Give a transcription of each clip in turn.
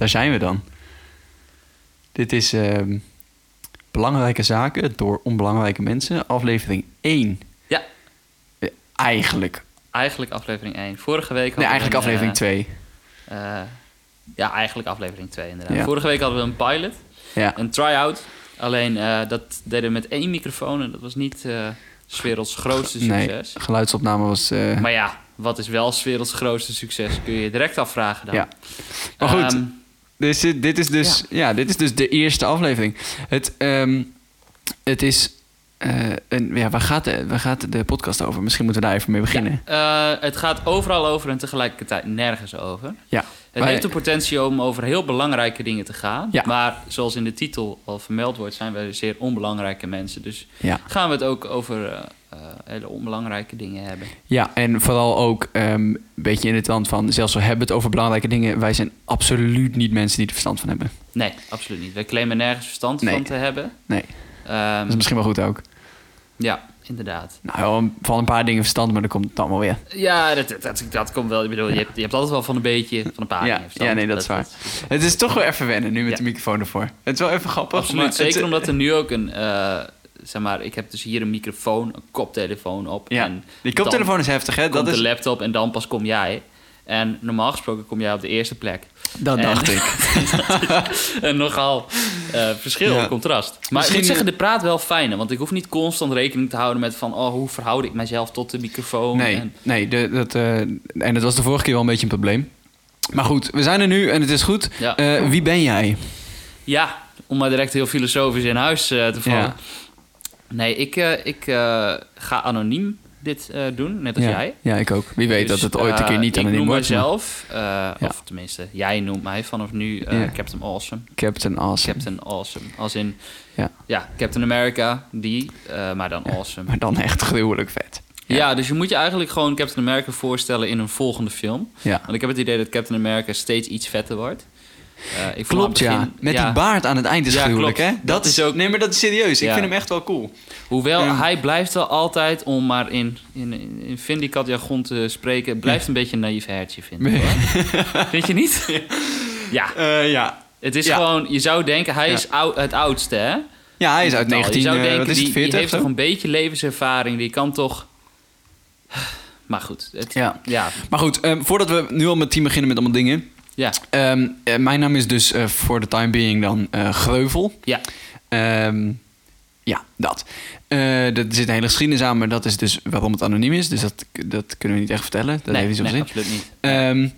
daar zijn we dan. Dit is ehm, Belangrijke Zaken door onbelangrijke mensen, aflevering 1. Ja. Eh, Eigenlijk. Eigenlijk aflevering 1. Vorige week Nee, hadden we eigenlijk een, aflevering eh, 2. eh, ja, eigenlijk aflevering 2 inderdaad. Ja. Vorige week hadden we een pilot, Ja. een try-out. Alleen eh, dat deden we met één microfoon en dat was niet eh 's werelds grootste Nee, succes. geluidsopname was... eh, Maar ja, wat is wel 's werelds grootste succes? Kun je je direct afvragen dan. Ja. Maar goed, Ehm, Dus dit, dit is dus, ja. dit is dus de eerste aflevering. Het, ehm, het is... eh, een, ja, waar, gaat de, waar gaat de podcast over? Misschien moeten we daar even mee beginnen. Eh, het gaat overal over en tegelijkertijd nergens over. Ja. Het Wij- heeft de potentie om over heel belangrijke dingen te gaan. Ja. Maar zoals in de titel al vermeld wordt, zijn wij zeer onbelangrijke mensen. Dus Ja. gaan we het ook over eh, hele onbelangrijke dingen hebben. Ja, en vooral ook ehm, een beetje in het land van... zelfs al hebben we het over belangrijke dingen... wij zijn absoluut niet mensen die er verstand van hebben. Nee, absoluut niet. Wij claimen nergens verstand Nee. van te hebben. Nee, Ehm, dat is misschien wel goed ook. Ja, inderdaad. Nou, van een paar dingen verstand, maar dan komt het allemaal weer. Ja, dat, dat, dat, dat komt wel. Ik bedoel, je, hebt, je hebt altijd wel van een beetje, van een paar Ja, dingen verstand. ja, nee, dat is waar. Het is toch wel even wennen nu met Ja. de microfoon ervoor. Het is wel even grappig. Absoluut, maar zeker het- omdat er nu ook een... eh, zeg maar, ik heb dus hier een microfoon, een koptelefoon op. Ja, en die koptelefoon is heftig, hè? komt Dat, is, de laptop en dan pas kom jij. En normaal gesproken kom jij op de eerste plek. Dat En- dacht ik. En nogal eh verschil, Ja. contrast. Maar Misschien- ik moet zeggen, de praat wel fijner. Want ik hoef niet constant rekening te houden met van... oh, hoe verhoud ik mijzelf tot de microfoon? Nee, En, nee de, dat, eh, en dat was de vorige keer wel een beetje een probleem. Maar goed, we zijn er nu en het is goed. ja. Eh, wie ben jij? ja, om maar direct heel filosofisch in huis te vallen. Ja. Nee, ik, ik ga anoniem dit eh, doen, net als ja. jij. Ja, ik ook. Wie weet Dus, dat het ooit een keer eh, niet ik anoniem noem wordt. maar- mezelf, eh, of tenminste, jij noemt mij vanaf nu. Captain Awesome. Captain Awesome. Captain Awesome. Als in, Ja. ja, Captain America, die, maar dan Awesome. Maar dan echt gruwelijk vet. Ja. dus je moet je eigenlijk gewoon Captain America voorstellen in een volgende film. Ja. Want ik heb het idee dat Captain America steeds iets vetter wordt. Eh, ik Klopt, ja. Met ja, die baard aan het eind is Ja, gruwelijk, hè? Dat, Dat is ook... Nee, maar dat is serieus. Ik vind hem echt wel cool. Hoewel, hij blijft wel altijd, om maar in, in, in, in Vindicat jargon te spreken... blijft een beetje een naïef hertje, vind ik. hoor. Vind je niet? ja, Eh, ja. het is gewoon... Je zou denken, hij is ou- het oudste, hè? Ja, hij is uit Je 19... zou eh, denken, wat is het, die, 40 die heeft toch een beetje levenservaring. Die kan toch... Maar goed, het, Ja. ja, Maar goed, ehm, voordat we nu al met team beginnen met allemaal dingen... ja, Ehm, eh, mijn naam is dus eh, voor de time being dan eh, Greuvel. ja. Ehm, ja, dat. Er zit een hele geschiedenis aan, maar dat is dus waarom het anoniem is. Dus dat, dat kunnen we niet echt vertellen. Dat nee, heeft niet nee, absoluut niet. Ehm,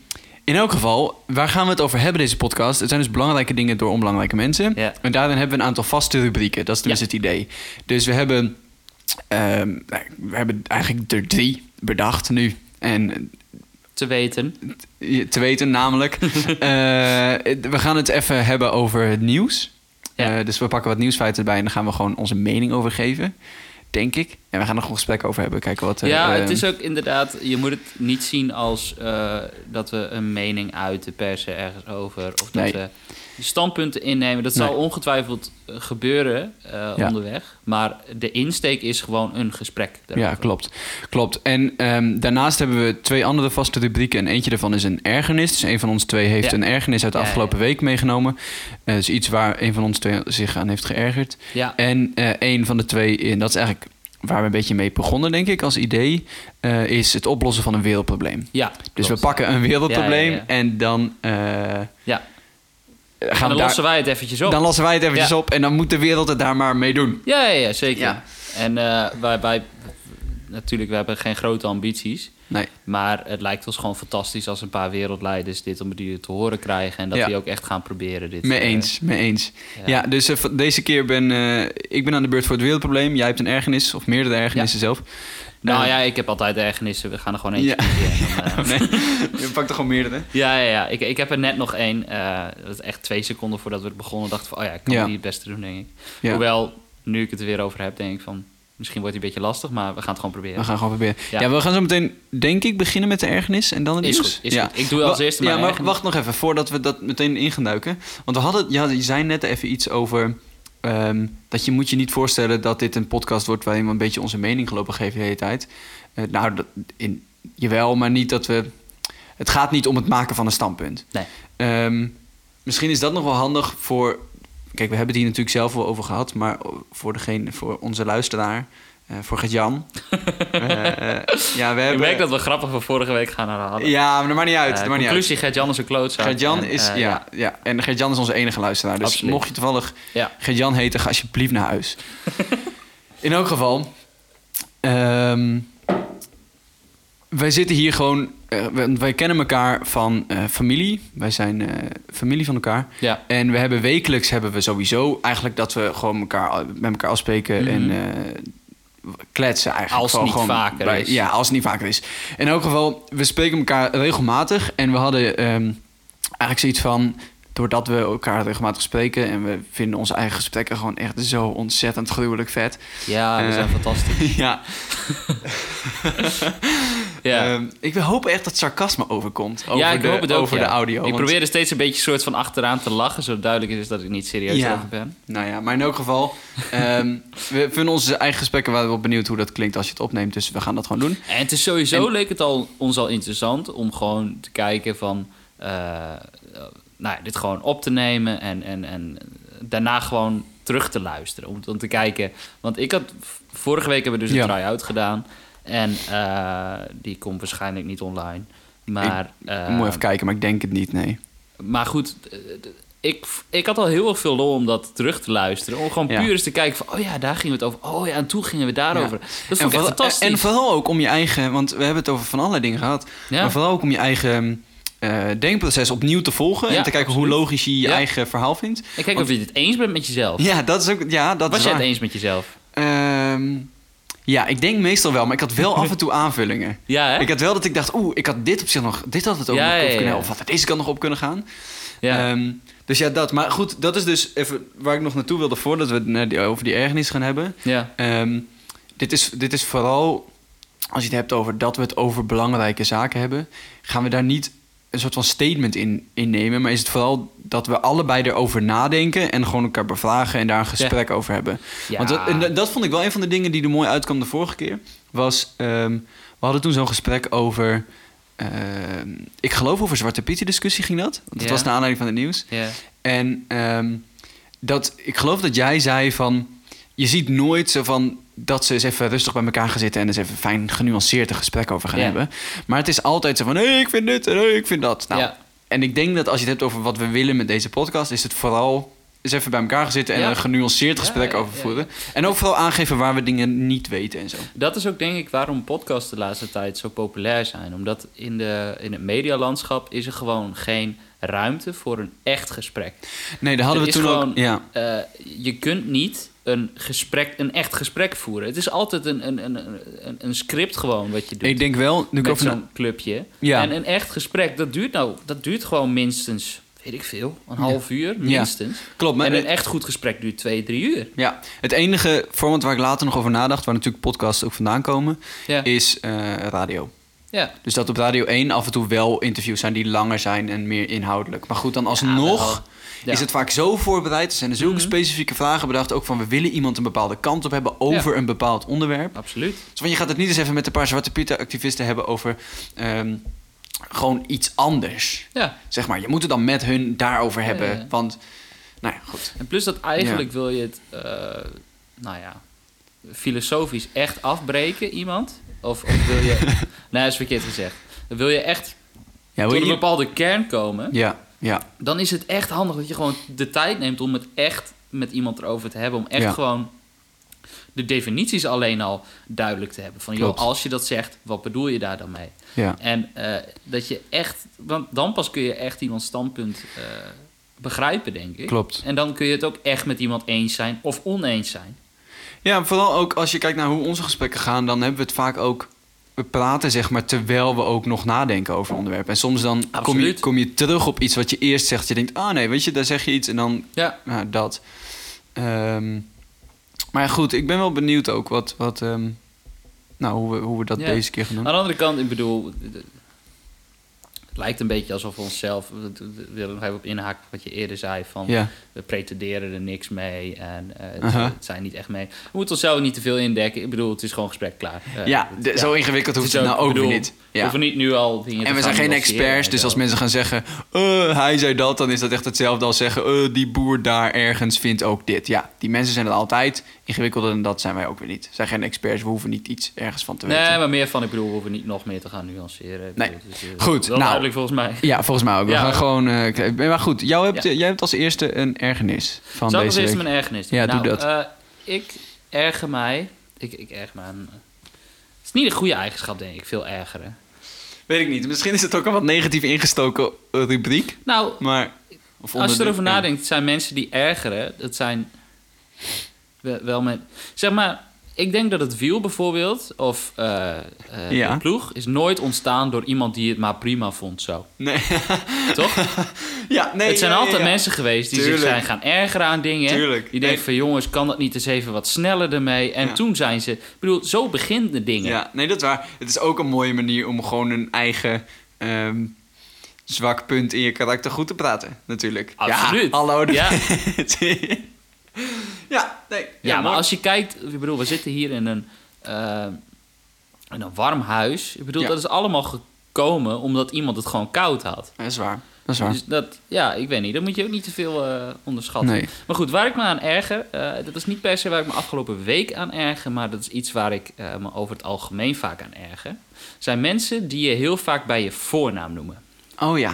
in elk geval, waar gaan we het over hebben, deze podcast? Het zijn dus belangrijke dingen door onbelangrijke mensen. Ja. En daarin hebben we een aantal vaste rubrieken. Dat is tenminste het idee. Dus we hebben, nou, we hebben eigenlijk er drie bedacht nu. En Te weten. te weten namelijk, eh, we gaan het even hebben over het nieuws. Ja. Eh, dus we pakken wat nieuwsfeiten erbij en dan gaan we gewoon onze mening over geven. Denk ik. En we gaan er nog een gesprek over hebben. Kijken wat. eh, Ja, het is ook inderdaad... Je moet het niet zien als eh, dat we een mening uiten per se ergens over. Of dat Nee. we standpunten innemen. Dat Nee. zal ongetwijfeld eh, gebeuren Ja. onderweg. Maar de insteek is gewoon een gesprek. Ja, klopt. klopt. En ehm, daarnaast hebben we twee andere vaste rubrieken. En eentje daarvan is een ergernis. Dus een van ons twee heeft Ja. een ergernis uit de Ja, afgelopen week meegenomen. Dus iets waar een van ons twee zich aan heeft geërgerd. Ja, En een van de twee, en dat is eigenlijk waar we een beetje mee begonnen, denk ik, als idee, eh, is het oplossen van een wereldprobleem. ja. Dus klopt. we pakken een wereldprobleem Ja, ja, ja. en dan eh, Ja, gaan en we dan daar, lossen wij het eventjes op. dan lossen wij het eventjes op en dan moet de wereld het daar maar mee doen. Ja, ja, ja, zeker. Ja. En eh, wij, wij... Natuurlijk, we hebben geen grote ambities. Nee. Maar het lijkt ons gewoon fantastisch als een paar wereldleiders dit op die te horen krijgen. En dat Ja. die ook echt gaan proberen. Dit, Mee eh, eens, mee eens. ja. Ja, dus eh, deze keer ben eh, ik ben aan de beurt voor het wereldprobleem. Jij hebt een ergernis, of meerdere ergernissen zelf. Nou Eh, ja, ik heb altijd ergernissen. We gaan er gewoon eentje Ja. dan, nee, je pakt er gewoon meerdere. ja, ja, ja. Ik, ik heb er net nog één. dat is echt twee seconden voordat we begonnen. dacht van, oh ja, ik kan die het beste doen, denk ik. Hoewel, nu ik het er weer over heb, denk ik van... Misschien wordt die een beetje lastig, maar we gaan het gewoon proberen. We gaan gewoon proberen. Ja. Ja. we gaan zo meteen, denk ik, beginnen met de ergernis en dan het Is nieuws. goed, is ja. goed. Ik doe als eerste Ja, mijn maar ergernis. wacht nog even, voordat we dat meteen in gaan duiken. Want we hadden, ja, je zei net even iets over... ehm, dat je moet je niet voorstellen dat dit een podcast wordt... waarin we een beetje onze mening gelopen geven de hele tijd. Eh, nou, dat, in, jawel, maar niet dat we... Het gaat niet om het maken van een standpunt. Nee. Ehm, misschien is dat nog wel handig voor... Kijk, we hebben het hier natuurlijk zelf wel over gehad... maar voor, degene, voor onze luisteraar, eh, voor Gert-Jan... eh, eh, ja, we Ik hebben... merk dat we grappig van vorige week gaan herhalen. Ja, maar dat maakt niet uit. Uit. conclusie, Gert-Jan is een klootzak. Gert-Jan is, ja, ja, en Gert-Jan is onze enige luisteraar. Dus Absoluut. mocht je toevallig Ja. Gert-Jan heten, ga alsjeblieft naar huis. In elk geval, ehm, wij zitten hier gewoon, eh, wij, wij kennen elkaar van eh, familie. Wij zijn eh, familie van elkaar. Ja. En we hebben wekelijks hebben we sowieso eigenlijk dat we gewoon elkaar, met elkaar afspreken en Mhm. eh, kletsen eigenlijk. Als het niet gewoon vaker bij- is. Ja, als het niet vaker is. In elk geval, we spreken elkaar regelmatig en we hadden ehm, eigenlijk zoiets van doordat we elkaar regelmatig spreken en we vinden onze eigen gesprekken gewoon echt zo ontzettend gruwelijk vet. Ja, we zijn fantastisch. ja. Ja. Ehm, ik hoop echt dat sarcasme overkomt over, ja, ik de, hoop het ook. over ja. de audio. Ik want- probeer er steeds een beetje soort van achteraan te lachen, zodat duidelijk is dat ik niet serieus Ja. over ben. Nou ja, maar in elk geval, ehm, we vinden onze eigen gesprekken wel benieuwd hoe dat klinkt als je het opneemt. Dus we gaan dat gewoon doen. En het is sowieso En- leek het al, ons al interessant om gewoon te kijken van... eh, nou, ja, dit gewoon op te nemen en, en, en daarna gewoon terug te luisteren. Om, om te kijken... Want ik had... Vorige week hebben we dus een Ja. try-out gedaan. En eh, die komt waarschijnlijk niet online. Maar, eh, Ik moet even kijken, maar ik denk het niet, nee. maar goed, eh, ik, ik had al heel erg veel lol om dat terug te luisteren. Om gewoon Ja. puur eens te kijken van... Oh ja, daar gingen we het over. Oh ja, en toen gingen we daarover. Dat vond ik echt fantastisch. en vooral ook om je eigen, want we hebben het over van allerlei dingen gehad. Ja. Maar vooral ook om je eigen eh, denkproces opnieuw te volgen. Ja, en te kijken hoe logisch je je Ja. eigen verhaal vindt. En kijk Want- of je het eens bent met jezelf. Ja, dat is ook, ja, dat Was is jij het eens met jezelf? Ehm, ja, ik denk meestal wel, maar ik had wel af en toe aanvullingen. Ja, hè? Ik had wel dat ik dacht, oeh, ik had dit op zich nog, dit had het ook Ja, nog ja, kunnen, ja. of had deze kant nog op kunnen gaan. ja. Ehm, dus ja, dat. Maar goed, dat is dus even waar ik nog naartoe wilde voordat we het over die ergernis gaan hebben. ja. Ehm, dit, is, dit is vooral, als je het hebt over dat we het over belangrijke zaken hebben, gaan we daar niet een soort van statement in, in nemen. Maar is het vooral dat we allebei erover nadenken en gewoon elkaar bevragen en daar een gesprek over hebben. Ja. Want dat, en dat- vond ik wel een van de dingen die er mooi uitkwam de vorige keer. Was, ehm, we hadden toen zo'n gesprek over, ehm, ik geloof over Zwarte Pietje discussie ging dat. Want dat Ja. was naar aanleiding van het nieuws. ja. En ehm, dat, ik geloof dat jij zei van... Je ziet nooit zo van dat ze eens even rustig bij elkaar gaan zitten... en eens even fijn genuanceerd een gesprek over gaan Ja. hebben. Maar het is altijd zo van... hé, ik vind dit en ik vind dat. Nou, Ja. En ik denk dat als je het hebt over wat we willen met deze podcast... is het vooral eens even bij elkaar gaan zitten... en Ja. een genuanceerd gesprek ja, over ja. voeren. En ook vooral aangeven waar we dingen niet weten en zo. Dat is ook denk ik waarom podcasts de laatste tijd zo populair zijn. Omdat in, de, in het medialandschap is er gewoon geen ruimte voor een echt gesprek. Nee, daar hadden Er we is toen gewoon- ook... Ja, Eh, je kunt niet een, gesprek, een echt gesprek voeren. Het is altijd een, een, een, een, een script gewoon wat je doet. ik denk wel... Nu met zo'n clubje. Ja. En een echt gesprek, dat duurt nou, dat duurt gewoon minstens, weet ik veel, een half uur minstens. Klopt, maar en een echt goed gesprek duurt twee, drie uur. Ja, het enige format waar ik later nog over nadacht... waar natuurlijk podcasts ook vandaan komen... Ja, is eh, radio. ja. Dus dat op Radio 1 af en toe wel interviews zijn die langer zijn en meer inhoudelijk. Maar goed, dan Ja, alsnog. Ja. is het vaak zo voorbereid. Er zijn er zulke Mhm. specifieke vragen bedacht. Ook van we willen iemand een bepaalde kant op hebben over een bepaald onderwerp. Absoluut. Dus want je gaat het niet eens even met een paar Zwarte Pieten activisten hebben over ehm, gewoon iets anders. Ja. Zeg maar, je moet het dan met hun daarover hebben. Ja, ja. Want, nou ja, goed. En plus dat eigenlijk wil je het, eh, nou ja, filosofisch echt afbreken, iemand. Of, of wil je, nee, dat is verkeerd gezegd. Dan wil je echt Ja, tot wil een je... bepaalde kern komen. Ja, ja, Dan is het echt handig dat je gewoon de tijd neemt om het echt met iemand erover te hebben. Om echt Ja. gewoon de definities alleen al duidelijk te hebben. Van, joh, als je dat zegt, wat bedoel je daar dan mee? ja. En eh, dat je echt, want dan pas kun je echt iemands standpunt eh, begrijpen, denk ik. Klopt. En dan kun je het ook echt met iemand eens zijn of oneens zijn. Ja, vooral ook als je kijkt naar hoe onze gesprekken gaan, dan hebben we het vaak ook. We praten zeg maar terwijl we ook nog nadenken over onderwerpen. En soms dan kom je, kom je terug op iets wat je eerst zegt. Je denkt, ah nee, weet je, daar zeg je iets en dan Ja, nou, dat. Ehm, maar goed, ik ben wel benieuwd ook wat, wat ehm, nou, hoe, we, hoe we dat Ja. deze keer gaan doen. aan de andere kant, ik bedoel, de- lijkt een beetje alsof we onszelf... We willen nog even op inhaken wat je eerder zei. Van, Ja. We pretenderen er niks mee en eh, het, zijn niet echt mee. We moeten onszelf niet te veel indekken. Ik bedoel, het is gewoon gesprek klaar. Eh, ja, zo ingewikkeld hoeft het, nou ook bedoel, niet. We Ja. hoeven niet nu al En we zijn geen experts, dus als mensen gaan zeggen... "Eh, hij zei dat, dan is dat echt hetzelfde als zeggen... "Eh, die boer daar ergens vindt ook dit. Ja, die mensen zijn het altijd. Ingewikkelder dan dat zijn wij ook weer niet. We zijn geen experts, we hoeven niet iets ergens van te weten. Nee, maar meer van, ik bedoel, we hoeven niet nog meer te gaan nuanceren. Ik Nee. bedoel, Goed, nou. duidelijk volgens mij. Ja, volgens mij ook. We Ja. gaan gewoon... maar goed, jou hebt, jij hebt als eerste een ergernis van Zal ik deze eerste week. mijn ergernis doen? Ja, doe nou, dat. eh, ik erger mij... Ik, ik erger me aan... Het is niet een goede eigenschap, denk ik, veel ergeren. Weet ik niet. Misschien is het ook een wat negatief ingestoken eh, rubriek. Nou, Maar... Als je erover nadenkt, zijn mensen die ergeren. Dat zijn wel, met... Zeg maar, ik denk dat het wiel bijvoorbeeld, of Ja. de ploeg... is nooit ontstaan door iemand die het maar prima vond zo. Nee. Toch? ja, nee. het zijn ja, altijd ja, mensen geweest die Tuurlijk. zich zijn gaan ergeren aan dingen. Tuurlijk. Die denken Nee. van jongens, kan dat niet eens even wat sneller ermee? En toen zijn ze... Ik bedoel, zo beginnen de dingen. Ja, nee, dat is waar. Het is ook een mooie manier om gewoon een eigen ehm, zwak punt in je karakter goed te praten, natuurlijk. Absoluut. Ja, hallo. Ja. ja, nee. Ja, maar mooi. als je kijkt, ik bedoel, we zitten hier in een, eh, in een warm huis. Ik bedoel, Ja. dat is allemaal gekomen omdat iemand het gewoon koud had. Dat is waar. Dat is waar. Dus dat, ja, ik weet niet, dat moet je ook niet te veel eh, onderschatten. Nee. Maar goed, waar ik me aan erger, eh, dat is niet per se waar ik me afgelopen week aan erger, maar dat is iets waar ik eh, me over het algemeen vaak aan erger. Zijn mensen die je heel vaak bij je voornaam noemen. Oh ja.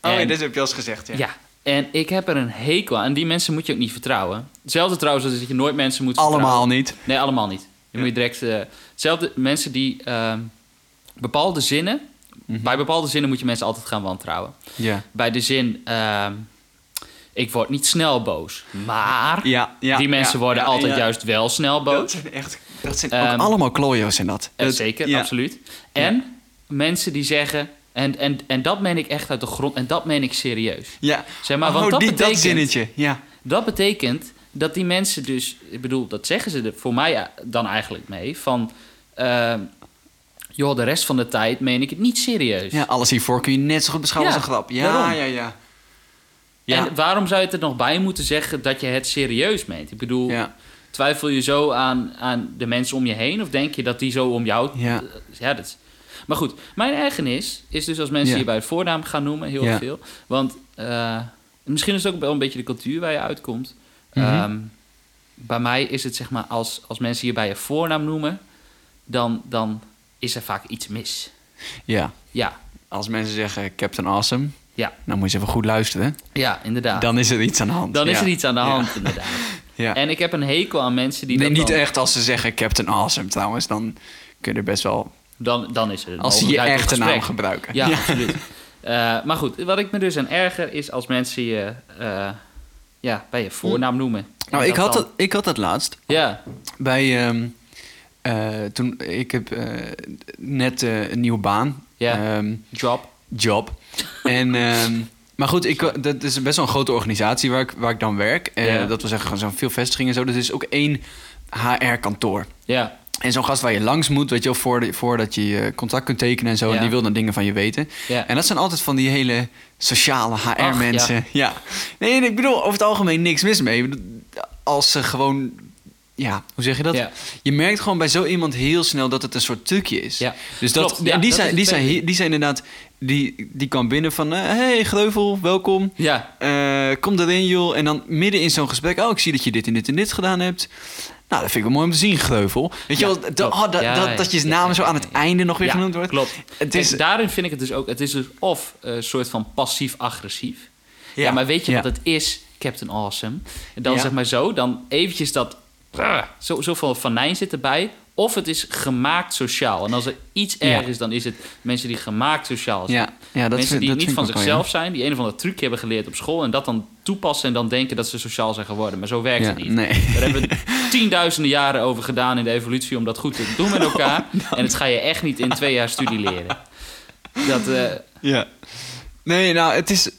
Oh ja, En- dit heb je al eens gezegd, ja. Ja. En ik heb er een hekel aan. En die mensen moet je ook niet vertrouwen. Hetzelfde trouwens als dat je nooit mensen moet vertrouwen. Allemaal niet. Nee, allemaal niet. Je moet je direct... eh, hetzelfde, mensen die ehm, bepaalde zinnen... Mhm. Bij bepaalde zinnen moet je mensen altijd gaan wantrouwen. Ja. Bij de zin... ehm, ik word niet snel boos. Maar... Ja, ja. die mensen worden altijd juist wel snel boos. Dat zijn echt... Dat zijn Ehm, ook allemaal klojo's in dat. Eh, Dat- zeker, absoluut. En mensen die zeggen... En, en, en dat meen ik echt uit de grond. En dat meen ik serieus. Ja. Zeg maar, oh, want dat die, betekent... dat zinnetje. Ja. Dat betekent dat die mensen dus, ik bedoel, dat zeggen ze er voor mij dan eigenlijk mee, van, eh, joh, de rest van de tijd meen ik het niet serieus. ja, alles hiervoor kun je net zo goed beschouwen Ja, als een grap. Ja, ja, ja. Ja. En waarom zou je het er nog bij moeten zeggen dat je het serieus meent? Ik bedoel, ja. twijfel je zo aan, aan de mensen om je heen of denk je dat die zo om jou... Ja. ja dat is- Maar goed, mijn ergernis is dus als mensen je bij het voornaam gaan noemen, heel veel. Want eh, misschien is het ook wel een beetje de cultuur waar je uitkomt. Ehm, bij mij is het zeg maar, als, als mensen je bij je voornaam noemen, dan, dan is er vaak iets mis. ja. Ja, Als mensen zeggen Captain Awesome, ja, dan moet je even goed luisteren. ja, inderdaad. Dan is er iets aan de hand. Dan is Ja. er iets aan de Ja. hand, inderdaad. Ja. En ik heb een hekel aan mensen die nee, dat niet dan, echt als ze zeggen Captain Awesome trouwens. Dan kun je er best wel... Dan, dan is er een Als ze je echte naam gebruiken. Ja, absoluut. Eh, maar goed, wat ik me dus aan erger is als mensen je eh, ja, bij je voornaam noemen. Nou, ik dat had, dan- het, ik had het laatst Ja, bij... eh, toen, ik heb eh, net eh, een nieuwe baan. Ja. Ehm, job. job. en, ehm, maar goed, ik, dat is best wel een grote organisatie waar ik, waar ik dan werk. Eh, Ja. Dat wil zeggen, gewoon zo'n veel vestigingen en zo. Dus er is ook één HR-kantoor. Ja, En zo'n gast waar je langs moet, weet je wel, voor voordat je je contract kunt tekenen en zo. Ja. En die wil dan dingen van je weten. ja. En dat zijn altijd van die hele sociale HR-mensen. ja. Nee, en ik bedoel, over het algemeen niks mis mee. Als ze gewoon... Ja, hoe zeg je dat? Ja. Je merkt gewoon bij zo iemand heel snel dat het een soort trucje is. Ja. Dus dat, Klopt, ja, en die, dat zijn, die, zijn, die zijn inderdaad... Die, die kwam binnen van... eh, hey, Greuvel, welkom. ja. Eh, kom erin, joh. En dan midden in zo'n gesprek... Oh, ik zie dat je dit en dit en dit gedaan hebt. Nou, dat vind ik wel mooi om te zien, Greuvel. Weet je Ja, wel, dat, klopt. oh, dat, Ja, dat, dat je naam ja, zo aan het einde nog weer genoemd wordt. Klopt. Het is, daarin vind ik het dus ook. Het is dus of een soort van passief-agressief. Ja. Ja. maar weet je wat het is, Captain Awesome? En dan zeg maar zo, dan eventjes dat... Zo, zoveel vanijn zit erbij. Of het is gemaakt sociaal. En als er iets erg is, dan is het mensen die gemaakt sociaal zijn. ja, ja, dat mensen die dat niet van wel, zichzelf zijn, die een of andere trucje hebben geleerd op school en dat dan toepassen en dan denken dat ze sociaal zijn geworden. Maar zo werkt het niet. Nee. Daar hebben we tienduizenden jaren over gedaan in de evolutie om dat goed te doen met elkaar. En dat ga je echt niet in twee jaar studie leren. Dat, eh, Ja. Nee, nou, het is...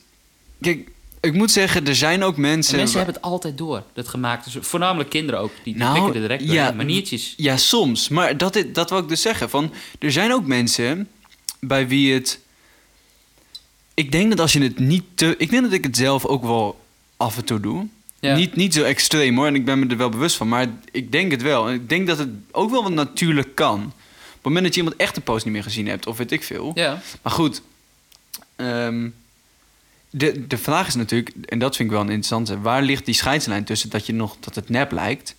Kijk, ik moet zeggen, er zijn ook en mensen... mensen hebben het altijd door, dat gemaakt is. Voornamelijk kinderen ook, die, Nou, pikken er direct door. ja. Maniertjes. Ja, soms. Maar dat, dat wil ik dus zeggen. Van, er zijn ook mensen bij wie het ik denk dat als je het niet te... Ik denk dat ik het zelf ook wel af en toe doe. Ja. Niet, niet zo extreem hoor, en ik ben me er wel bewust van. Maar ik denk het wel. En ik denk dat het ook wel wat natuurlijk kan. Op het moment dat je iemand echt een post niet meer gezien hebt, of weet ik veel. Ja. Maar goed, ehm, de, de vraag is natuurlijk, en dat vind ik wel een interessante, waar ligt die scheidslijn tussen dat je nog dat het nep lijkt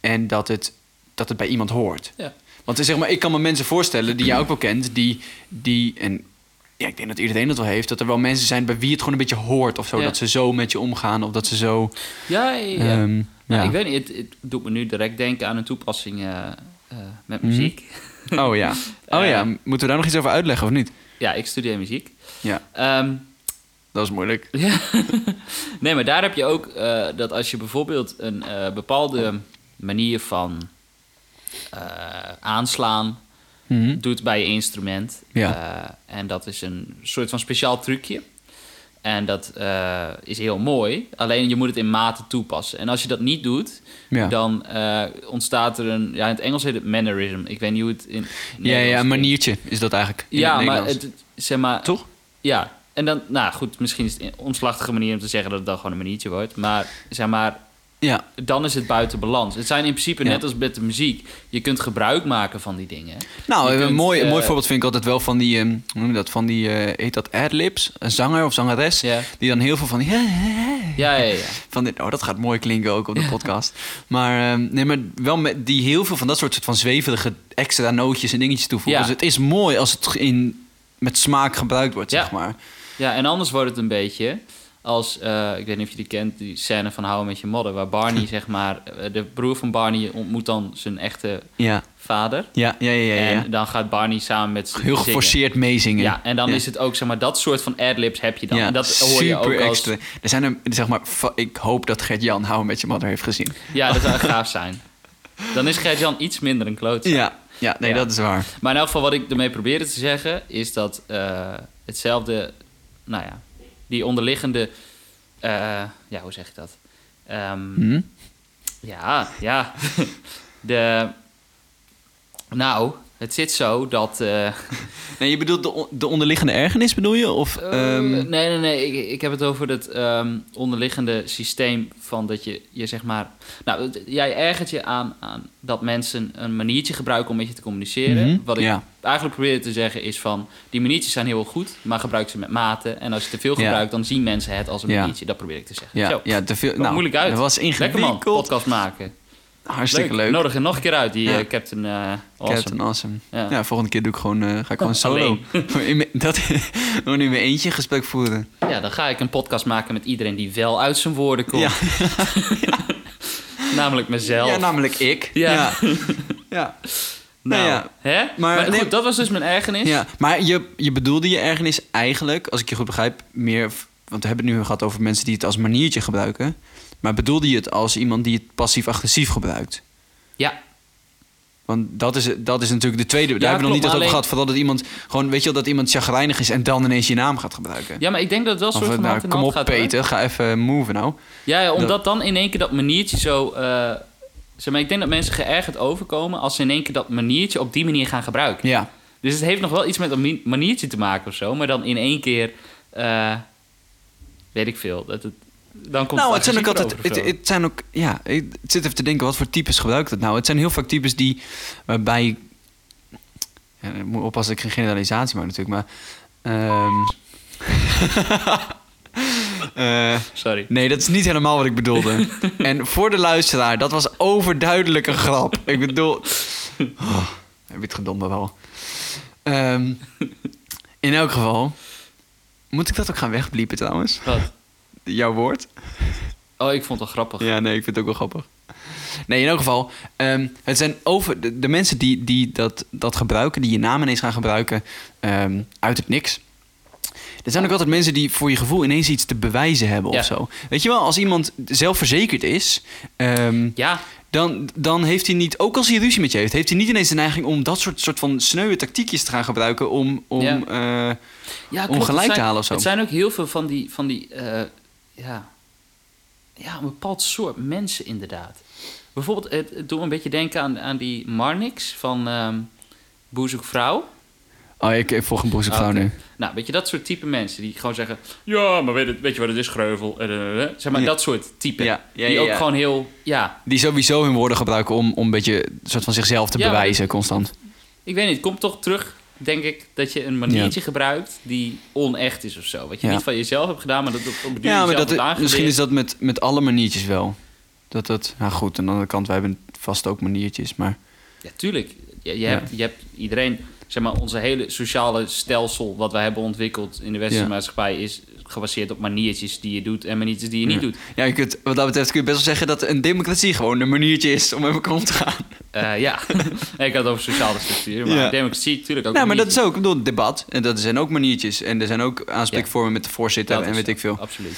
en dat het, dat het bij iemand hoort? Ja. Want zeg maar, ik kan me mensen voorstellen die jij ook wel kent, die, die en ja, ik denk dat iedereen dat wel heeft, dat er wel mensen zijn bij wie het gewoon een beetje hoort of zo, Ja. dat ze zo met je omgaan of dat ze zo. Ja, ja, ja. ehm, Nou, ik weet niet, het, het doet me nu direct denken aan een toepassing eh, eh, met Mhm. muziek. Oh ja. Oh ja, Eh. moeten we daar nog iets over uitleggen of niet? Ja, ik studeer muziek. Ja, Ehm, dat is moeilijk. Ja. nee, maar daar heb je ook eh, dat als je bijvoorbeeld een eh, bepaalde manier van eh, aanslaan Mhm. doet bij je instrument. Ja. eh, en dat is een soort van speciaal trucje. En dat eh, is heel mooi. Alleen je moet het in mate toepassen. En als je dat niet doet, Ja. dan eh, ontstaat er een... Ja, in het Engels heet het mannerism. Ik weet niet hoe het in ja, Nederlands ja, een maniertje is dat eigenlijk. in Ja, het maar, het- zeg maar... Toch? Ja, en dan, nou goed, misschien is het een omslachtige manier om te zeggen dat het dan gewoon een maniertje wordt. Maar zeg maar, Ja, dan is het buiten balans. Het zijn in principe Ja. net als met de muziek. Je kunt gebruik maken van die dingen. Nou, een, mooi, een eh, mooi voorbeeld vind ik altijd wel van die, ehm, hoe noem je dat, van die, eh, heet dat adlibs? Een zanger of zangeres, die dan heel veel van die, ja, ja. ja. van dit, oh, dat gaat mooi klinken ook op de podcast. Maar, ehm, nee, maar wel met die heel veel van dat soort, soort van zweverige extra nootjes en dingetjes toevoegen. Dus het is mooi als het in, met smaak gebruikt wordt, zeg maar. Ja, en anders wordt het een beetje als, eh, ik weet niet of je die kent, die scène van Houden met je modder. Waar Barney, zeg maar, eh, de broer van Barney ontmoet dan zijn echte Ja, vader. ja, ja, ja. ja, ja. En dan gaat Barney samen met Heel zingen. geforceerd meezingen. Ja, en dan Ja. is het ook, zeg maar, dat soort van adlibs heb je dan. Ja, en dat hoor je super ook als... extra. Er zijn er, zeg maar, ik hoop dat Gert-Jan Hou met je mother heeft gezien. Ja, dat zou gaaf zijn. Dan is Gert-Jan iets minder een klootzak. Ja, ja nee, dat is waar. Maar in elk geval wat ik ermee probeerde te zeggen... is dat eh, hetzelfde... Nou ja, die onderliggende... eh, ja, hoe zeg ik dat? Ehm, Hm? Ja, ja. De... Nou, het zit zo dat... eh, Nee, je bedoelt de, on- de onderliggende ergernis, bedoel je? Of, Eh, ehm, nee, nee, nee. Ik, ik heb het over het ehm, onderliggende systeem van dat je, je zeg maar... Nou, jij ergert je aan, aan dat mensen een maniertje gebruiken om met je te communiceren. mhm, Wat ik ja. eigenlijk probeer te zeggen is van... Die maniertjes zijn heel goed, maar gebruik ze met mate. En als je te veel Ja. gebruikt, dan zien mensen het als een Ja. maniertje. Dat probeer ik te zeggen. Ja, Zo, ja, te veel. Nou, moeilijk uit. Dat was Lekker man, ingewikkeld. podcast maken. Hartstikke leuk. Nodig er nog een keer uit, die Ja. eh, Captain eh awesome. Captain Awesome. Ja. Ja. volgende keer doe ik gewoon, eh, ga ik gewoon solo. Dat, gewoon in mijn eentje gesprek voeren. Ja, dan ga ik een podcast maken met iedereen die wel uit zijn woorden komt. Ja. Namelijk mezelf. ja, namelijk ik. Ja. Ja. Nou, Nou ja. Hè? Maar Maar, nee- goed, dat was dus mijn ergernis. Ja, maar je, je bedoelde je ergernis eigenlijk, als ik je goed begrijp, meer... Want we hebben het nu gehad over mensen die het als maniertje gebruiken. Maar bedoelde je het als iemand die het passief-agressief gebruikt? Ja. Want dat is, dat is natuurlijk de tweede. Daar hebben we nog niet over maar gehad. Vooral dat iemand gewoon, weet je wel, dat iemand chagrijnig is en dan ineens je naam gaat gebruiken. Ja, maar ik denk dat het wel een soort van nou, hand kom hand op, gaat. hoor. Peter, ga even move nou. Ja, ja, omdat Dat- dan in één keer dat maniertje zo... eh, zeg maar, ik denk dat mensen geërgerd overkomen... als ze in één keer dat maniertje op die manier gaan gebruiken. Ja, Dus het heeft nog wel iets met een maniertje te maken of zo... maar dan in één keer... eh, weet ik veel. Dat het, dan komt nou, het zijn ook altijd. Het, het zijn ook. Ja, ik zit even te denken, wat voor types gebruikt het nou? Het zijn heel vaak types die. waarbij. Ja, ik moet oppassen dat ik geen generalisatie maak, natuurlijk, maar. ehm, eh, Sorry. nee, dat is niet helemaal wat ik bedoelde. en voor de luisteraar, dat was overduidelijk een grap. Ik bedoel. Oh, heb je het gedomme wel. Ehm, in elk geval. Moet ik dat ook gaan wegbliepen trouwens? Wat? Jouw woord? Oh, ik vond het wel grappig. Ja, nee, ik vind het ook wel grappig. Nee, in elk geval, ehm, het zijn over de, de mensen die, die dat, dat gebruiken, die je naam ineens gaan gebruiken ehm, uit het niks. Er zijn ook altijd mensen die voor je gevoel ineens iets te bewijzen hebben Ja. of zo. Weet je wel, als iemand zelfverzekerd is, ehm, Ja, dan, dan heeft hij niet, ook als hij ruzie met je heeft, heeft hij niet ineens de neiging om dat soort, soort van sneuwe tactiekjes te gaan gebruiken om, om Ja. eh, ja Om gelijk te halen of zo. Het zijn ook heel veel van die... Van die eh, ja, ja, een bepaald soort mensen inderdaad. Bijvoorbeeld, het, het doet me een beetje denken aan, aan die Marnix van Boer Zoekt Vrouw. Oh, ik, ik volg een vrouw oké. nu. Nou, weet je, dat soort type mensen die gewoon zeggen... Ja, maar weet, het, weet je wat het is, greuvel? Eh, eh, eh. Zeg maar, Ja. dat soort type. Ja, ja, die ook gewoon heel... Ja, Die sowieso hun woorden gebruiken om, om een beetje een soort van zichzelf te bewijzen constant. ik weet niet, het komt toch terug, denk ik... dat je een maniertje gebruikt die onecht is of zo. Wat je niet van jezelf hebt gedaan, maar dat op op Ja, maar dat, misschien is dat met, met alle maniertjes wel. Dat dat, nou goed, aan de andere kant, wij hebben vast ook maniertjes, maar... Ja, tuurlijk. Je, hebt, je hebt iedereen... Zeg maar, onze hele sociale stelsel wat wij hebben ontwikkeld in de westerse Ja. maatschappij... is gebaseerd op maniertjes die je doet en maniertjes die je niet Ja. doet. Ja, je kunt, wat dat betreft kun je best wel zeggen dat een democratie gewoon een maniertje is om met elkaar om te gaan. Eh, ja, ik had het over sociale structuur, maar Ja. democratie natuurlijk ook nou, maar dat is ook, ik bedoel, debat. En dat zijn ook maniertjes. En er zijn ook aanspreekvormen met de voorzitter Dat en weet ik veel. Absoluut.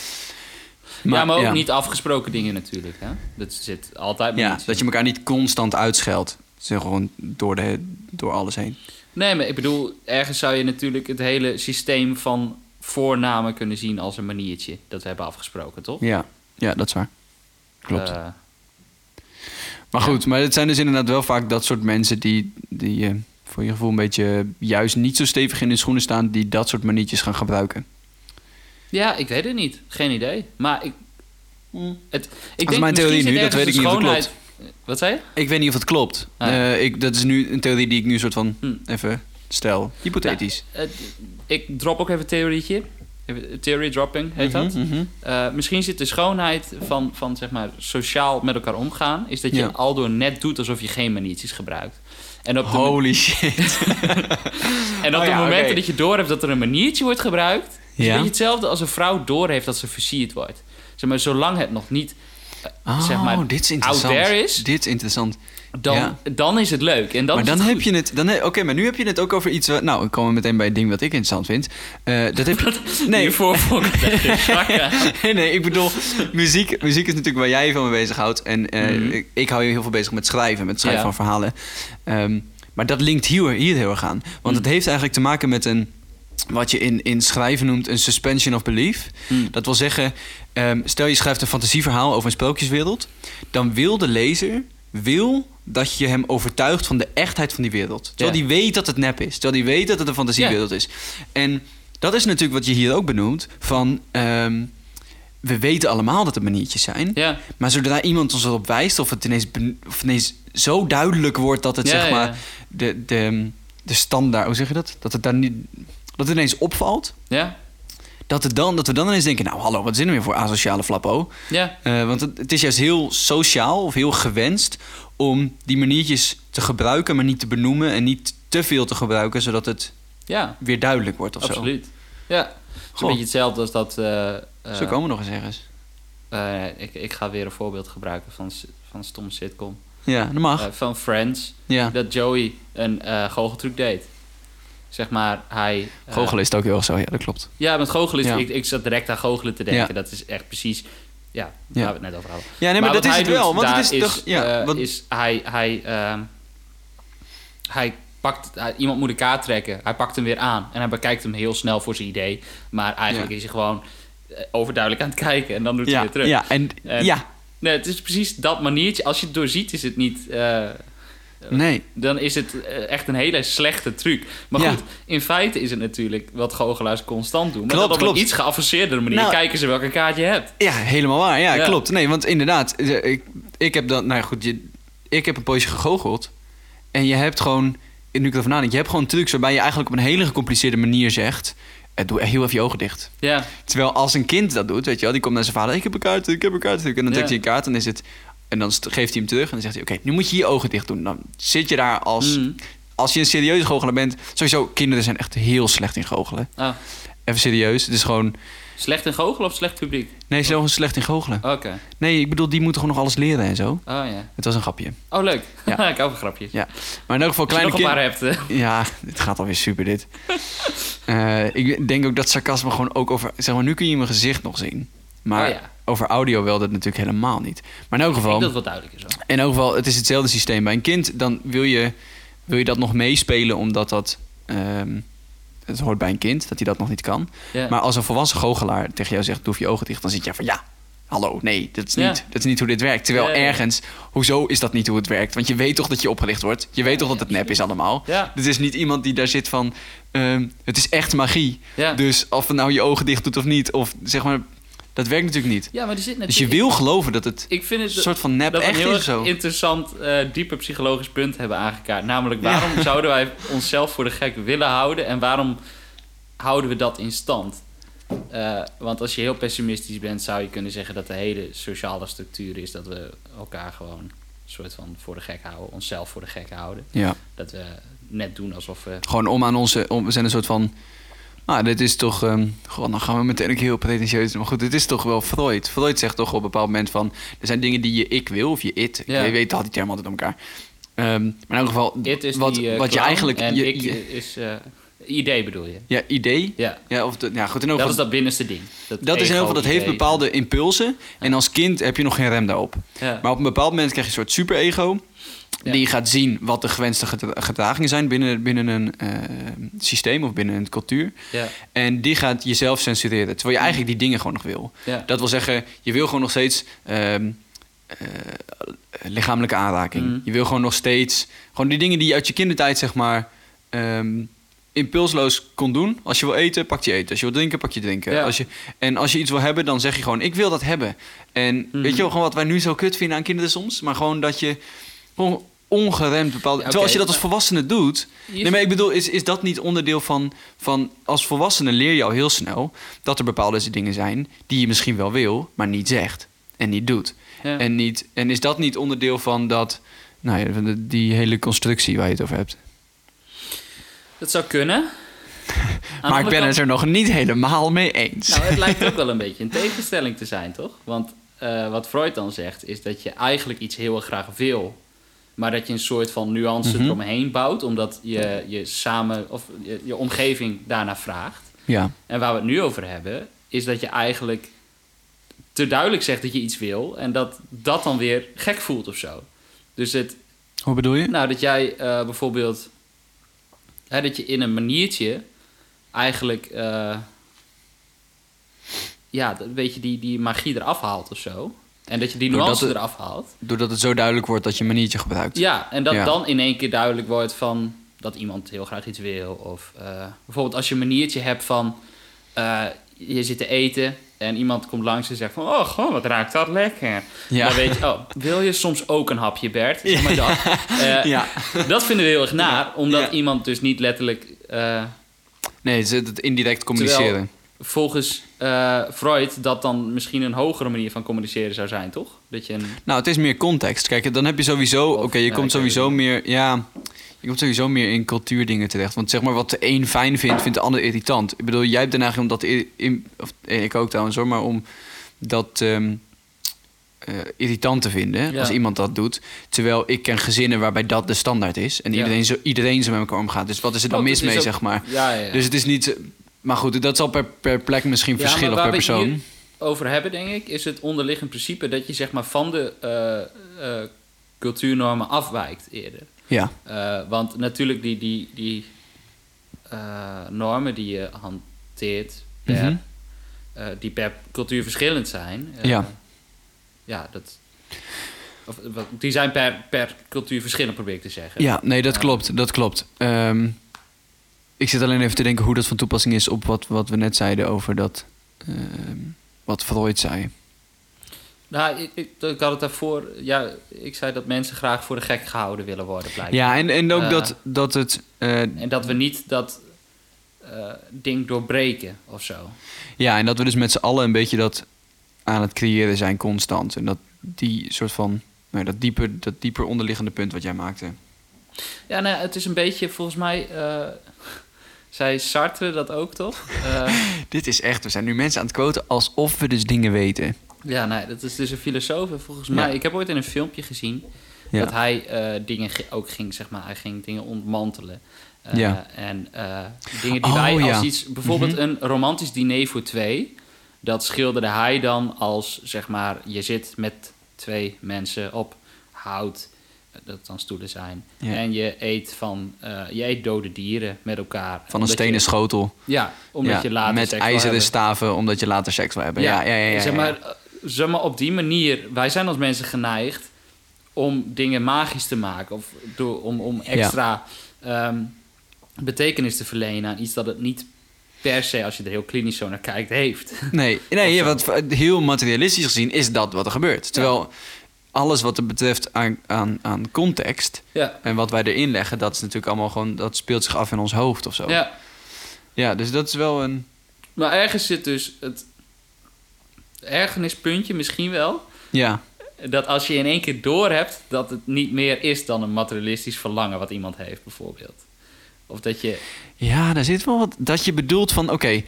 ja, maar ook niet afgesproken dingen natuurlijk. Hè? Dat zit altijd Ja, dat je elkaar niet constant uitscheldt. Zeg gewoon door, de, door alles heen. Nee, maar ik bedoel, ergens zou je natuurlijk het hele systeem van voornamen kunnen zien als een maniertje. Dat we hebben afgesproken, toch? Ja, ja dat is waar. Klopt. Eh, Maar goed, maar het zijn dus inderdaad wel vaak dat soort mensen die, die eh, voor je gevoel een beetje juist niet zo stevig in hun schoenen staan, die dat soort maniertjes gaan gebruiken. ja, ik weet het niet. Geen idee. Maar ik... Het, ik is mijn theorie nu, dat weet ik de niet of Wat zei je? Ik weet niet of het klopt. Ah. Eh, ik, dat is nu een theorie die ik nu soort van Hm. even stel. Hypothetisch. Het- ik drop ook even een theorietje. Even- Theory dropping heet dat. Mhm, mhm. Eh, misschien zit de schoonheid van, van zeg maar, sociaal met elkaar omgaan... is dat je Ja. aldoor net doet alsof je geen maniertjes gebruikt. En op de, Holy shit. en op Oh de ja, momenten dat je doorhebt dat er een maniertje wordt gebruikt... is beetje hetzelfde als een vrouw doorheeft dat ze versierd wordt. Zeg maar, zolang het nog niet Oh, zeg maar, dit is out interessant. there is... Dit is interessant. dan, Ja. dan is het leuk. En dan maar dan heb je het. dan Oké, maar nu heb je het ook over iets. wat- nou, ik kom meteen bij het ding wat ik interessant vind. Eh, dat heb je. Nee, Hiervoor nee, nee, ik bedoel, muziek, muziek is natuurlijk waar jij je van mee bezighoudt. En eh, Mhm. ik, ik hou je heel veel bezig met schrijven, met het schrijven Ja. van verhalen. Ehm, maar dat linkt hier, hier heel erg aan. Want Mhm. het heeft eigenlijk te maken met een, wat je in, in schrijven noemt, een suspension of belief. Hmm. Dat wil zeggen, ehm, stel je schrijft een fantasieverhaal over een sprookjeswereld. Dan wil de lezer, wil dat je hem overtuigt van de echtheid van die wereld. Terwijl die weet dat het nep is. Terwijl die weet dat het een fantasiewereld is. En dat is natuurlijk wat je hier ook benoemt. Van, ehm, we weten allemaal dat er maniertjes zijn. Maar zodra iemand ons erop wijst... of het ineens, of ineens zo duidelijk wordt dat het zeg maar... De, de, de standaard... Hoe zeg je dat? Dat het, daar niet, dat het ineens opvalt... ja, Dat, het dan, dat we dan ineens denken... nou, hallo, wat is er weer voor asociale flappo? ja. Eh, want het, het is juist heel sociaal of heel gewenst... om die maniertjes te gebruiken... maar niet te benoemen en niet te veel te gebruiken... zodat het Ja, weer duidelijk wordt of zo. absoluut. Ja, het is Goh. een beetje hetzelfde als dat... eh, eh, Zo komen we nog eens ergens. ik, ik ga weer een voorbeeld gebruiken van, van een stomme sitcom. Ja, dat mag. Van Friends. ja. Dat Joey een eh goocheltruc deed. Zeg maar, hij... eh, Goochelen is het ook heel erg zo, ja, dat klopt. Ja, met goochelen is... Ja. Ik, ik zat direct aan goochelen te denken. Ja. Dat is echt precies... Ja, Ja. waar we het net over hadden. Ja, nee, maar, dat is het wel. Want het is, toch... Ja, wat- is hij... hij, ehm, hij pakt... hij- iemand moet een kaart trekken. Hij pakt hem weer aan. En hij bekijkt hem heel snel voor zijn idee. Maar eigenlijk is hij gewoon eh, overduidelijk aan het kijken. En dan doet hij weer terug. ja, en, En- ja, Nee, het is precies dat maniertje. Als je het doorziet, is het niet... eh, nee. dan is het eh, echt een hele slechte truc. Maar Ja. goed, in feite is het natuurlijk wat goochelaars constant doen. Maar Klopt, dat op klopt. een iets geavanceerdere manier Nou- kijken ze welke kaart je hebt. Ja, helemaal waar. Ja, Ja. klopt. Nee, want inderdaad, eh, ik, ik heb dan... Nou ja, goed, je, ik heb een poosje gegoocheld. En je hebt gewoon... Nu ik erover nadenk, je hebt gewoon trucs waarbij je eigenlijk op een hele gecompliceerde manier zegt... eh, doe heel even je ogen dicht. Ja, Terwijl als een kind dat doet, weet je wel, die komt naar zijn vader... ik heb een kaart, ik heb een kaart. En dan trekt hij een kaart en is het... En dan geeft hij hem terug en dan zegt hij... oké, nu moet je je ogen dicht doen. Dan zit je daar als... Mm. Als je een serieuze goochelaar bent... Sowieso, kinderen zijn echt heel slecht in goochelen. Ah, Even serieus. Het is gewoon... slecht in goochelen of slecht publiek? Nee, ze gewoon slecht in goochelen. Oké. Nee, ik bedoel, die moeten gewoon nog alles leren en zo. Oh ja. Het was een grapje. Oh, leuk. Ja. ik hou van grapjes. Ja. Maar in elk geval kleine nog een kind... paar hebt. Ja, het gaat alweer super dit. Eh, ik denk ook dat sarcasme gewoon ook over... Zeg maar, nu kun je mijn gezicht nog zien. Maar Oh ja. Over audio wel dat natuurlijk helemaal niet. Maar in elk Ik geval... denk dat wat duidelijk is. Hoor. In elk geval, het is hetzelfde systeem. Bij een kind, dan wil je, wil je dat nog meespelen... omdat dat... ehm, het hoort bij een kind, dat hij dat nog niet kan. Maar als een volwassen goochelaar tegen jou zegt... doe je ogen dicht, dan zit je van... ja, Hallo, nee, dat is niet, dat is niet hoe dit werkt. Terwijl ergens, hoezo is dat niet hoe het werkt? Want je weet toch dat je opgelicht wordt. Je weet toch dat het nep is allemaal. Ja. Het is niet iemand die daar zit van, ehm, het is echt magie. Ja. Dus of het nou je ogen dicht doet of niet, of zeg maar, dat werkt natuurlijk niet. ja, maar er zit Dus natuurlijk... je wil geloven dat het Ik vind het een soort van nep dat we een echt is erg interessant, eh diepe psychologisch punt hebben aangekaart. Namelijk, waarom zouden wij onszelf voor de gek willen houden en waarom houden we dat in stand? Eh, want als je heel pessimistisch bent, zou je kunnen zeggen dat de hele sociale structuur is dat we elkaar gewoon een soort van voor de gek houden, onszelf voor de gek houden. Ja. Dat we net doen alsof we. Gewoon om aan onze, om, we zijn een soort van, ah, dit is toch, ehm gewoon, dan gaan we meteen ook heel pretentieus, maar goed, dit is toch wel Freud. Freud zegt toch op een bepaald moment van, er zijn dingen die je ik wil of je it. Ja. Je weet, had die term altijd om elkaar. Ehm, maar in elk geval, Dit is wat, die, eh, wat je eigenlijk, En je, ik je- is. eh, idee bedoel je? ja, idee. Ja, Ja, of de, ja, goed, in dat is dat binnenste ding. Dat, dat is in geval, dat heeft bepaalde impulsen. En als kind heb je nog geen rem daarop. Ja. Maar op een bepaald moment krijg je een soort superego. Ja. Die gaat zien wat de gewenste gedra- gedragingen zijn binnen, binnen een eh, systeem of binnen een cultuur. ja, En die gaat jezelf censureren. Terwijl je eigenlijk die dingen gewoon nog wil. ja. Dat wil zeggen, je wil gewoon nog steeds ehm, eh, lichamelijke aanraking. Mm. Je wil gewoon nog steeds... Gewoon die dingen die je uit je kindertijd, zeg maar... ehm, impulsloos kon doen. Als je wil eten, pak je eten. Als je wil drinken, pak je drinken. Ja. Als je, en als je iets wil hebben, dan zeg je gewoon... ik wil dat hebben. En Mhm. weet je wel, gewoon wat wij nu zo kut vinden aan kinderen soms... maar gewoon dat je gewoon ongeremd bepaalde... Ja, Terwijl als je dat als volwassene doet... Nee, maar ik bedoel, is, is dat niet onderdeel van, van... Als volwassene leer je al heel snel dat er bepaalde dingen zijn... die je misschien wel wil, maar niet zegt en niet doet. Ja. En, niet, en is dat niet onderdeel van dat... Nou ja, van de- die hele constructie waar je het over hebt. Dat zou kunnen. Maar ik ben kant- het er nog niet helemaal mee eens. Nou, het lijkt ook wel een beetje een tegenstelling te zijn, toch? Want eh, wat Freud dan zegt, is dat je eigenlijk iets heel erg graag wil. Maar dat je een soort van nuance Mhm. eromheen bouwt, omdat je, je samen of je, je omgeving daarna vraagt. Ja. En waar we het nu over hebben, is dat je eigenlijk te duidelijk zegt dat je iets wil en dat dat dan weer gek voelt of zo. Dus het, Hoe bedoel je? nou, dat jij eh, bijvoorbeeld... Hè, dat je in een maniertje eigenlijk... eh, ja, dat- weet je, die, die magie eraf haalt of zo. En dat je die nuance het- eraf haalt. Doordat het zo duidelijk wordt dat je een maniertje gebruikt. Ja, en dat Ja. dan in één keer duidelijk wordt van... dat iemand heel graag iets wil. Of eh, bijvoorbeeld als je een maniertje hebt van... eh, je zit te eten en iemand komt langs en zegt van... oh, goh, wat ruikt dat lekker. Ja. Dan weet je, oh, wil je soms ook een hapje, Bert? Zeg maar dat. Eh, Ja. dat vinden we heel erg naar, omdat iemand dus niet letterlijk... Nee, het is het indirect communiceren. volgens eh, Freud dat dan misschien een hogere manier van communiceren zou zijn, toch? Dat je een... Nou, het is meer context. Kijk, dan heb je sowieso... Oké, je ja, komt sowieso meer... Ja, je komt sowieso meer in cultuurdingen terecht. Want zeg maar, wat de een fijn vindt, vindt de ander irritant. Ik bedoel, jij hebt de neiging om dat... In, of, eh, ik ook trouwens hoor, maar om dat... ehm, eh, irritant te vinden Ja. als iemand dat doet. Terwijl ik ken gezinnen waarbij dat de standaard is. En Ja. iedereen, zo, iedereen zo met elkaar omgaat. Dus wat is er dan Oh, mis mee, ook- zeg maar? Ja. Dus het is niet... Maar goed, dat zal per, per plek misschien Ja, verschillen per persoon. hier over hebben, denk ik, is het onderliggend principe dat je zeg maar van de eh, eh, cultuurnormen afwijkt eerder. Ja, Eh, want natuurlijk die, die, die normen die je hanteert per, Mhm. die per cultuur verschillend zijn. Ja. Ja, dat... Of, die zijn per, per cultuur verschillend, probeer ik te zeggen. Ja, nee, dat klopt. Dat klopt. Ehm, ik zit alleen even te denken hoe dat van toepassing is op wat, wat we net zeiden over dat. ehm, wat Freud zei. Nou, ik, ik, ik had het daarvoor... Ja, ik zei dat mensen graag voor de gek gehouden willen worden, blijkbaar. Ja, en, en ook Eh. dat, dat het. eh, En dat we niet dat eh, ding doorbreken of zo. ja, en dat we dus met z'n allen een beetje dat aan het creëren zijn constant. En dat die soort van. Nou, dat, dieper, dat dieper onderliggende punt wat jij maakte. Ja, nou, het is een beetje, volgens mij... zei Sartre dat ook, toch? Eh, Dit is echt, we zijn nu mensen aan het quoten alsof we dus dingen weten. ja, nee, dat is dus een filosoof. en Volgens Ja. mij, ik heb ooit in een filmpje gezien... Ja. dat hij eh, dingen ge- ook ging, zeg maar, hij ging dingen ontmantelen. Eh, Ja. En dingen die Oh, wij als iets... Bijvoorbeeld Mhm. een romantisch diner voor twee... dat schilderde hij dan als, zeg maar... je zit met twee mensen op hout... dat dan stoelen zijn. Ja. En je eet, van, eh, je eet dode dieren met elkaar. Van een stenen je, schotel. Ja, omdat Ja, je later met seks ijzeren staven, omdat je later seks wil hebben. Ja, ja, ja. ja, zeg maar, eh, zeg maar, op die manier, wij zijn als mensen geneigd om dingen magisch te maken. Of door, om, om extra ehm, betekenis te verlenen aan iets dat het niet per se, als je er heel klinisch zo naar kijkt, heeft. Nee, nee ja, want heel materialistisch gezien is dat wat er gebeurt. Terwijl alles wat er betreft aan, aan, aan context Ja, en wat wij erin leggen, dat is natuurlijk allemaal gewoon, dat speelt zich af in ons hoofd of zo. ja. Ja, dus dat is wel een. Maar ergens zit dus het ergernispuntje misschien wel. Ja, Dat als je in één keer doorhebt dat het niet meer is dan een materialistisch verlangen wat iemand heeft, bijvoorbeeld. Of dat je. ja daar zit wel wat. Dat je bedoelt van, oké,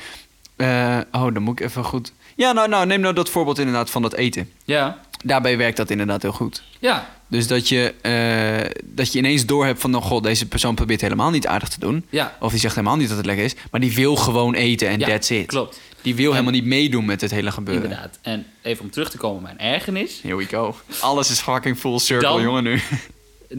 eh, oh, dan moet ik even goed. Ja, nou, nou, neem nou dat voorbeeld inderdaad van dat eten. Ja, Daarbij werkt dat inderdaad heel goed. ja, Dus dat je, eh, dat je ineens doorhebt van, oh god, deze persoon probeert helemaal niet aardig te doen. ja. Of die zegt helemaal niet dat het lekker is, maar die wil gewoon eten en ja, that's it. Klopt, Die wil En- helemaal niet meedoen met het hele gebeuren. inderdaad. En even om terug te komen op mijn ergernis. Here we go. Alles is fucking full circle, Dan- jongen, nu.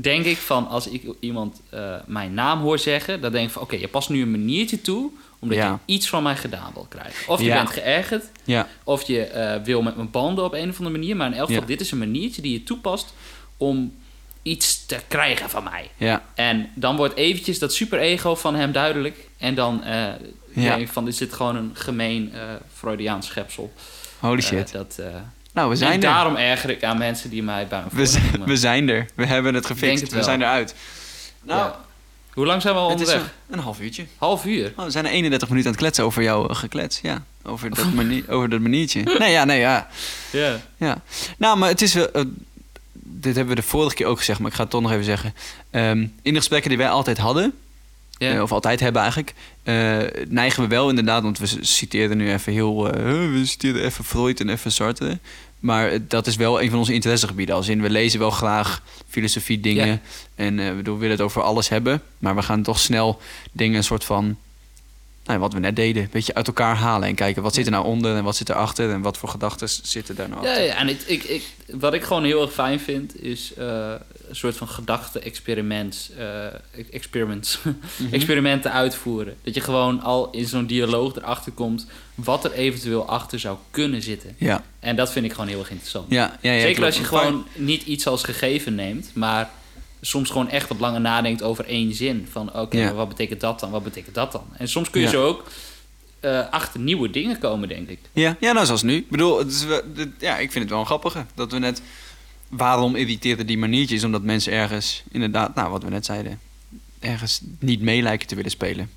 denk ik van als ik iemand eh, mijn naam hoor zeggen, dan denk ik van oké, je past nu een maniertje toe omdat Ja. je iets van mij gedaan wil krijgen. Of je Ja. bent geërgerd, Ja, of je eh, wil met me banden op een of andere manier, maar in elk geval dit is een maniertje die je toepast om iets te krijgen van mij. ja, En dan wordt eventjes dat superego van hem duidelijk en dan Ja. denk ik van dit zit gewoon een gemeen eh Freudiaans schepsel. holy shit. dat, nou, we en zijn er. daarom erger ik aan mensen die mij bij me voornoemen. we zijn er. We hebben het gefixt. het we zijn eruit. Nou, Ja. Hoe lang zijn we al het onderweg? een, een half uurtje. Half uur. Oh, we zijn er 31 minuten aan het kletsen over jouw eh, geklets. Ja, over dat, manie- over dat maniertje. Nee, ja, nee, ja. Ja. ja. Nou, maar het is wel... eh, dit hebben we de vorige keer ook gezegd, maar ik ga het toch nog even zeggen. Ehm, in de gesprekken die wij altijd hadden, eh, of altijd hebben eigenlijk, neigen we wel inderdaad, want we citeerden nu even heel, we citeerden even Freud en even Sartre. Maar eh, dat is wel een van onze interessegebieden. Als in, we lezen wel graag filosofie dingen. Ja. En eh, we we willen het over alles hebben. Maar we gaan toch snel dingen een soort van, nou, wat we net deden, een beetje uit elkaar halen. En kijken, wat zit er nou onder en wat zit erachter en wat voor gedachten zitten daar nou Ja, achter. ja, en ik, ik, ik, wat ik gewoon heel erg fijn vind, is eh, een soort van gedachte-experiments, eh, experiments, Mhm. experimenten uitvoeren. Dat je gewoon al in zo'n dialoog erachter komt wat er eventueel achter zou kunnen zitten. Ja, En dat vind ik gewoon heel erg interessant. ja, ja, ja Zeker als je gewoon niet iets als gegeven neemt, maar soms gewoon echt wat langer nadenkt over één zin. Van oké, Ja. wat betekent dat dan? Wat betekent dat dan? En soms kun je Ja. zo ook eh, achter nieuwe dingen komen, denk ik. Ja, ja, nou zoals nu. Ik bedoel, het is, ja, ik vind het wel een grappige. Dat we net... Waarom irriteerden die maniertjes? Omdat mensen ergens, inderdaad, nou wat we net zeiden... ergens niet mee lijken te willen spelen.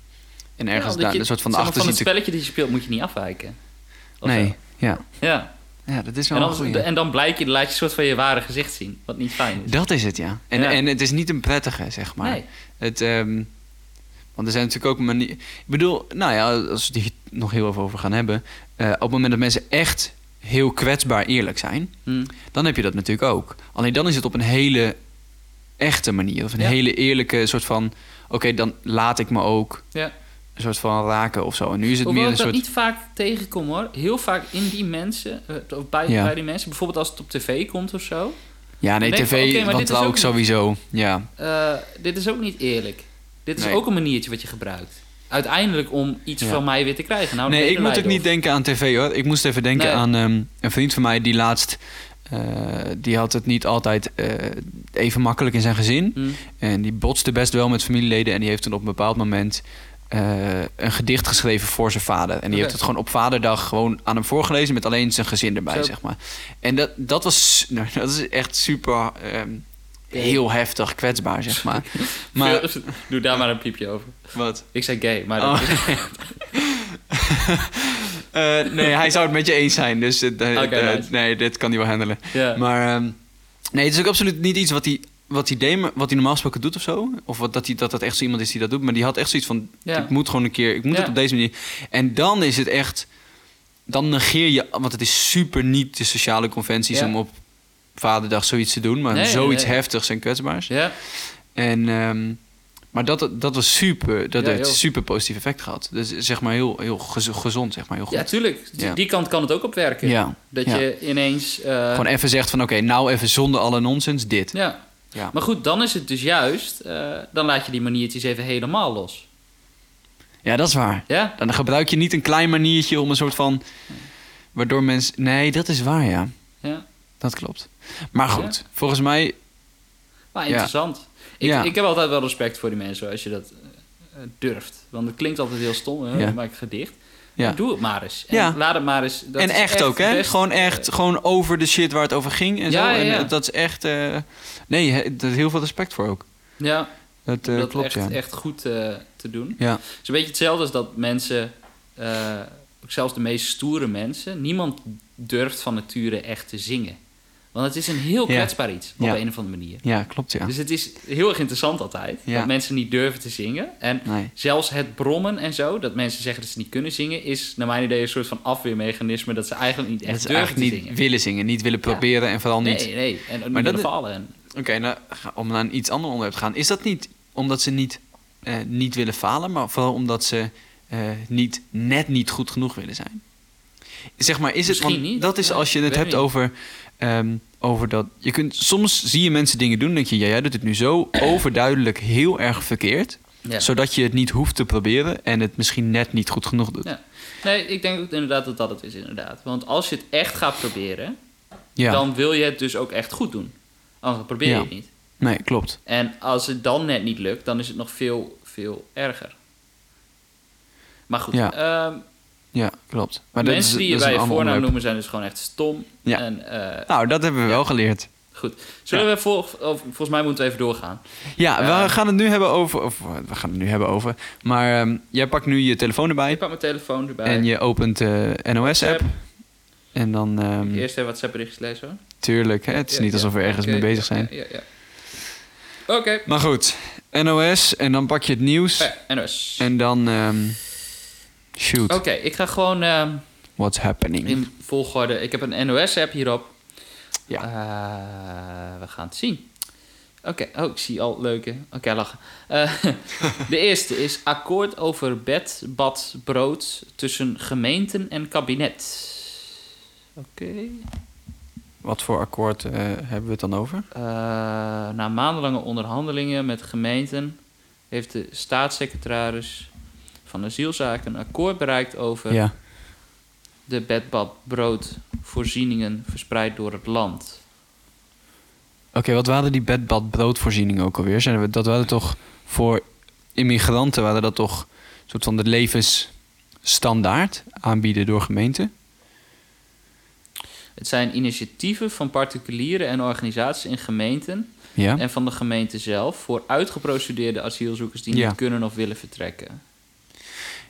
En ergens Ja, daar je- een soort van maar, achter van het spelletje dat je speelt moet je niet afwijken. Of Nee, zo. ja. Ja. Ja, dat is wel En een dan, goeie. en dan blijk je, laat je een soort van je ware gezicht zien. Wat niet fijn is. Dat is het, ja. En, Ja. en het is niet een prettige, zeg maar. Nee. Het, ehm, want er zijn natuurlijk ook manieren... Ik bedoel, nou ja, als we die nog heel even over gaan hebben... eh, op het moment dat mensen echt heel kwetsbaar eerlijk zijn... Hm. dan heb je dat natuurlijk ook. Alleen dan is het op een hele echte manier. Of een Ja. hele eerlijke soort van... Oké, dan laat ik me ook Ja. Een soort van raken of zo. En nu is het Hoewel meer ik een dat soort... niet vaak tegenkom hoor. Heel vaak in die mensen, eh, of bij, Ja. bij die mensen. Bijvoorbeeld als het op tv komt of zo. Ja, nee, Ik van, tv, want ook ook niet- sowieso. Ja, Eh, dit is ook niet eerlijk. Dit is Nee. ook een maniertje wat je gebruikt. Uiteindelijk om iets Ja. van mij weer te krijgen. Nou, nee, ik moet ook niet denken aan tv hoor. Ik moest even denken Nee. aan ehm, een vriend van mij die laatst... eh, die had het niet altijd even makkelijk in zijn gezin. Hm. En die botste best wel met familieleden. En die heeft toen op een bepaald moment eh, een gedicht geschreven voor zijn vader. En die heeft het gewoon op vaderdag gewoon aan hem voorgelezen... met alleen zijn gezin erbij, Zo. zeg maar. En dat, dat was... Nou, dat is echt super... ehm, heel heftig kwetsbaar, zeg maar. maar Doe daar maar een piepje over. wat? Ik zei gay, maar Oh. dat Eh, nee, hij zou het met je eens zijn. Dus eh, nice. nee, dit kan hij wel handelen. Maar ehm, nee, het is ook absoluut niet iets wat hij, wat hij deed, wat hij normaal gesproken doet of zo. Of wat, dat, hij, dat dat echt zo iemand is die dat doet. Maar die had echt zoiets van, Ja. ik moet gewoon een keer, ik moet Ja. het op deze manier. En dan is het echt, dan negeer je, want het is super niet de sociale conventies Ja. om op vaderdag zoiets te doen. Maar Nee, zoiets nee. heftigs en kwetsbaars. ja. En, ehm, maar dat, dat was super, dat heeft super positief effect gehad. Dus zeg maar heel, heel gez- gezond, zeg maar heel goed. ja, tuurlijk. Die kant kan het ook op werken. Ja, Dat je ineens... eh, Gewoon even zegt van oké, nou even zonder alle nonsens dit. ja. Ja. Maar goed, dan is het dus juist... eh, dan laat je die maniertjes even helemaal los. ja, dat is waar. Ja? Dan gebruik je niet een klein maniertje om een soort van Waardoor mensen... Nee, dat is waar, ja. Ja. Dat klopt. Maar goed, volgens mij... Maar Ja. interessant. Ik, Ja. ik heb altijd wel respect voor die mensen als je dat eh, durft. Want het klinkt altijd heel stom. Hè? Ja. Maakt een gedicht. Ja. Doe het maar eens. En Ja. laat het maar eens. Dat en is echt, ook, hè? best- gewoon echt, gewoon over de shit waar het over ging en Ja, zo. En dat is echt... eh, nee, daar is heel veel respect voor ook. ja, Dat, dat klopt, echt, ja. echt goed eh, te doen. Ja, Het is een beetje hetzelfde als dat mensen, ook zelfs de meest stoere mensen, niemand durft van nature echt te zingen. Want het is een heel kwetsbaar iets, op een of andere manier. ja klopt, ja. Dus het is heel erg interessant altijd, dat mensen niet durven te zingen. En Nee. zelfs het brommen en zo, dat mensen zeggen dat ze niet kunnen zingen, is naar mijn idee een soort van afweermechanisme dat ze eigenlijk niet echt dat ze durven eigenlijk te niet zingen. willen zingen, niet willen proberen en vooral niet... Nee, nee, en ook niet Maar dat willen vallen. En, Oké, nou, om naar een iets ander onderwerp te gaan. Is dat niet omdat ze niet, eh, niet willen falen, maar vooral omdat ze eh, niet, net niet goed genoeg willen zijn? Zeg maar, is het, Misschien want niet. dat is Ja, als je het hebt niet. over, ehm, over dat... Je kunt, soms zie je mensen dingen doen en denk je, ja, jij doet het nu zo overduidelijk heel erg verkeerd, ja. zodat je het niet hoeft te proberen en het misschien net niet goed genoeg doet. Ja. Nee, ik denk ook inderdaad dat dat het is, inderdaad. Want als je het echt gaat proberen, Ja, dan wil je het dus ook echt goed doen. Anders probeer je het niet. nee, klopt. En als het dan net niet lukt, dan is het nog veel, veel erger. Maar goed, Ja. Ja, klopt. Maar dat mensen is, die je bij je voornaam onderwerp. noemen zijn dus gewoon echt stom. Ja. En, eh, Nou, dat hebben we wel geleerd. goed. Zullen we vol, of, volgens mij moeten we even doorgaan. Ja, we gaan het nu hebben over. Of we gaan het nu hebben over. Maar ehm, jij pakt nu je telefoon erbij. Ik pak mijn telefoon erbij. En je opent de NOS-app. En dan. ehm, Eerst even WhatsApp berichtjes lezen hoor. tuurlijk, hè, het is niet alsof we ergens mee bezig zijn. Ja, ja. Oké. Maar goed, NOS. En dan pak je het nieuws. NOS. En dan. ehm, shoot, Oké, ik ga gewoon ehm, what's happening? in volgorde. Ik heb een NOS-app hierop. Ja. Eh, we gaan het zien. Oké, oh, ik zie al leuke. Oké, lachen. Eh, de eerste is akkoord over bed, bad, brood tussen gemeenten en kabinet. Oké. Wat voor akkoord eh, hebben we het dan over? Na maandenlange onderhandelingen met gemeenten heeft de staatssecretaris van asielzaken een akkoord bereikt over Ja. de bed, bad, brood voorzieningen verspreid door het land. Oké, wat waren die bed, bad, broodvoorzieningen ook alweer? Zijn we, dat waren toch voor immigranten, waren dat toch een soort van de levensstandaard aanbieden door gemeenten? Het zijn initiatieven van particulieren en organisaties in gemeenten Ja. en van de gemeente zelf voor uitgeprocedeerde asielzoekers die Ja. niet kunnen of willen vertrekken.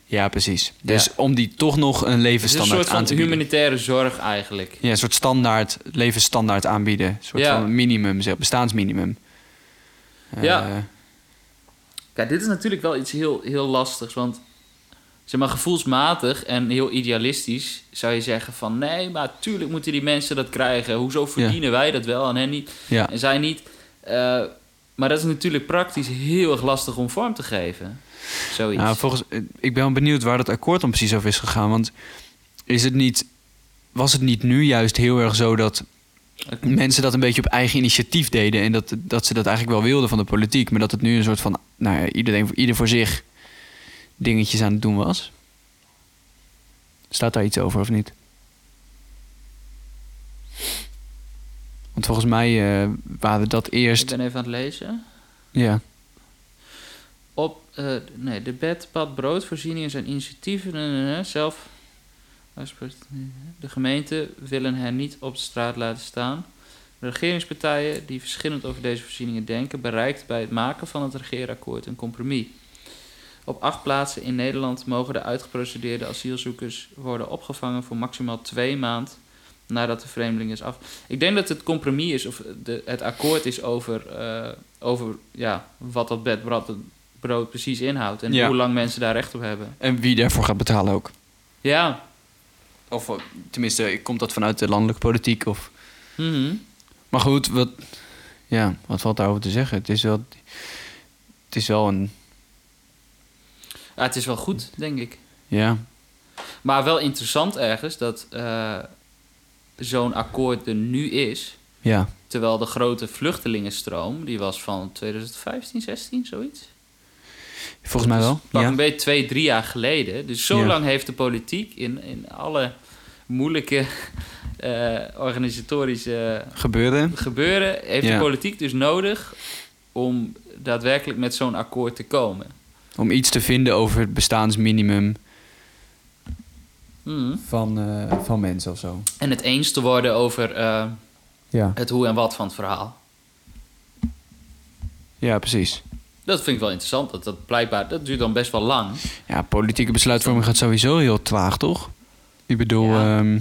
Ja, precies. Dus Ja. om die toch nog een een levensstandaard soort aan van te bieden. humanitaire zorg eigenlijk. Ja, een soort standaard, levensstandaard aanbieden. Een soort Ja. van minimum, zeg, bestaansminimum. Ja. Eh, Kijk, dit is natuurlijk wel iets heel, heel lastigs, want zeg maar gevoelsmatig en heel idealistisch zou je zeggen van nee, maar tuurlijk moeten die mensen dat krijgen. Hoezo verdienen wij dat wel en hen niet en zij niet? Eh, maar dat is natuurlijk praktisch heel erg lastig om vorm te geven. Zoiets. Nou, volgens, eh, ik ben benieuwd waar dat akkoord dan precies over is gegaan. Want is het niet, was het niet nu juist heel erg zo dat mensen dat een beetje op eigen initiatief deden en dat, dat ze dat eigenlijk wel wilden van de politiek, maar dat het nu een soort van, nou ja, iedereen, ieder voor zich dingetjes aan het doen was? Staat daar iets over of niet? Want volgens mij eh, waren dat Ik eerst. ben even aan het lezen. Ja, Eh, nee, de bed, bad, broodvoorzieningen zijn initiatieven zelf. De gemeenten willen hen niet op de straat laten staan. De regeringspartijen die verschillend over deze voorzieningen denken, bereikt bij het maken van het regeerakkoord een compromis. Op acht plaatsen in Nederland mogen de uitgeprocedeerde asielzoekers worden opgevangen voor maximaal twee maanden nadat de vreemdeling is af. Ik denk dat het compromis is, of de, het akkoord is over, eh, over ja, wat dat bed, brood, precies inhoudt en Ja. hoe lang mensen daar recht op hebben. en wie daarvoor gaat betalen ook. Ja, Of eh, tenminste, komt dat vanuit de landelijke politiek? Of... mhm. Maar goed, wat, ja, wat valt daarover te zeggen? Het is wel, het is wel een, ja, het is wel goed, denk ik. ja, Maar wel interessant ergens dat eh, zo'n akkoord er nu is. ja, Terwijl de grote vluchtelingenstroom, die was van 2015, 16, zoiets. Volgens mij Dus wel. Pak Ja. een beetje twee, drie jaar geleden. Dus zo Ja. lang heeft de politiek in, in alle moeilijke eh, organisatorische Gebeuren. gebeuren... heeft Ja. de politiek dus nodig om daadwerkelijk met zo'n akkoord te komen. Om iets te vinden over het bestaansminimum Mhm. van, eh, van mensen of zo. En het eens te worden over eh, Ja. het hoe en wat van het verhaal. ja, precies. Dat vind ik wel interessant. Dat, dat blijkbaar, dat duurt dan best wel lang. Ja, politieke besluitvorming gaat sowieso heel traag, toch? Ik bedoel, Ja. ehm,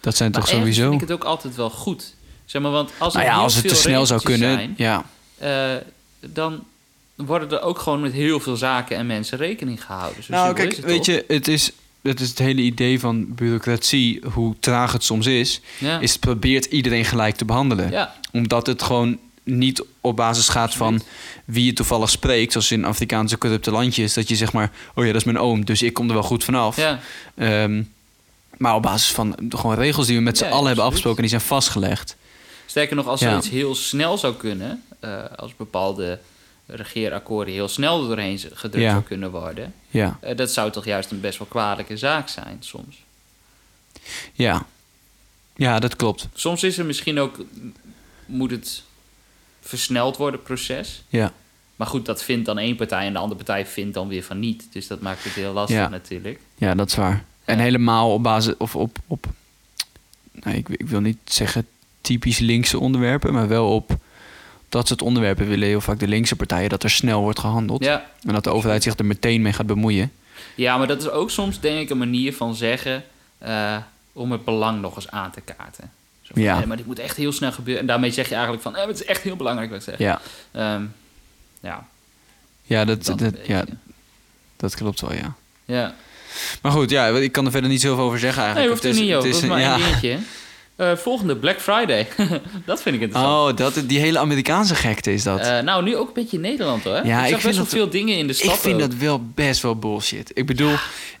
dat zijn Maar toch sowieso... vind ik het ook altijd wel goed. Zeg maar, want als nou ja, als het te snel zou kunnen, zijn, ja. eh, dan worden er ook gewoon met heel veel zaken en mensen rekening gehouden. Zo Nou, kijk, is weet je, het is, het is het hele idee van bureaucratie, hoe traag het soms is, Ja. is het probeert iedereen gelijk te behandelen. ja, Omdat het gewoon niet op basis gaat van wie je toevallig spreekt, zoals in Afrikaanse corrupte landjes, dat je zeg maar, oh ja, dat is mijn oom, dus ik kom er wel goed vanaf. ja. Ehm, maar op basis van gewoon regels die we met z'n Ja, allen hebben afgesproken, die zijn vastgelegd. Sterker nog, als Ja. zoiets heel snel zou kunnen, eh, als bepaalde regeerakkoorden heel snel doorheen gedrukt Ja. zou kunnen worden, Ja, eh, dat zou toch juist een best wel kwalijke zaak zijn soms. ja. Ja, dat klopt. Soms is er misschien ook, moet het versneld worden, proces. Ja. Maar goed, dat vindt dan één partij en de andere partij vindt dan weer van niet. Dus dat maakt het heel lastig Ja. natuurlijk. Ja, dat is waar. En Ja. helemaal op basis of op, op nou, ik, ik wil niet zeggen typisch linkse onderwerpen, maar wel op dat soort onderwerpen willen heel vaak de linkse partijen dat er snel wordt gehandeld. Ja. En dat de overheid zich er meteen mee gaat bemoeien. ja, maar dat is ook soms denk ik een manier van zeggen eh, om het belang nog eens aan te kaarten. Zo Ja. nee, maar dit moet echt heel snel gebeuren. En daarmee zeg je eigenlijk van, eh, het is echt heel belangrijk wat ik zeg. Ja, Ehm, ja, ja, dat, dat dat, een ja, dat klopt wel, ja. Ja. Maar goed, ja, ik kan er verder niet zoveel over zeggen Nee, eigenlijk. hoeft er niet, joh. het Dat is, is maar ja. één dingetje. Eh, volgende, Black Friday. dat vind ik interessant. Oh, dat, die hele Amerikaanse gekte is dat. Eh, nou, nu ook een beetje in Nederland hoor. Ja, ik ik vind best wel dat- veel dingen in de stad ik vind ook. dat wel best wel bullshit. Ik bedoel,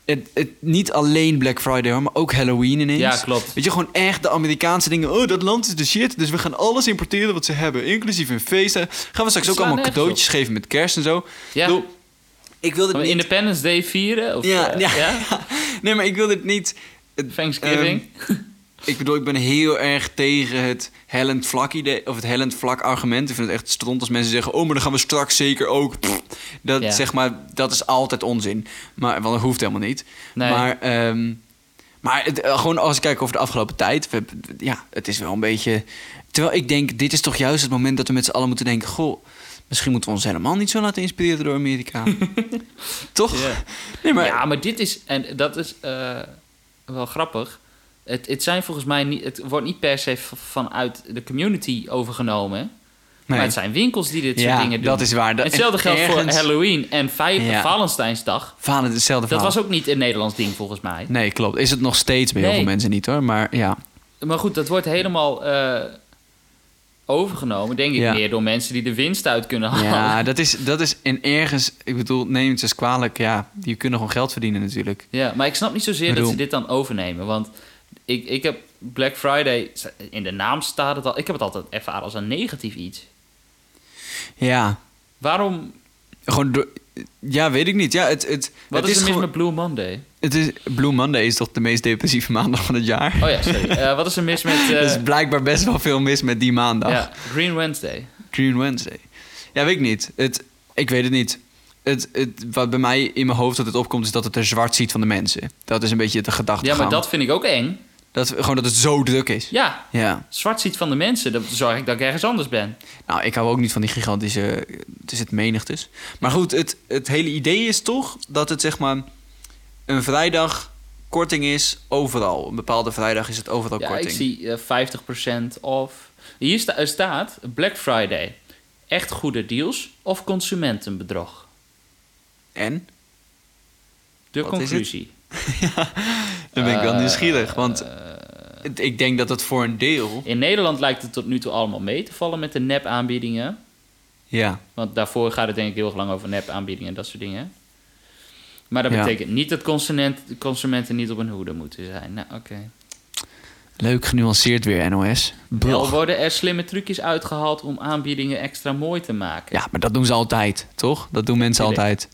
het, het, niet alleen Black Friday, hoor, maar ook Halloween ineens. Ja, klopt. Weet je, gewoon echt de Amerikaanse dingen. Oh, dat land is de shit, dus we gaan alles importeren wat ze hebben. Inclusief hun feesten. Gaan we straks ook allemaal cadeautjes geven met kerst en zo. Ja. Ik bedoel, ik wil dit niet... Independence Day vieren? Of, Ja, eh, ja. ja? Nee, maar ik wil dit niet... Thanksgiving? ehm, ik bedoel, ik ben heel erg tegen het hellend vlak idee, of het hellend vlak argument. Ik vind het echt stront als mensen zeggen, oh, maar dan gaan we straks zeker ook. Pff, dat, Ja. zeg maar, dat is altijd onzin. Maar, want dat hoeft helemaal niet. Nee. Maar, ehm, maar het, eh, gewoon als ik kijk over de afgelopen tijd, we, ja, het is wel een beetje... Terwijl ik denk, dit is toch juist het moment dat we met z'n allen moeten denken, goh, misschien moeten we ons helemaal niet zo laten inspireren door Amerika. toch? Ja. Nee, maar, ja, maar dit is, en dat is eh, wel grappig. Het, het zijn volgens mij niet, het wordt niet per se vanuit de community overgenomen. nee. Maar het zijn winkels die dit soort dingen doen. dat is waar. Dat, Hetzelfde geldt voor Halloween en vijf, Ja. Valentijnsdag. Falen hetzelfde Dat verhaal. was ook niet een Nederlands ding volgens mij. Nee, klopt. Is het nog steeds bij heel veel mensen niet hoor. Maar ja, Maar goed, dat wordt helemaal eh, overgenomen, denk ik, Ja. meer door mensen die de winst uit kunnen halen. ja dat, is, dat is en ergens, ik bedoel, neem het eens kwalijk. Ja, die kunnen gewoon geld verdienen natuurlijk. Ja, maar ik snap niet zozeer dat ze dit dan overnemen. Want ik, ik heb Black Friday, in de naam staat het al, ik heb het altijd ervaren als een negatief iets. Ja, Waarom, gewoon door, ja, weet ik niet. Ja, het, het, wat het is er mis met Blue Monday? het is, Blue Monday is toch de meest depressieve maandag van het jaar. Oh ja, sorry. Eh, wat is er mis met eh, er is blijkbaar best wel veel mis met die maandag. ja, Green Wednesday? Green Wednesday. Ja, weet ik niet. Het, ik weet het niet. Het, het, wat bij mij in mijn hoofd dat het opkomt, is dat het er zwart ziet van de mensen. Dat is een beetje de gedachte. Ja, maar dat vind ik ook eng. Dat Gewoon dat het zo druk is. Ja, Ja. zwart ziet van de mensen. Dat zorg ik dat ik ergens anders ben. Nou, ik hou ook niet van die gigantische... Het is het menigtes. Maar goed, het, het hele idee is toch dat het zeg maar... Een vrijdag korting is overal. Een bepaalde vrijdag is het overal Ja, korting. ik zie eh 50% off. Hier sta- er staat Black Friday. Echt goede deals of consumentenbedrog? En? De Wat is conclusie. Dan ben ik wel nieuwsgierig. Want eh, ik denk dat het voor een deel... in Nederland lijkt het tot nu toe allemaal mee te vallen met de nep-aanbiedingen. Ja, Want daarvoor gaat het denk ik heel lang over nep-aanbiedingen en dat soort dingen. Maar dat Ja. betekent niet dat consument, consumenten niet op hun hoede moeten zijn. Nou, oké. leuk genuanceerd weer, NOS. Wel worden er slimme trucjes uitgehaald om aanbiedingen extra mooi te maken. Ja, maar dat doen ze altijd, toch? Dat doen mensen altijd.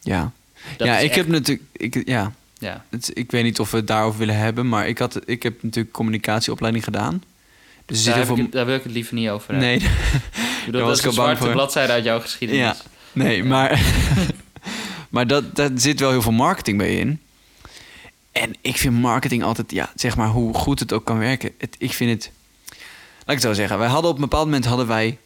Ja. Dat ja, ik echt- heb natuurlijk... Ik, ja. Ja. het, ik weet niet of we het daarover willen hebben, maar ik, had, ik heb natuurlijk communicatieopleiding gedaan. Dus Daar, ik daar wil ik het liever niet over hebben. Nee, Ik bedoel, daar was dat is een zwarte voor. bladzijde uit jouw geschiedenis. Ja. Nee, maar, maar dat, dat zit wel heel veel marketing bij in. En ik vind marketing altijd, ja, zeg maar hoe goed het ook kan werken. Het, ik vind het, laat ik het zo zeggen. Wij hadden op een bepaald moment hadden wij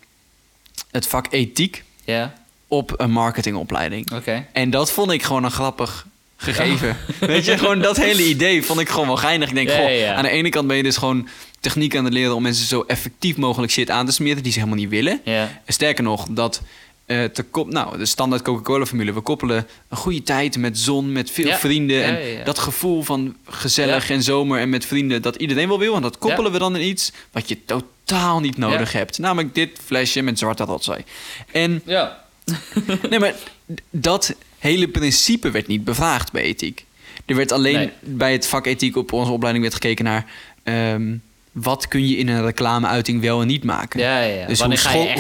het vak ethiek Ja, op een marketingopleiding. oké. En dat vond ik gewoon een grappig gegeven. Weet je, gewoon dat hele idee vond ik gewoon wel geinig. Ik denk, Ja, goh, ja, aan de ene kant ben je dus gewoon techniek aan het leren om mensen zo effectief mogelijk shit aan te smeren die ze helemaal niet willen. Sterker nog, dat eh, te kop, nou, de standaard Coca-Cola-formule. We koppelen een goede tijd met zon, met veel Ja. vrienden. Ja, en ja. dat gevoel van gezellig en zomer en met vrienden, dat iedereen wel wil. En dat koppelen we dan in iets wat je totaal niet nodig hebt. Namelijk dit flesje met zwarte rotzooi. En ja. nee, maar dat hele principe werd niet bevraagd bij ethiek. Er werd alleen Nee. bij het vak ethiek op onze opleiding werd gekeken naar... ehm, wat kun je in een reclameuiting wel en niet maken. Ja, ja, ja. Dus hoe,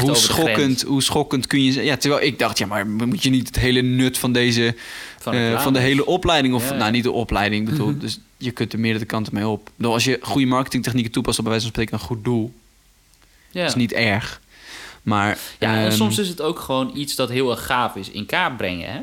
Wanneer schokkend, hoe schokkend kun je... Ja, terwijl ik dacht, ja, maar moet je niet het hele nut van deze... van, eh, van de hele opleiding... of Ja, nou, niet de opleiding, bedoel, dus je kunt er meerdere kanten mee op. Bedoel, als je goede marketingtechnieken toepast... op bij wijze van spreken een goed doel, Ja. is niet erg. Maar... Ja, en ehm, soms is het ook gewoon iets dat heel erg gaaf is in kaart brengen, hè?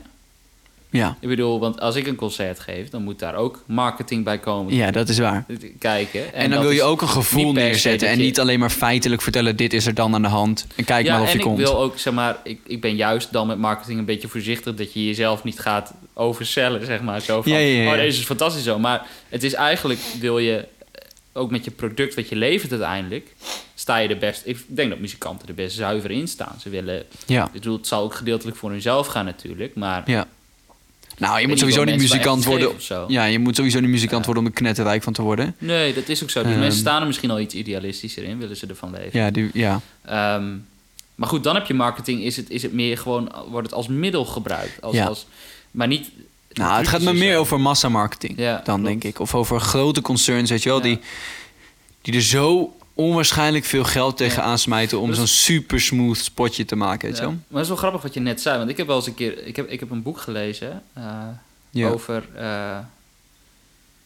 Ja, Ik bedoel, want als ik een concert geef, dan moet daar ook marketing bij komen ja, dat is waar. kijken. En, dan wil je ook een gevoel neerzetten. En je- niet alleen maar feitelijk vertellen: dit is er dan aan de hand. En kijk ja, maar of en je ik komt. wil ook, zeg maar, ik, ik ben juist dan met marketing een beetje voorzichtig dat je jezelf niet gaat overcellen, zeg maar. Zo van, Ja, ja, ja. oh, deze is fantastisch zo. Maar het is eigenlijk, wil je, ook met je product wat je levert uiteindelijk, sta je er best, ik denk dat muzikanten er best zuiver in staan. Ze willen, Ja, ik bedoel, het zal ook gedeeltelijk voor hunzelf gaan natuurlijk, maar... ja. Nou, je moet sowieso niet muzikant worden. Ja, je moet sowieso niet muzikant worden om er knetterrijk van te worden. Nee, dat is ook zo. Die Ehm. mensen staan er misschien al iets idealistischer in, willen ze ervan leven. Ja, die, ja. Ehm, maar goed, dan heb je marketing, is het, is het meer gewoon, wordt het als middel gebruikt. Als, Ja. als, maar niet... Nou, het gaat me meer over massamarketing Ja, dan, denk ik. Of over grote concerns, weet je wel. Ja. Die, die er zo onwaarschijnlijk veel geld tegenaan smijten... om Dus- zo'n super smooth spotje te maken, weet je Ja. wel. Maar het is wel grappig wat je net zei, want ik heb wel eens een keer... Ik heb, ik heb een boek gelezen eh, over... eh,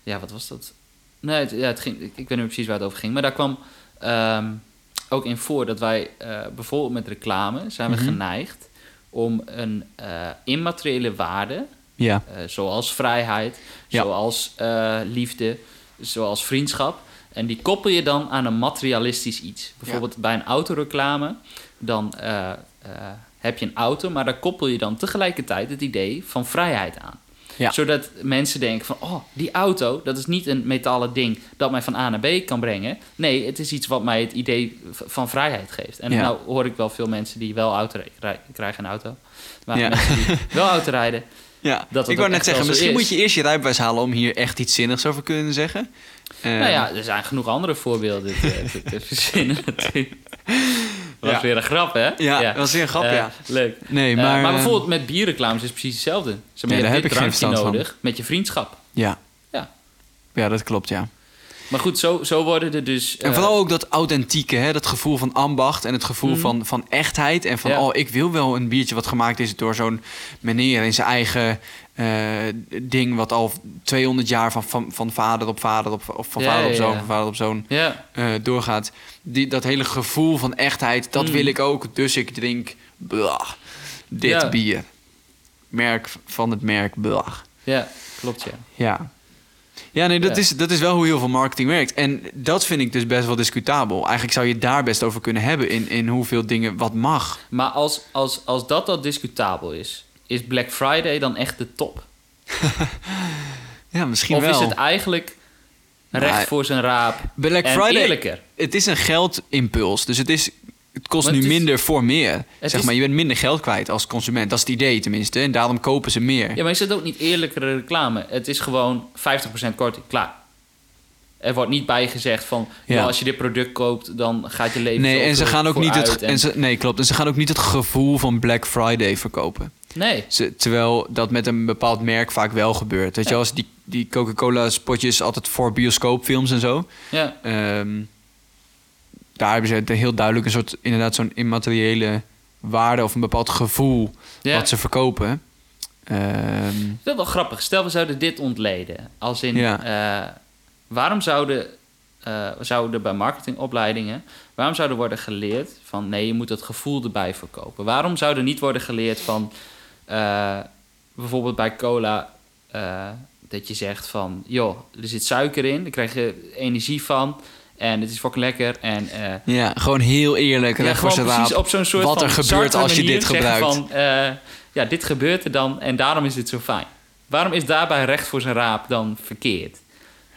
ja, wat was dat? Nee, het, ja, het ging, ik, ik weet niet precies waar het over ging. Maar daar kwam ehm, ook in voor dat wij eh, bijvoorbeeld met reclame... zijn we Mhm. geneigd om een immateriële waarde... Ja, Eh, zoals vrijheid, Ja. zoals eh, liefde, zoals vriendschap. En die koppel je dan aan een materialistisch iets. Bijvoorbeeld bij een autoreclame, dan eh, eh, heb je een auto, maar daar koppel je dan tegelijkertijd het idee van vrijheid aan. Ja. Zodat mensen denken van, oh, die auto, dat is niet een metalen ding dat mij van A naar B kan brengen. Nee, het is iets wat mij het idee van vrijheid geeft. En Ja. nou hoor ik wel veel mensen die wel auto rijden. rij- krijgen een auto. Maar Ja. mensen die wel auto rijden, ja. Dat ik wou net zeggen, misschien is. moet je eerst je rijbewijs halen... om hier echt iets zinnigs over kunnen zeggen. Eh, Nou ja, er zijn genoeg andere voorbeelden te, te, verzinnen natuurlijk. Was Ja. weer een grap, hè? Ja, dat was weer een grap, Eh, ja. Leuk. Nee, Eh, maar... maar eh, bijvoorbeeld met bierreclames is het precies hetzelfde. Zeg maar, Nee, daar heb ik geen verstand van. nodig met je vriendschap. Ja. Ja. Ja, dat klopt, ja. Maar goed, zo, zo worden er dus... En eh, vooral ook dat authentieke, hè? dat gevoel van ambacht en het gevoel Mhm. van, van echtheid. En van, Ja. oh, ik wil wel een biertje wat gemaakt is door zo'n meneer in zijn eigen eh, ding... wat al 200 jaar van, van, van vader op vader op, of van Ja, vader op zoon, ja. van vader op zoon eh, doorgaat. Die, dat hele gevoel van echtheid, dat Mhm. wil ik ook. Dus ik drink blah, dit bier. Merk van het merk blah. ja, klopt, ja. Ja. Ja, nee, dat, Ja. Is, dat is wel hoe heel veel marketing werkt. En dat vind ik dus best wel discutabel. Eigenlijk zou je daar best over kunnen hebben in, in hoeveel dingen wat mag. Maar als, als, als dat al discutabel is, is Black Friday dan echt de top? Ja, misschien of wel. is het eigenlijk recht voor zijn raap Black en Friday, eerlijker? het is een geldimpuls. Dus het, is, het kost nu het is- minder voor meer. Zeg is- maar, je bent minder geld kwijt als consument. Dat is het idee tenminste. En daarom kopen ze meer. Ja, maar is het ook niet eerlijkere reclame? Het is gewoon 50% korting, klaar. Er wordt niet bijgezegd van, Ja. ja. als je dit product koopt, dan gaat je leven Nee, en ze gaan ook niet het, en ze, nee, klopt. En ze gaan ook niet het gevoel van Black Friday verkopen. Nee, Ze, terwijl dat met een bepaald merk vaak wel gebeurt. Weet je, als die, die Coca-Cola spotjes altijd voor bioscoopfilms en zo. ja, Ehm, daar hebben ze het heel duidelijk een soort, inderdaad, zo'n immateriële waarde of een bepaald gevoel ja. wat ze verkopen. Ehm, Dat is wel grappig. Stel, we zouden dit ontleden. Als in, Ja. eh, waarom zouden, eh, zouden bij marketingopleidingen... waarom zouden worden geleerd van... nee, je moet het gevoel erbij verkopen? Waarom zou er niet worden geleerd van... eh, bijvoorbeeld bij cola... dat je zegt van... joh, er zit suiker in, daar krijg je energie van... en het is fucking lekker en... eh, ja, gewoon heel eerlijk. ja, recht voor gewoon precies raap. op zo'n soort wat er gebeurt als je dit gebruikt. Van, eh, ja, dit gebeurt er dan en daarom is het zo fijn. Waarom is daarbij recht voor zijn raap dan verkeerd? Is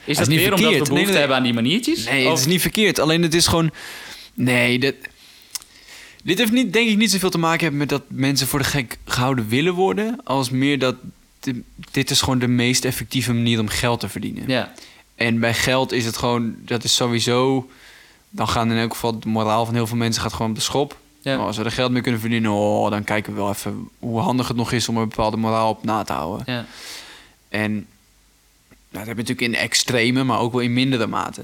is dat niet weer omdat verkeerd. we behoefte Nee, nee. hebben aan die maniertjes? Nee, Of- het is niet verkeerd. Alleen het is gewoon... Nee, dit... Dit heeft niet, denk ik niet zoveel te maken hebben met dat mensen voor de gek gehouden willen worden. Als meer dat dit is gewoon de meest effectieve manier om geld te verdienen. Ja, En bij geld is het gewoon, dat is sowieso... Dan gaan in elk geval de moraal van heel veel mensen gaat gewoon op de schop. ja. Oh, als we er geld mee kunnen verdienen, oh, dan kijken we wel even hoe handig het nog is om een bepaalde moraal op na te houden. ja. En nou, dat heb je natuurlijk in extreme, maar ook wel in mindere mate.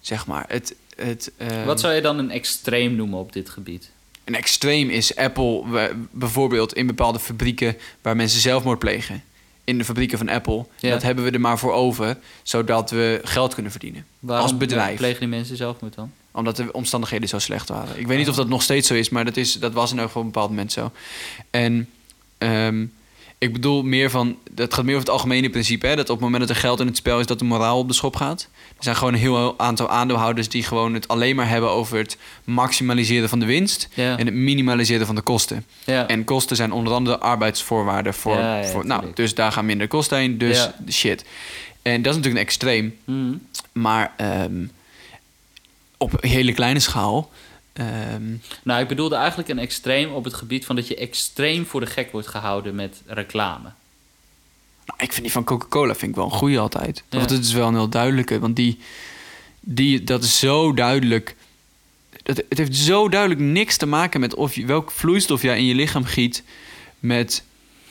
Zeg maar. Het, het, eh, Wat zou je dan een extreem noemen op dit gebied? Een extreem is Apple bijvoorbeeld in bepaalde fabrieken waar mensen zelfmoord plegen. In de fabrieken van Apple. Ja. Dat hebben we er maar voor over, zodat we geld kunnen verdienen. Waarom Als bedrijf. plegen die mensen zelfmoord dan? Omdat de omstandigheden zo slecht waren. Ik weet niet of dat nog steeds zo is, maar dat, is, dat was in elk geval op een bepaald moment zo. En ehm, ik bedoel meer van, dat gaat meer over het algemene principe, hè, dat op het moment dat er geld in het spel is, dat de moraal op de schop gaat. Er zijn gewoon een heel aantal aandeelhouders die gewoon het alleen maar hebben over het maximaliseren van de winst Ja, en het minimaliseren van de kosten. ja. En kosten zijn onder andere arbeidsvoorwaarden voor, Ja, ja, voor nou, dus daar gaan minder kosten heen, dus shit. En dat is natuurlijk een extreem. Mhm. Maar ehm, op een hele kleine schaal. Ehm, Nou, ik bedoelde eigenlijk een extreem op het gebied van dat je extreem voor de gek wordt gehouden met reclame. nou, ik vind die van Coca-Cola vind ik wel een goede altijd. Ja. Want het is wel een heel duidelijke. Want die, die, dat is zo duidelijk. Het, het heeft zo duidelijk niks te maken met of je, welke vloeistof jij in je lichaam giet. Met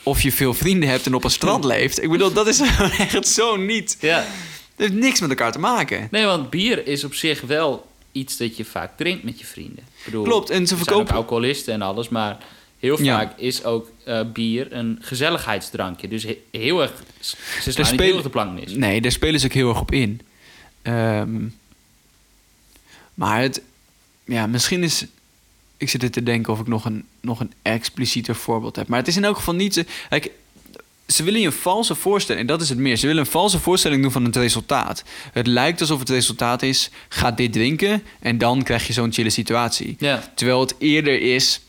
of je veel vrienden hebt en op een strand leeft. Ik bedoel, dat is echt zo niet. Ja. Het heeft niks met elkaar te maken. Nee, want bier is op zich wel iets dat je vaak drinkt met je vrienden. Ik bedoel, Klopt, en ze er zijn ook verkopen... alcoholisten en alles, maar heel Ja. vaak is ook eh, bier een gezelligheidsdrankje. Dus he- heel erg, ze slaan spelen- heel de plank mis. Nee, daar spelen ze ook heel erg op in. Ehm, maar het... Ja, misschien is... Ik zit er te denken of ik nog een, nog een explicieter voorbeeld heb. Maar het is in elk geval niet... Kijk, ze willen je een valse voorstelling... En dat is het meer. Ze willen een valse voorstelling doen van het resultaat. Het lijkt alsof het resultaat is... Ga dit drinken en dan krijg je zo'n chille situatie. Terwijl het eerder is...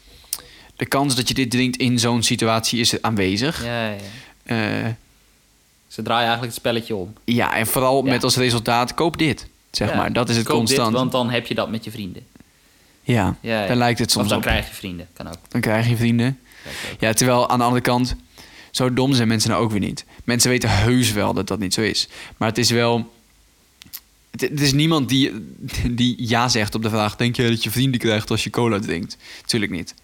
De kans dat je dit drinkt in zo'n situatie is aanwezig. ja, ja. Eh, Ze draaien eigenlijk het spelletje om. ja, en vooral Ja. met als resultaat... Koop dit. Zeg maar, dat is het koop constant. Dit, want dan heb je dat met je vrienden. Ja, daar lijkt het Of soms dan op. krijg je vrienden, kan ook. Dan krijg je vrienden. Ja, terwijl aan de andere kant, zo dom zijn mensen nou ook weer niet. Mensen weten heus wel dat dat niet zo is. Maar het is wel... Het, het is niemand die, die ja zegt op de vraag... denk je dat je vrienden krijgt als je cola drinkt? Tuurlijk niet.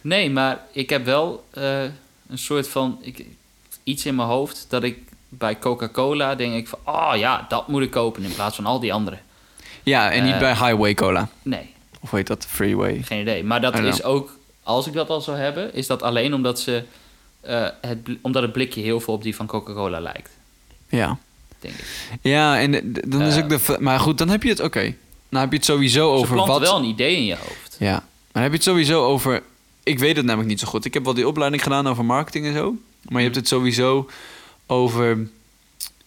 Nee, maar ik heb wel eh, een soort van ik, iets in mijn hoofd dat ik bij Coca-Cola denk ik van, oh ja, dat moet ik kopen in plaats van al die andere. Ja, en niet Eh. bij Highway Cola. Nee, Of heet dat? Freeway. geen idee. Maar dat is ook, als ik dat al zou hebben, is dat alleen omdat ze eh, het, omdat het blikje heel veel op die van Coca-Cola lijkt, Ja. denk ik. Ja, en dan is Eh. ook de... Maar goed, dan heb je het... Oké. Dan heb je het sowieso over wat... wel een idee in je hoofd. Ja, maar dan heb je het sowieso over... Ik weet het namelijk niet zo goed. Ik heb wel die opleiding gedaan over marketing en zo. Maar je hebt het sowieso over...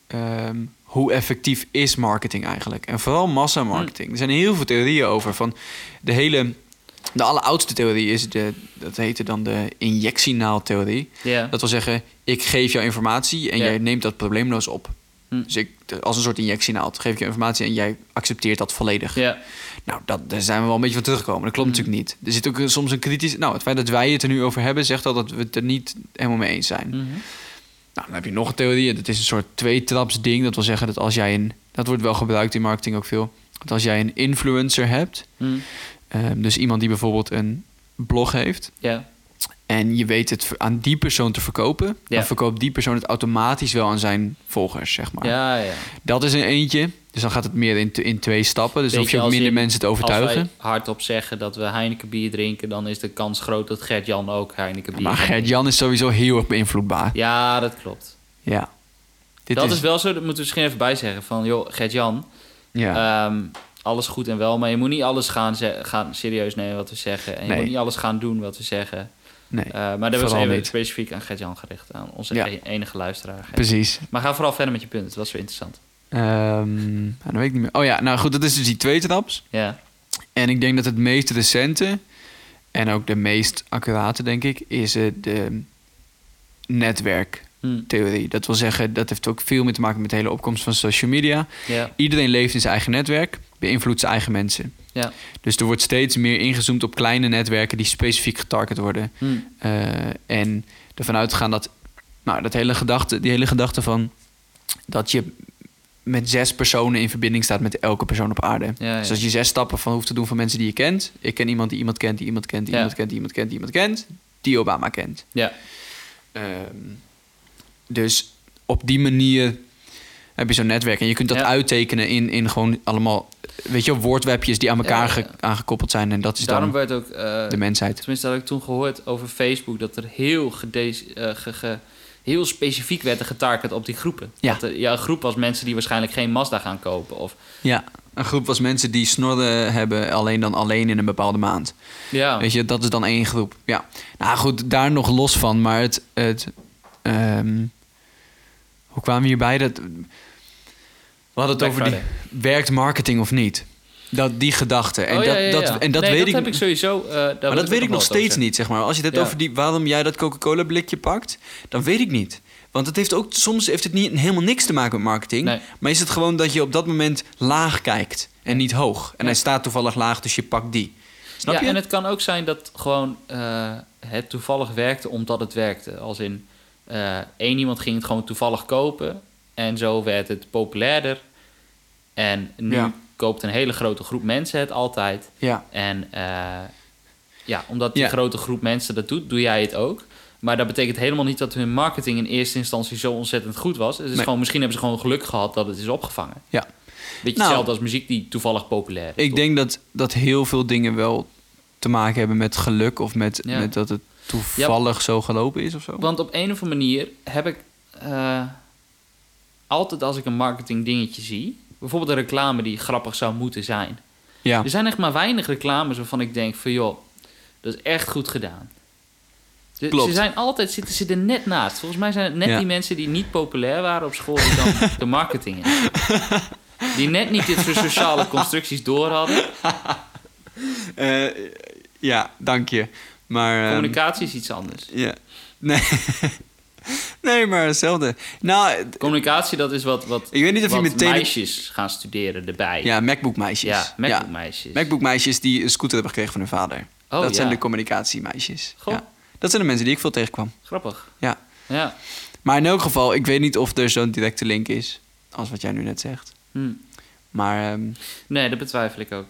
ehm, hoe effectief is marketing eigenlijk? En vooral massamarketing. Er zijn heel veel theorieën over. Van de hele... De alleroudste theorie is de... Dat heette dan de injectienaaltheorie. Ja, Dat wil zeggen, ik geef jou informatie en jij neemt dat probleemloos op. Hm. Dus ik, als een soort injectienaald geef ik je informatie en jij accepteert dat volledig. Nou, dat, daar zijn we wel een beetje van teruggekomen. Dat klopt Mhm. natuurlijk niet. Er zit ook soms een kritisch... Nou, het feit dat wij het er nu over hebben... zegt al dat we het er niet helemaal mee eens zijn. mhm. Nou, dan heb je nog een theorie. Dat is een soort tweetraps ding. Dat wil zeggen dat als jij een... Dat wordt wel gebruikt in marketing ook veel. Dat als jij een influencer hebt... Mhm. Ehm, dus iemand die bijvoorbeeld een blog heeft... ja, en je weet het aan die persoon te verkopen, Ja. dan verkoopt die persoon het automatisch wel aan zijn volgers, zeg maar. Ja, ja. Dat is een eentje. Dus dan gaat het meer in, in twee stappen. Dus hoef je ook minder in- mensen te overtuigen. Als wij hardop zeggen dat we Heineken bier drinken... dan is de kans groot dat Gert-Jan ook Heineken bier Maar Gert-Jan is sowieso heel erg beïnvloedbaar. Ja, dat klopt. Ja. Dit dat is... wel zo, dat moeten we misschien even bij zeggen. Van, joh, Gert-Jan, Ja. ehm, alles goed en wel... maar je moet niet alles gaan, ze- gaan serieus nemen wat we zeggen. En je Nee. moet niet alles gaan doen wat we zeggen. nee, Eh, maar dat was even niet. specifiek aan Gert-Jan gericht. Aan onze Ja. e- enige luisteraar. Gert. precies. Maar ga vooral verder met je punt. Het was zo interessant. Nou, dat weet ik niet meer. Oh ja, nou goed, dat is dus die twee traps. Ja, En ik denk dat het meest recente en ook de meest accurate, denk ik, is eh, de netwerktheorie. Hm. Dat wil zeggen, dat heeft ook veel meer te maken met de hele opkomst van social media. ja, Iedereen leeft in zijn eigen netwerk, beïnvloedt zijn eigen mensen. ja. Dus er wordt steeds meer ingezoomd op kleine netwerken die specifiek getarget worden. Hm. Eh, en ervan uitgaan dat, nou, dat hele gedachte, die hele gedachte van dat je met zes personen in verbinding staat met elke persoon op aarde. Ja, ja. Dus als je zes stappen van hoeft te doen van mensen die je kent. Ik ken iemand die iemand kent, die iemand kent, die Ja. iemand kent, die iemand kent, die iemand kent, die Obama kent. ja. Ehm, dus op die manier heb je zo'n netwerk. En je kunt dat Ja. uittekenen in, in gewoon allemaal, weet je, woordwebjes die aan elkaar Ja, ja, aangekoppeld zijn. En dat is Daarom dan werd ook... eh, de mensheid. Tenminste, had ik toen gehoord over Facebook... dat er heel, gede- eh, ge- ge- heel specifiek werd er getarget op die groepen. Ja. Dat er, ja, een groep was mensen die waarschijnlijk geen Mazda gaan kopen. Of, Ja, een groep was mensen die snorren hebben, alleen dan alleen in een bepaalde maand. ja, Weet je, dat is dan één groep. Ja, nou goed, daar nog los van, maar het. het ehm, hoe kwamen we hierbij? Dat, we hadden het over die, werkt marketing of niet? Dat, die gedachte. En Oh, dat, ja, ja, dat, en dat Nee, weet dat ik. heb ik sowieso... eh, maar dat weet ik nog over steeds niet, zeg maar. Als je het hebt over die, waarom jij dat Coca-Cola blikje pakt, dan weet ik niet. Want het heeft ook, soms heeft het niet, helemaal niks te maken met marketing. Nee. Maar is het gewoon dat je op dat moment laag kijkt en niet hoog. En hij staat toevallig laag, dus je pakt die. Snap ja, je? en het kan ook zijn dat gewoon eh, het toevallig werkte omdat het werkte. Als in eh, één iemand ging het gewoon toevallig kopen en zo werd het populairder. En nu Ja. koopt een hele grote groep mensen het altijd. Ja. En eh, ja, omdat die Ja. grote groep mensen dat doet, doe jij het ook. Maar dat betekent helemaal niet dat hun marketing in eerste instantie zo ontzettend goed was. Het is Nee. gewoon, misschien hebben ze gewoon geluk gehad dat het is opgevangen. Ja. Beetje Nou, hetzelfde als muziek die toevallig populair is. Ik toch? denk dat, dat heel veel dingen wel te maken hebben met geluk of met, met dat het toevallig zo gelopen is of zo. Want op een of andere manier heb ik eh, altijd als ik een marketing dingetje zie, bijvoorbeeld een reclame die grappig zou moeten zijn. Ja, Er zijn echt maar weinig reclames waarvan ik denk van joh, dat is echt goed gedaan. De- Klopt. Ze zijn altijd, zitten ze er net naast. Volgens mij zijn het net Ja. die mensen die niet populair waren op school die dan de marketing in. Die net niet dit soort sociale constructies door hadden. Eh, ja dank je. Maar, ehm, Communicatie is iets anders. ja. Nee. nee, maar hetzelfde. Nou, het- Communicatie, dat is wat, wat, ik weet niet of je meteen... meisjes gaan studeren erbij. Ja, MacBook-meisjes. Ja, MacBook-meisjes. MacBook-meisjes die een scooter hebben gekregen van hun vader. Oh, dat ja. zijn de communicatiemeisjes. Goh. Ja. Dat zijn de mensen die ik veel tegenkwam. Grappig. Ja. Ja. Maar in elk geval, ik weet niet of er zo'n directe link is. Als wat jij nu net zegt. Hm. Maar ehm, Nee, dat betwijfel ik ook.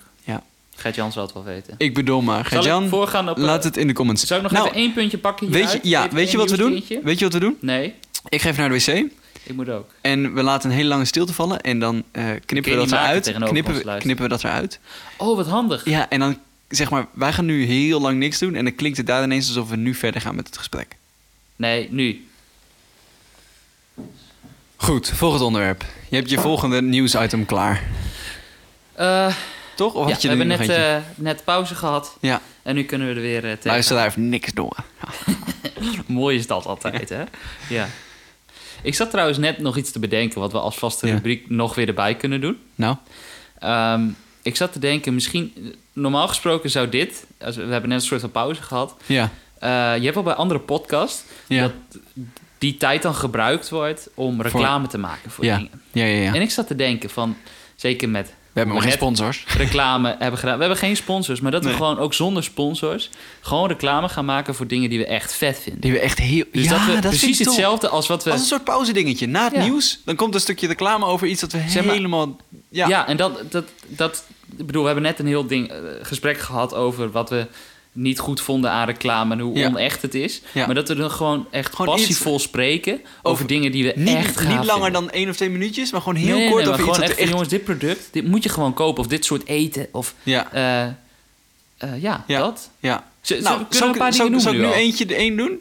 Ja. Gert-Jan zal het wel weten. ik bedoel maar. Gert-Jan, voorgaan op... laat het in de comments. Zou ik nog Nou, even één puntje pakken weet je, hieruit? ja, Even weet je wat we doen? Weet je wat we doen? Nee, Ik ga even naar de wc. ik moet ook. En we laten een hele lange stilte vallen. En dan eh, knippen we dat eruit. Knippen, we- knippen we dat eruit. Oh, wat handig. Ja, en dan zeg maar, wij gaan nu heel lang niks doen. En dan klinkt het daar ineens alsof we nu verder gaan met het gesprek. Nee, nu. Goed, volgend onderwerp. Je hebt je volgende nieuwsitem klaar. Eh, Toch? Of ja, je we hebben net, eh, net pauze gehad. Ja, En nu kunnen we er weer uh, tegen. luister daar heeft niks door. Mooi is dat altijd, hè? Ja. Ik zat trouwens net nog iets te bedenken... wat we als vaste rubriek nog weer erbij kunnen doen. Nou, Ehm, ik zat te denken, misschien... Normaal gesproken zou dit... Als we, hebben net een soort van pauze gehad... ja. Eh, je hebt wel bij andere podcasts... Dat die tijd dan gebruikt wordt om reclame te maken voor dingen. Ja, ja, ja. En ik zat te denken van... Zeker met We hebben geen sponsors. reclame hebben gedaan. We hebben geen sponsors, maar dat Nee. we gewoon ook zonder sponsors... gewoon reclame gaan maken voor dingen die we echt vet vinden. Die we echt heel... Dus ja, dat we precies hetzelfde als wat we... Als een soort pauzedingetje. Na het Ja. nieuws, dan komt een stukje reclame over iets dat we Zeg maar- helemaal... Ja. Ja, en dat, dat, dat... Ik bedoel, we hebben net een heel ding, eh, gesprek gehad over wat we niet goed vonden aan reclame en hoe Ja. onecht het is. Ja. Maar dat we dan gewoon echt Gewoon passievol spreken over, over- dingen die we Niet, echt niet langer vinden. dan één of twee minuutjes, maar gewoon heel Nee, kort nee, over iets echt, echt... jongens, dit product, dit moet je gewoon kopen. Of dit soort eten. Of Ja, eh, eh, ja, dat. ja. Z- Nou, we kunnen zal een paar dingen zal ik nu nu al? eentje de één doen?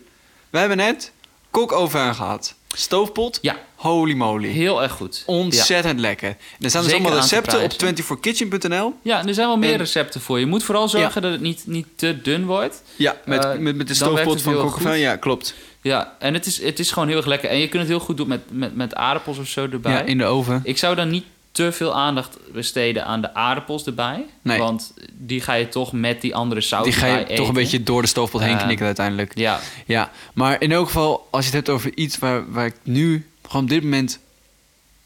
We hebben net kokoven gehad. Stoofpot. Ja. Holy moly. Heel erg goed. Ontzettend lekker. En er staan dus allemaal recepten op prijzen. 24kitchen.nl. Ja, er zijn wel meer En- recepten voor. Je moet vooral zorgen dat het niet, niet te dun wordt. Ja, met, Eh, met, met de stoofpot van goed. Ja, klopt. Ja, en het is, het is gewoon heel erg lekker. En je kunt het heel goed doen met, met, met aardappels of zo erbij. Ja, in de oven. Ik zou dan niet te veel aandacht besteden aan de aardappels erbij. Nee. Want die ga je toch met die andere saus Die ga je toch eten. een beetje door de stoofpot heen Eh, knikken uiteindelijk. Ja, Ja, maar in elk geval, als je het hebt over iets waar, waar ik nu gewoon op dit moment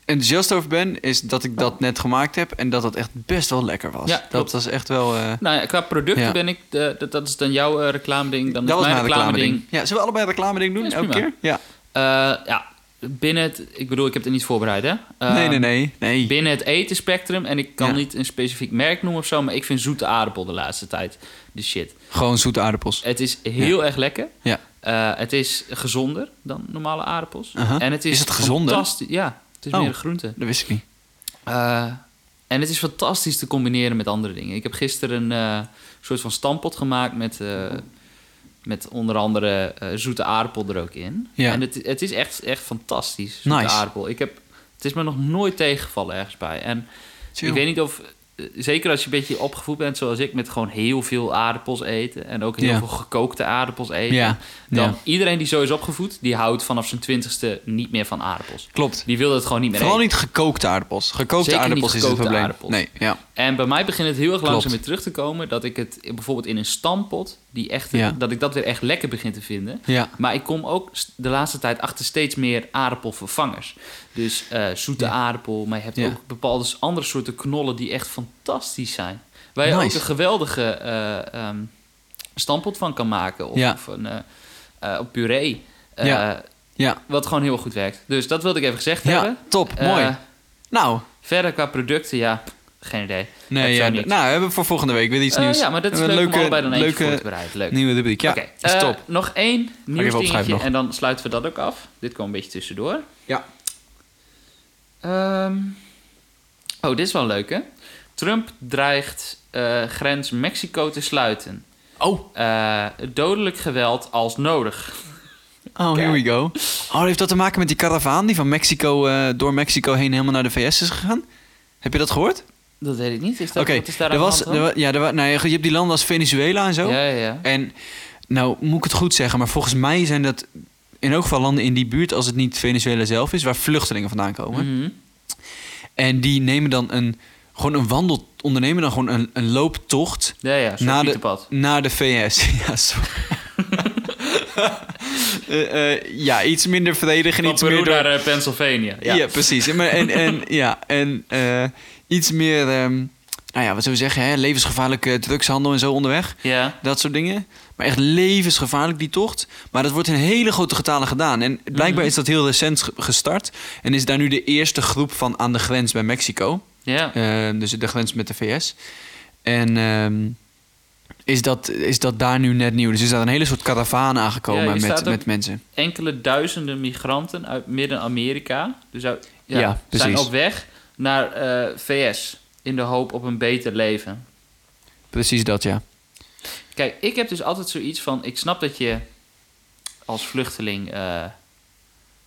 enthousiast over ben, is dat ik dat net gemaakt heb en dat dat echt best wel lekker was. Ja, dat was echt wel. eh, nou ja, qua producten Ja. ben ik... De, dat, dat is dan jouw eh, reclame ding. Dan dat is was mijn reclame reclame ding. Ja, zullen we allebei reclame ding doen Ja, elke keer? Ja. Eh, ja, binnen het... Ik bedoel, ik heb het niet voorbereid, hè? Eh, nee, nee, nee. nee. Binnen het etenspectrum, en ik kan niet een specifiek merk noemen of zo... maar ik vind zoete aardappel de laatste tijd de shit. Gewoon zoete aardappels. Het is heel erg lekker. Ja. Eh, het is gezonder dan normale aardappels. En het is, Is het gezonder? fantastisch- Ja, het is Oh. meer groente. Dat wist ik niet. Eh, en het is fantastisch te combineren met andere dingen. Ik heb gisteren een eh, soort van stampot gemaakt met, met onder andere zoete aardappel er ook in. Ja. En het, het is echt, echt fantastisch, zoete Nice. aardappel. Ik heb, het is me nog nooit tegengevallen ergens bij. En Chill. ik weet niet of, zeker als je een beetje opgevoed bent zoals ik, met gewoon heel veel aardappels eten en ook heel Ja. veel gekookte aardappels eten, Ja, dan ja. iedereen die zo is opgevoed, die houdt vanaf zijn twintigste niet meer van aardappels. Klopt. Die wil het gewoon niet meer Vooral eten. niet gekookte aardappels. Gekookte Zeker aardappels is het gekookte probleem. aardappels. Nee, ja. En bij mij begint het heel erg langzaam weer terug te komen dat ik het bijvoorbeeld in een stampot, die echt, dat ik dat weer echt lekker begin te vinden. Ja. Maar ik kom ook de laatste tijd achter steeds meer aardappelvervangers. Dus eh, zoete Ja. aardappel, maar je hebt Ja. ook bepaalde andere soorten knollen die echt fantastisch zijn. Waar je ook een geweldige eh ehm, stampot van kan maken. Of, Ja. of een op puree. Ja. Ja. Wat gewoon heel goed werkt. Dus dat wilde ik even gezegd hebben. top. Mooi. Nou, Verder qua producten, ja, geen idee. nee, ja, niet? nou, we hebben voor volgende week weer iets nieuws. ja, maar dat is leuk om leuke- allebei dan leuke voor te bereiden. Leuk. Nieuwe rubriek. Ja, Oké, eh, top. nog één nieuws dingetje en dan sluiten we dat ook af. Dit kwam een beetje tussendoor. Ja. Ehm, oh, dit is wel leuk, hè? Trump dreigt eh, grens Mexico te sluiten. Oh, Eh, dodelijk geweld als nodig. oh, here we go. Oh, heeft dat te maken met die karavaan die van Mexico, eh, door Mexico heen helemaal naar de VS is gegaan? Heb je dat gehoord? Dat weet ik niet. Is dat, Oké, wat is daar er was, er ja, er nou, je hebt die landen als Venezuela en zo. Ja, ja, ja. En nou moet ik het goed zeggen, maar volgens mij zijn dat in elk geval landen in die buurt, als het niet Venezuela zelf is, waar vluchtelingen vandaan komen. Mhm. En die nemen dan een, gewoon een wandel, ondernemen dan gewoon een, een looptocht Ja, ja, zo'n Na de- naar de VS. ja, sorry. Eh, ja, iets minder vredig en Van iets Peru meer... door- naar eh, Pennsylvania. ja. Ja. precies. En, en, ja, en iets meer, ehm, nou ja, wat zullen we zeggen, hè, levensgevaarlijke drugshandel en zo onderweg. ja. Dat soort dingen. Maar echt levensgevaarlijk, die tocht. Maar dat wordt in hele grote getalen gedaan. En blijkbaar Mhm. is dat heel recent ge- gestart. En is daar nu de eerste groep van aan de grens bij Mexico. Ja. Eh, dus de grens met de VS. En ehm, is, dat, is dat daar nu net nieuw. Dus is daar een hele soort karavaan aangekomen je met, met mensen. enkele duizenden migranten uit Midden-Amerika. Dus uit, ja, Ja, zijn op weg naar eh, VS. In de hoop op een beter leven. Precies dat, ja. Kijk, ik heb dus altijd zoiets van... Ik snap dat je als vluchteling eh,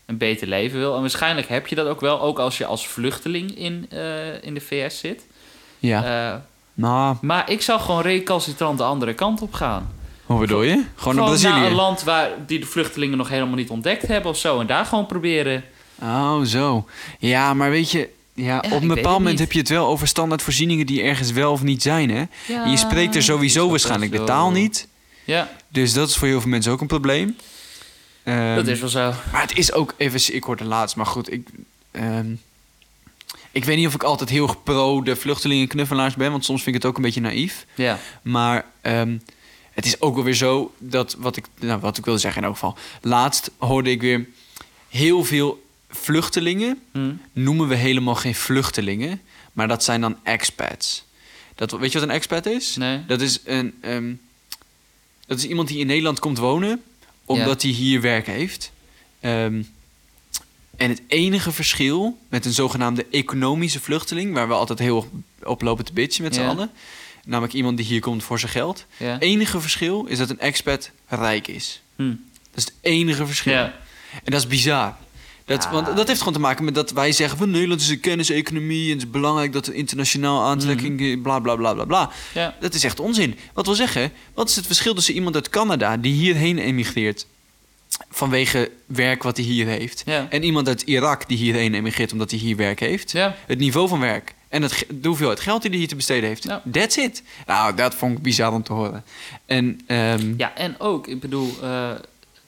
een beter leven wil. En waarschijnlijk heb je dat ook wel. Ook als je als vluchteling in, eh, in de VS zit. Ja. Nou, maar ik zou gewoon recalcitrant de andere kant op gaan. hoe bedoel je? Gewoon naar naar Brazilië? een land waar die de vluchtelingen nog helemaal niet ontdekt hebben of zo. En daar gewoon proberen... Oh, zo. Ja, maar weet je... Ja, op een bepaald moment heb je het wel over standaardvoorzieningen die ergens wel of niet zijn, hè? Ja, En je spreekt er sowieso waarschijnlijk de taal niet. Ja, Dus dat is voor heel veel mensen ook een probleem. Ehm, dat is wel zo. Maar het is ook even... Ik hoorde laatst, maar goed. Ik, ehm, ik weet niet of ik altijd heel pro de vluchtelingenknuffelaars ben. Want soms vind ik het ook een beetje naïef. Ja. Maar ehm, het is ook wel weer zo dat... Wat ik, nou, wat ik wilde zeggen in elk geval. Laatst hoorde ik weer heel veel vluchtelingen... Hm. noemen we helemaal geen vluchtelingen. Maar dat zijn dan expats. Dat, weet je wat een expat is? Nee. Dat is een... ehm, Dat is iemand die in Nederland komt wonen, omdat hij hier werk heeft. Ehm, en het enige verschil met een zogenaamde economische vluchteling, waar we altijd heel op lopen te bitchen met z'n Ja. allen, namelijk iemand die hier komt voor zijn geld. Ja. enige verschil is dat een expat rijk is. Hm. Dat is het enige verschil. En dat is bizar. Dat. Want dat heeft gewoon te maken met dat wij zeggen van Nederland is een kenniseconomie en het is belangrijk dat er internationaal aantrekking, Mhm. bla bla bla bla bla. Ja. Dat is echt onzin. Wat wil zeggen, wat is het verschil tussen iemand uit Canada die hierheen emigreert vanwege werk wat hij hier heeft, Ja. en iemand uit Irak die hierheen emigreert omdat hij hier werk heeft? Ja. Het niveau van werk en het, de hoeveelheid geld die hij hier te besteden heeft. Ja. That's it. Nou, dat vond ik bizar om te horen. En ehm, Ja, en ook, ik bedoel, eh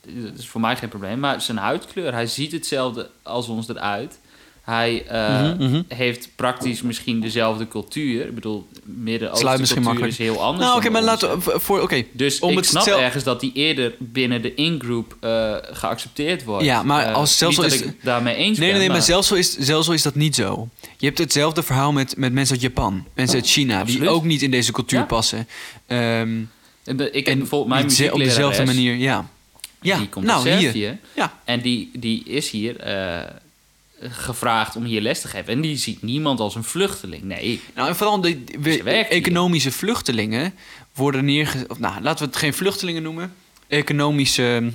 dat is voor mij geen probleem, maar zijn huidkleur, hij ziet hetzelfde als ons eruit. Hij eh, Mhm, mhm. heeft praktisch misschien dezelfde cultuur. Ik bedoel, Midden-Oosten Sluit misschien cultuur is heel anders. nou, oké, maar laten we voor. Oké, Dus om ik het snap ergens dat die eerder binnen de in-group eh, geaccepteerd wordt. Ja, maar Eh, als zelfs al is- ik daarmee eens Nee, ben. nee, nee, maar zelfs zo, is, zelfs zo is dat niet zo. Je hebt hetzelfde verhaal met, met mensen uit Japan, mensen uit China, die ook niet in deze cultuur Ja. passen. Ehm, Ik heb en bijvoorbeeld mijn op dezelfde manier, ja. Ja, die komt nou uit. Servië. Ja. En die, die is hier eh, gevraagd om hier les te geven. En die ziet niemand als een vluchteling. Nee. Nou, en vooral de, we- hier. economische vluchtelingen worden neergezet. Of nou, laten we het geen vluchtelingen noemen. Economische ehm,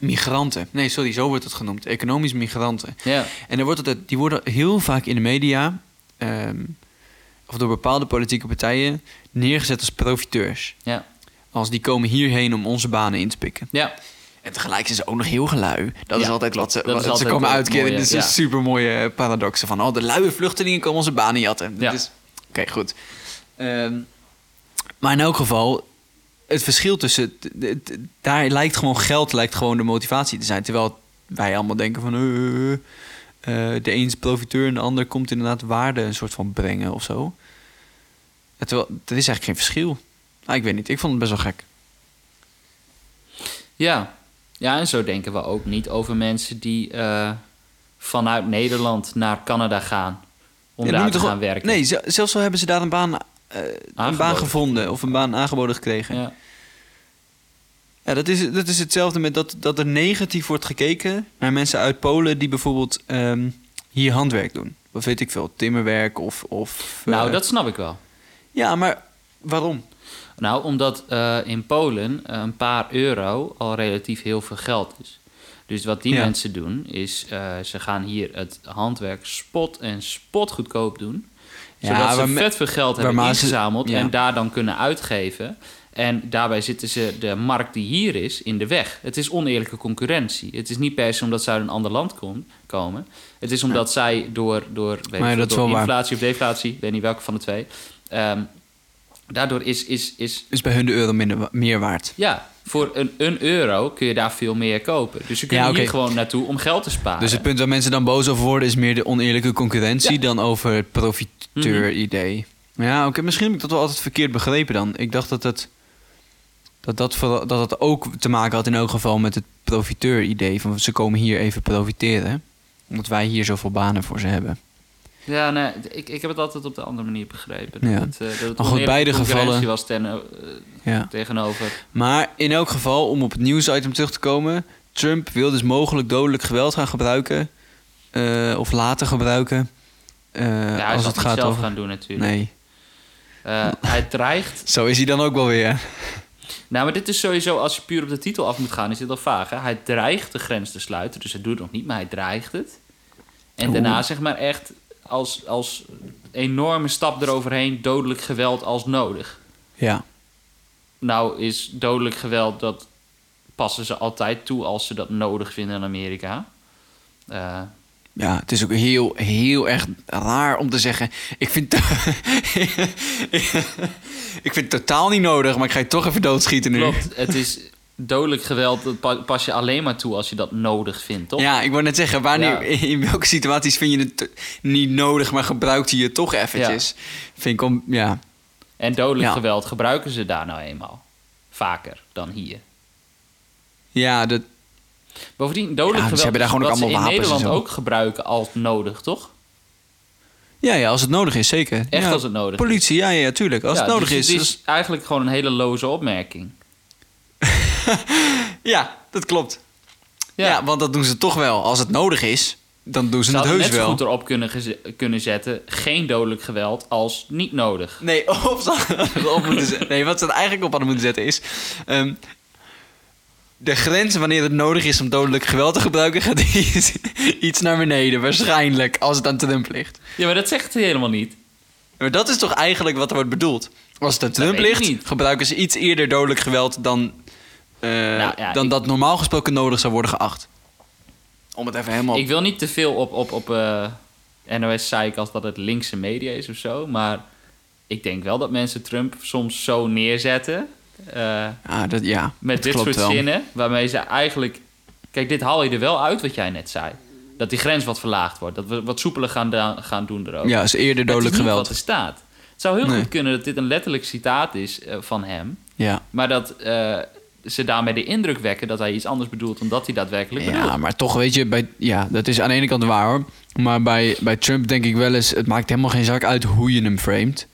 migranten. Nee, sorry, zo wordt het genoemd. Economische migranten. Ja. En er wordt het, die worden heel vaak in de media, ehm, of door bepaalde politieke partijen, neergezet als profiteurs. Ja. Als die komen hierheen om onze banen in te pikken. Ja. En tegelijk zijn ze ook nog heel gelui. Dat is altijd wat ze, wat ze komen uitkeren. Dit is een super mooie paradoxe van... oh, de luie vluchtelingen komen onze banen jatten. Ja. Oké, goed. Ehm, maar in elk geval, het verschil tussen... Daar lijkt gewoon geld lijkt gewoon de motivatie te zijn. Terwijl wij allemaal denken van... eh, eh, de een is profiteur en de ander komt inderdaad waarde een soort van brengen of zo. Terwijl, er is eigenlijk geen verschil. Nou, ik weet niet, ik vond het best wel gek. Ja. Ja, en zo denken we ook niet over mensen die eh, vanuit Nederland naar Canada gaan. Om Ja, daar te gaan werken. Nee, ze- zelfs al hebben ze daar een baan, eh, een baan gevonden of een baan aangeboden gekregen. Ja, Ja. dat, is, dat is hetzelfde met dat, dat er negatief wordt gekeken naar mensen uit Polen die bijvoorbeeld ehm, hier handwerk doen. Of weet ik veel, timmerwerk of. of Nou, eh, dat snap ik wel. Ja, maar waarom? Nou, omdat eh, in Polen eh, een paar euro al relatief heel veel geld is. Dus wat die Ja. mensen doen, is eh, ze gaan hier het handwerk spot en spot goedkoop doen. Ja, Zodat ze vet veel geld hebben ze- ingezameld ja. en daar dan kunnen uitgeven. En daarbij zitten ze de markt die hier is in de weg. Het is oneerlijke concurrentie. Het is niet per se omdat ze uit een ander land kom- komen. Het is omdat zij door, door, weet Maar veel, door waar. inflatie of deflatie, ik weet niet welke van de twee. ehm, daardoor is, is, is Is bij hun de euro minder, meer waard? ja, voor een, een euro kun je daar veel meer kopen. Dus ze kunnen Ja, hier gewoon naartoe om geld te sparen. Dus het punt waar mensen dan boos over worden is meer de oneerlijke concurrentie Ja. dan over het profiteur-idee. Ja, oké, misschien heb ik dat wel altijd verkeerd begrepen dan. Ik dacht dat het, dat, dat, dat het ook te maken had in elk geval met het profiteur-idee. Van ze komen hier even profiteren. Omdat wij hier zoveel banen voor ze hebben. Ja, nee, ik, ik heb het altijd op de andere manier begrepen. Ja. Dat, het, eh, dat het Maar goed, beide gevallen- was ten, eh, Ja. tegenover. Maar in elk geval, om op het nieuwsitem terug te komen... Trump wil dus mogelijk dodelijk geweld gaan gebruiken. eh, of laten gebruiken. ja, hij als het gaat zelf over... gaan doen natuurlijk. Nee, hij dreigt... zo is hij dan ook wel weer. Nou, maar dit is sowieso, als je puur op de titel af moet gaan, is dit al vaag. Hè? Hij dreigt de grens te sluiten. Dus hij doet het nog niet, maar hij dreigt het. En Oeh. daarna zeg maar echt als, als enorme stap eroverheen dodelijk geweld als nodig. Ja. Nou is dodelijk geweld, dat passen ze altijd toe als ze dat nodig vinden in Amerika. Eh, Ja, het is ook heel, heel erg raar om te zeggen. Ik vind, ik vind het totaal niet nodig, maar ik ga je toch even doodschieten nu. klopt, het is dodelijk geweld, dat pa- pas je alleen maar toe als je dat nodig vindt, toch? Ja, ik wou net zeggen, wanneer, Ja. in welke situaties vind je het niet nodig, maar gebruikt hij het toch eventjes? Vind ik om, ja. En dodelijk Ja. geweld gebruiken ze daar nou eenmaal. Vaker dan hier. Ja, dat, Bovendien, dodelijk Ja, ze geweld hebben daar gewoon ook allemaal in wapens en Nederland zo. ook gebruiken als nodig, toch? ja, ja, als het nodig is, zeker. Echt als het nodig is. Politie, ja, ja, tuurlijk. Als het nodig dus is. Het dus- is eigenlijk gewoon een hele loze opmerking. Ja, dat klopt. Ja. Ja, want dat doen ze toch wel. Als het nodig is, dan doen ze ze het heus wel. goed erop kunnen, kunnen zetten... geen dodelijk geweld als niet nodig. Nee, of ze op moeten. Nee, wat ze er eigenlijk op hadden moeten zetten is... ehm, de grens wanneer het nodig is om dodelijk geweld te gebruiken... gaat iets, iets naar beneden, waarschijnlijk, als het aan Trump ligt. Ja, maar dat zegt hij helemaal niet. Maar dat is toch eigenlijk wat er wordt bedoeld? Als het aan Trump ligt, gebruiken ze iets eerder dodelijk geweld... dan, eh, ja, dan ik- dat normaal gesproken nodig zou worden geacht. Om het even helemaal... Ik wil niet te veel op, op, op eh, NOS zeiken als dat het linkse media is of zo. Maar ik denk wel dat mensen Trump soms zo neerzetten. Ah, dat, ja, met dat dit soort wel. zinnen. Waarmee ze eigenlijk. Kijk, dit haal je er wel uit wat jij net zei. Dat die grens wat verlaagd wordt. Dat we wat soepeler gaan, gaan doen erover. Ja, is eerder dodelijk is geweld. wat er staat. Het zou heel Nee. goed kunnen dat dit een letterlijk citaat is van hem. Ja. Maar dat ze daarmee de indruk wekken dat hij iets anders bedoelt dan dat hij daadwerkelijk bedoelt. Ja, maar toch weet je, bij, ja, dat is aan de ene kant waar hoor. Maar bij, bij Trump denk ik wel eens, het maakt helemaal geen zak uit hoe je hem framet.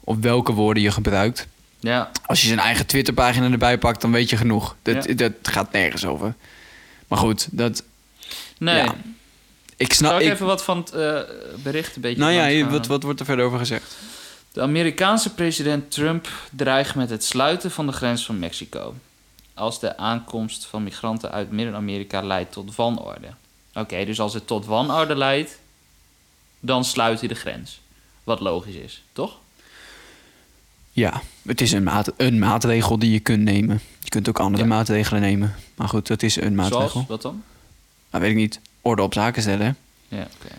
Of welke woorden je gebruikt. Ja, Als je zijn eigen Twitterpagina erbij pakt, dan weet je genoeg. Dat, Ja. dat gaat nergens over. Maar goed, dat, nee. Ja. ik snap... Zal ik ik- even wat van het eh, bericht een beetje nou ja, wat, wat wordt er verder over gezegd? De Amerikaanse president Trump dreigt met het sluiten van de grens van Mexico. Als de aankomst van migranten uit Midden-Amerika leidt tot wanorde. Oké, dus als het tot wanorde leidt, dan sluit hij de grens. Wat logisch is, toch? Ja, het is een, maat, een maatregel die je kunt nemen. Je kunt ook andere Ja. maatregelen nemen. Maar goed, dat is een maatregel. Zoals, wat dan? Nou, weet ik niet. Orde op zaken stellen. Ja, oké.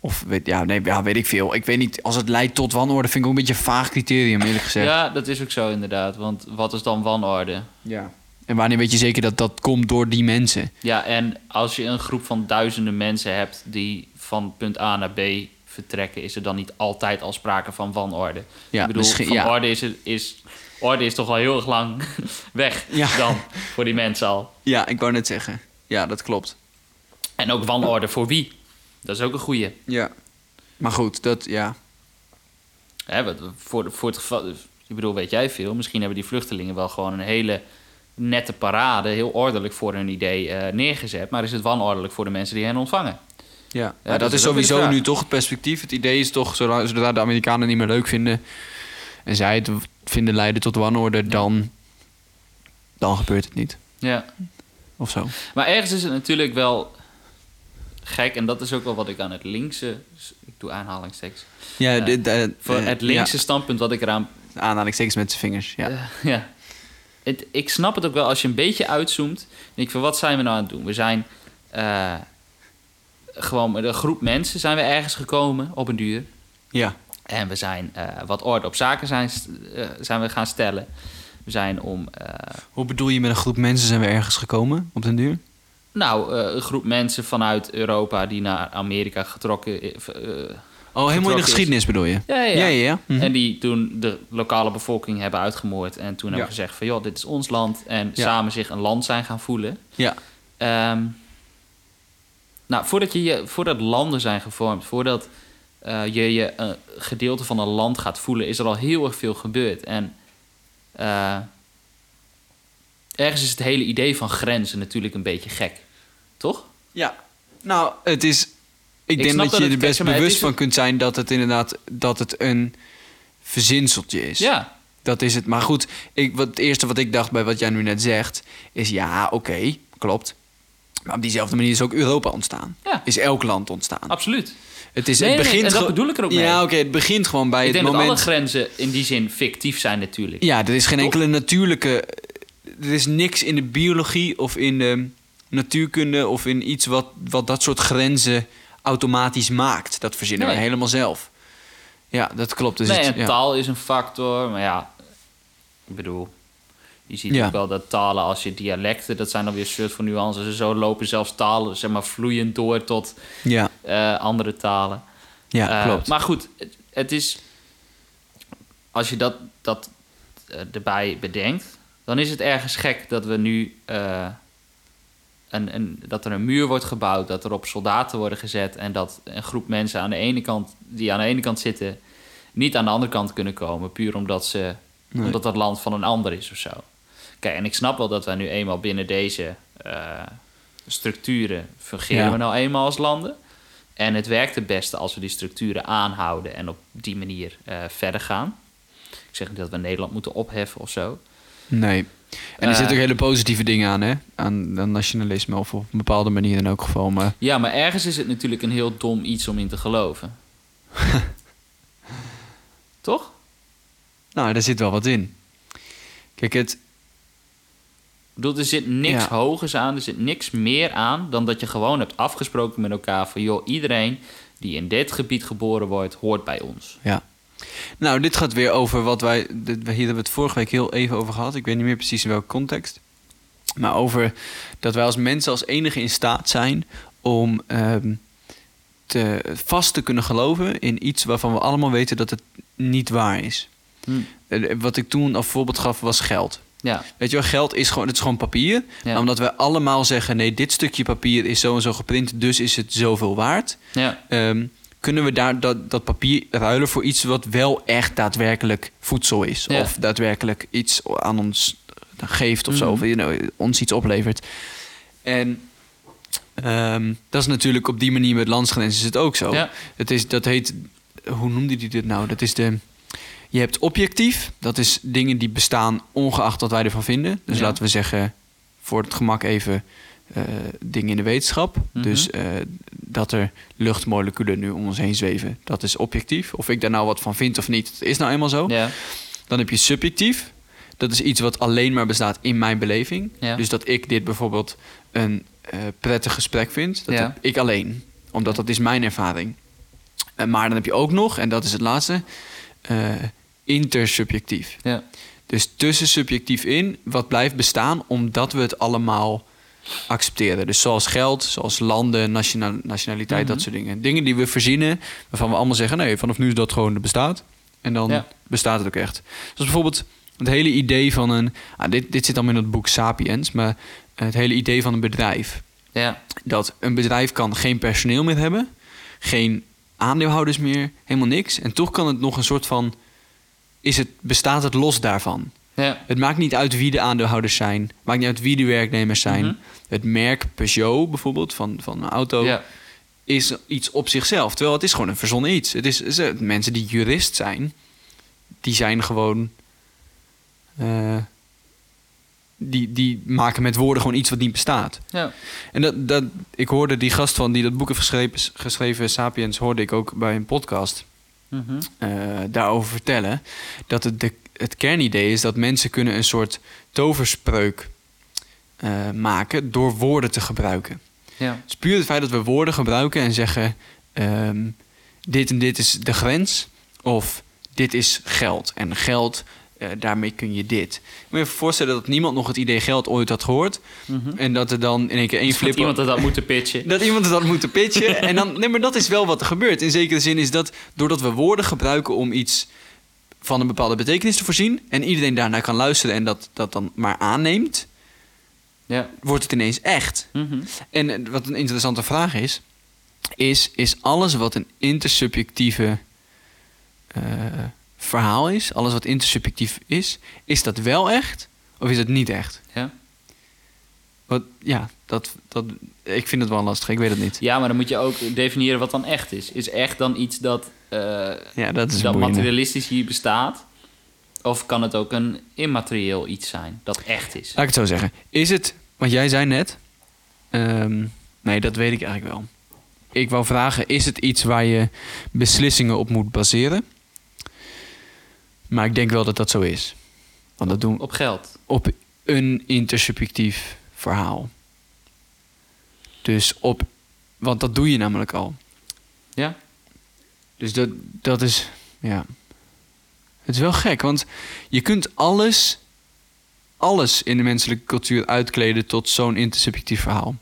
Of weet, ja, nee, ja, weet ik veel. Ik weet niet, als het leidt tot wanorde, vind ik ook een beetje een vaag criterium, eerlijk gezegd. Ja, dat is ook zo inderdaad. Want wat is dan wanorde? ja. En wanneer weet je zeker dat dat komt door die mensen? Ja, en als je een groep van duizenden mensen hebt die van punt A naar B vertrekken, is er dan niet altijd al sprake van wanorde. Ja, ik bedoel, misschien- van ja. orde is, er- is, orde is toch al heel erg lang weg Ja. dan voor die mensen al. Ja, ik wou net zeggen. Ja, dat klopt. En ook wanorde voor wie? Dat is ook een goeie. Ja. Maar goed, dat, ja. Hè, voor, voor het geval, ik bedoel, weet jij veel? Misschien hebben die vluchtelingen wel gewoon een hele nette parade, heel ordelijk voor hun idee eh, neergezet. Maar is het wanordelijk voor de mensen die hen ontvangen? Ja, Ja, ja dat, dat is sowieso nu toch het perspectief. Het idee is toch, zodra, de Amerikanen niet meer leuk vinden... en zij het vinden leiden tot wanorde, dan, dan gebeurt het niet. Ja. Of zo. Maar ergens is het natuurlijk wel gek, en dat is ook wel wat ik aan het linkse, ik doe aanhalingstekens, Ja, Eh, dit, eh, voor het linkse standpunt wat ik eraan, aanhalingstekens met zijn vingers, ja. Ja. Het, ik snap het ook wel als je een beetje uitzoomt. Denk ik van, wat zijn we nou aan het doen? We zijn eh, gewoon met een groep mensen zijn we ergens gekomen op een duur. ja. En we zijn eh, wat orde op zaken zijn, eh, zijn we gaan stellen. We zijn om Hoe bedoel je met een groep mensen zijn we ergens gekomen op den duur? nou, een groep mensen vanuit Europa die naar Amerika getrokken Oh, helemaal in de is. geschiedenis bedoel je? Ja, ja. Ja, ja, ja. Mhm. En die toen de lokale bevolking hebben uitgemoord. En toen Ja. hebben gezegd van... joh, dit is ons land. En Ja. samen zich een land zijn gaan voelen. Ja. Ehm, nou, voordat, je, je, voordat landen zijn gevormd... voordat eh, je je een gedeelte van een land gaat voelen... is er al heel erg veel gebeurd. En eh, ergens is het hele idee van grenzen natuurlijk een beetje gek. Toch? Ja. Nou, het is... Ik, Ik denk dat, dat je er best kijk, bewust van kunt zijn dat het inderdaad dat het een verzinseltje is. Ja. Dat is het. Maar goed, ik, wat, het eerste wat ik dacht bij wat jij nu net zegt, is ja, oké, klopt. Maar op diezelfde manier is ook Europa ontstaan. Ja. Is elk land ontstaan. Absoluut. Het, is, Nee, het nee, begint en dat bedoel ik er ook mee. Ja, oké, het begint gewoon bij Ik het denk dat moment... alle grenzen in die zin fictief zijn natuurlijk. Ja, er is geen enkele natuurlijke. Er is niks in de biologie of in de natuurkunde of in iets wat, wat dat soort grenzen automatisch maakt. Dat verzinnen Nee. we helemaal zelf. Ja, dat klopt. Dus nee, het- en ja. taal is een factor, maar ja, ik bedoel, je ziet Ja. ook wel dat talen als je dialecten, dat zijn dan weer een soort van nuances. Zo lopen zelfs talen, zeg maar, vloeiend door tot Ja, eh, andere talen. ja Eh, klopt. Maar goed, het, het is, als je dat, dat eh, erbij bedenkt, dan is het ergens gek dat we nu, een, een, dat er een muur wordt gebouwd, dat er op soldaten worden gezet en dat een groep mensen aan de ene kant, die aan de ene kant zitten, niet aan de andere kant kunnen komen, puur omdat, ze, Nee. omdat dat land van een ander is of zo. Kijk, en ik snap wel dat wij nu eenmaal binnen deze eh, structuren fungeren Ja. we nou eenmaal als landen. En het werkt het beste als we die structuren aanhouden en op die manier eh, verder gaan. Ik zeg niet dat we Nederland moeten opheffen of zo. Nee. En er Eh. zitten ook hele positieve dingen aan, hè? Aan, aan nationalisme, of op een bepaalde manier in elk geval. Maar Ja, maar ergens is het natuurlijk een heel dom iets om in te geloven. Toch? nou, daar zit wel wat in. Kijk, het, Ik bedoel, er zit niks Ja. hogers aan, er zit niks meer aan dan dat je gewoon hebt afgesproken met elkaar van joh, iedereen die in dit gebied geboren wordt, hoort bij ons. Ja. Nou, dit gaat weer over wat wij. dit- Hier hebben we het vorige week heel even over gehad. Ik weet niet meer precies in welke context. Maar over dat wij als mensen als enige in staat zijn om ehm, te, vast te kunnen geloven in iets waarvan we allemaal weten dat het niet waar is. Hm. Eh, Wat ik toen als voorbeeld gaf was geld. Ja, Weet je wel, geld is gewoon, het is gewoon papier. Ja. Maar Omdat wij allemaal zeggen: nee, dit stukje papier is zo en zo geprint, dus is het zoveel waard. ja, Ehm, kunnen we daar dat, dat papier ruilen voor iets wat wel echt daadwerkelijk voedsel is? Ja. Of daadwerkelijk iets aan ons geeft of zo, Mhm. of you know, ons iets oplevert. En ehm, dat is natuurlijk op die manier met landsgrenzen is het ook zo. ja, Het is, dat heet, hoe noemde die dit nou? Dat is de, je hebt objectief, dat is dingen die bestaan ongeacht wat wij ervan vinden. Dus Ja. laten we zeggen, voor het gemak even eh, dingen in de wetenschap. Mhm. Dus eh, dat er luchtmoleculen nu om ons heen zweven, dat is objectief. Of ik daar nou wat van vind of niet, het is nou eenmaal zo. Dan heb je subjectief. Dat is iets wat alleen maar bestaat in mijn beleving. Dus dat ik dit bijvoorbeeld een eh, prettig gesprek vind. Dat heb ik alleen. Omdat dat is mijn ervaring. Eh, maar dan heb je ook nog, en dat is het laatste, eh, intersubjectief. ja, Dus tussen subjectief in, wat blijft bestaan omdat we het allemaal accepteren. Dus zoals geld, zoals landen, nationaal, nationaliteit, dat Mhm. soort dingen. Dingen die we verzinnen, waarvan we allemaal zeggen... nee, vanaf nu is dat gewoon bestaat. En dan Ja. bestaat het ook echt. Zoals bijvoorbeeld het hele idee van een... Ah, dit, dit zit allemaal in het boek Sapiens, maar het hele idee van een bedrijf. ja, Dat een bedrijf kan geen personeel meer hebben, geen aandeelhouders meer, helemaal niks. En toch kan het nog een soort van... Is het, bestaat het los daarvan? Ja, Het maakt niet uit wie de aandeelhouders zijn. Maakt niet uit wie de werknemers zijn. Mhm. Het merk Peugeot bijvoorbeeld van, van een auto ja, is iets op zichzelf. Terwijl het is gewoon een verzonnen iets. Het is, ze- mensen die jurist zijn, die zijn gewoon... eh, die, die maken met woorden gewoon iets wat niet bestaat. ja, En dat, dat, ik hoorde die gast van die dat boek heeft geschreven, geschreven Sapiens, hoorde ik ook bij een podcast mhm, eh, daarover vertellen. Dat het, de, het kernidee is dat mensen kunnen een soort toverspreuk eh, maken door woorden te gebruiken. ja, Dus puur het feit dat we woorden gebruiken en zeggen: ehm, dit en dit is de grens, of dit is geld. En geld, eh, daarmee kun je dit. Moet je even voorstellen dat niemand nog het idee geld ooit had gehoord. mhm. En dat er dan in één keer één Dat flip iemand dat had moeten pitchen. dat iemand het had moeten pitchen. en dan, nee, maar dat is wel wat er gebeurt. In zekere zin is dat doordat we woorden gebruiken om iets van een bepaalde betekenis te voorzien. en iedereen daarnaar kan luisteren en dat, dat dan maar aanneemt. Ja, wordt het ineens echt. mhm, En eh, wat een interessante vraag is. is, is alles wat een intersubjectieve eh, verhaal is. alles wat intersubjectief is. is dat wel echt of is het niet echt? ja. Wat, ja, dat, dat, ik vind het wel lastig. Ik weet het niet. Ja, maar dan moet je ook definiëren wat dan echt is. Is echt dan iets dat, eh, Ja, dat is dat materialistisch hier bestaat? Of kan het ook een immaterieel iets zijn dat echt is? Laat ik het zo zeggen. Is het, want jij zei net... ehm, nee, dat weet ik eigenlijk wel. Ik wou vragen, is het iets waar je beslissingen op moet baseren? Maar ik denk wel dat dat zo is. Want dat doen Op geld. op een intersubjectief verhaal. Dus op... Want dat doe je namelijk al. Ja? Dus dat, dat is... Ja. Het is wel gek, want je kunt alles... alles in de menselijke cultuur uitkleden tot zo'n intersubjectief verhaal.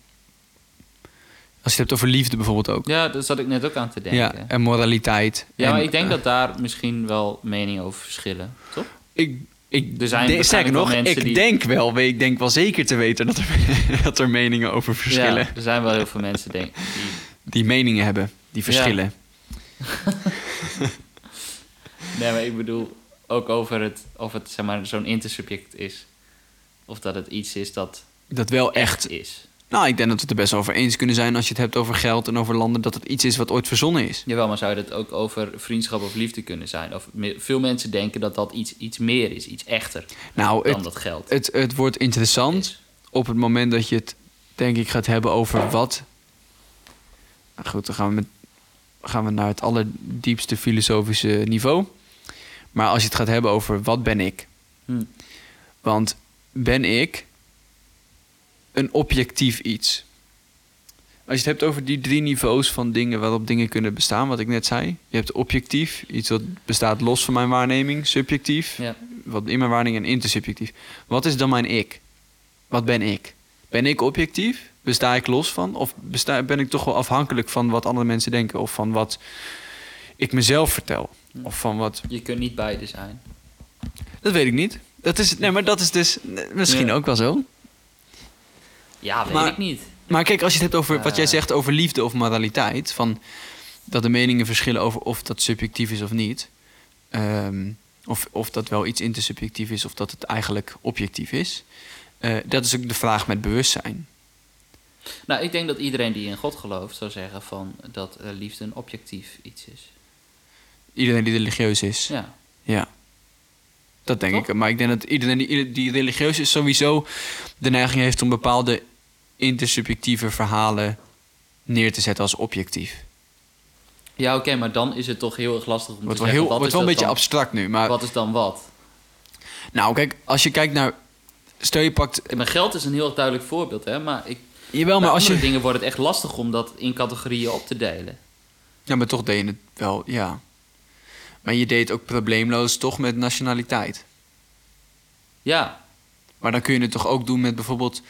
Als je het hebt over liefde bijvoorbeeld ook. Ja, daar zat ik net ook aan te denken. Ja, Ja, en moraliteit. maar En, ik denk eh, dat daar misschien wel meningen over verschillen, toch? Ik, ik Er zijn de- sterker nog, mensen ik die- denk wel, ik denk wel zeker te weten dat er, dat er meningen over verschillen. Ja, er zijn wel heel veel mensen denk, die... Die meningen hebben, die verschillen. Nee, maar ik bedoel ook over het, of het zeg maar, zo'n intersubject is. Of dat het iets is dat Dat wel echt echt... is. Nou, ik denk dat we het er best over eens kunnen zijn als je het hebt over geld en over landen, dat het iets is wat ooit verzonnen is. Jawel, maar zou het ook over vriendschap of liefde kunnen zijn? Of veel mensen denken dat dat iets, iets meer is, iets echter Nou, dan het, dat geld. het, het wordt interessant is. op het moment dat je het, denk ik, gaat hebben over wat. Nou goed, dan gaan we, met, gaan we naar het allerdiepste filosofische niveau. Maar als je het gaat hebben over wat ben ik? Hm. Want ben ik een objectief iets? Als je het hebt over die drie niveaus van dingen waarop dingen kunnen bestaan, wat ik net zei. Je hebt objectief, iets wat bestaat los van mijn waarneming, subjectief, Ja. wat in mijn waarneming en intersubjectief. Wat is dan mijn ik? Wat ben ik? Ben ik objectief? Besta ik los van? Of besta, ben ik toch wel afhankelijk van wat andere mensen denken? Of van wat ik mezelf vertel? Of van wat Je kunt niet beide zijn. dat weet ik niet. Dat is, nee, maar dat is dus misschien Ja. ook wel zo. Ja, weet Maar- ik niet. Maar kijk, als je het hebt over wat jij Eh. zegt over liefde of moraliteit, van dat de meningen verschillen over of dat subjectief is of niet, ehm, of, of dat wel iets intersubjectief is of dat het eigenlijk objectief is, eh, dat is ook de vraag met bewustzijn. Nou, ik denk dat iedereen die in God gelooft zou zeggen van dat eh, liefde een objectief iets is. Iedereen die religieus is, Ja. ja. Dat denk Toch? ik. Maar ik denk dat iedereen die, die religieus is sowieso de neiging heeft om bepaalde intersubjectieve verhalen neer te zetten als objectief. Ja, oké, maar dan is het toch heel erg lastig om Wordt te wel, zeggen... heel, wordt wel een beetje dan? abstract nu. Maar Wat is dan wat? nou, kijk, als je kijkt naar. Stel je pakt. Geld is een heel duidelijk voorbeeld, hè. Maar, ik, Jawel, maar als je. dingen wordt het echt lastig om dat in categorieën op te delen. Ja, maar toch deed je het wel, ja. Maar je deed ook probleemloos toch met nationaliteit. Ja, Maar dan kun je het toch ook doen met bijvoorbeeld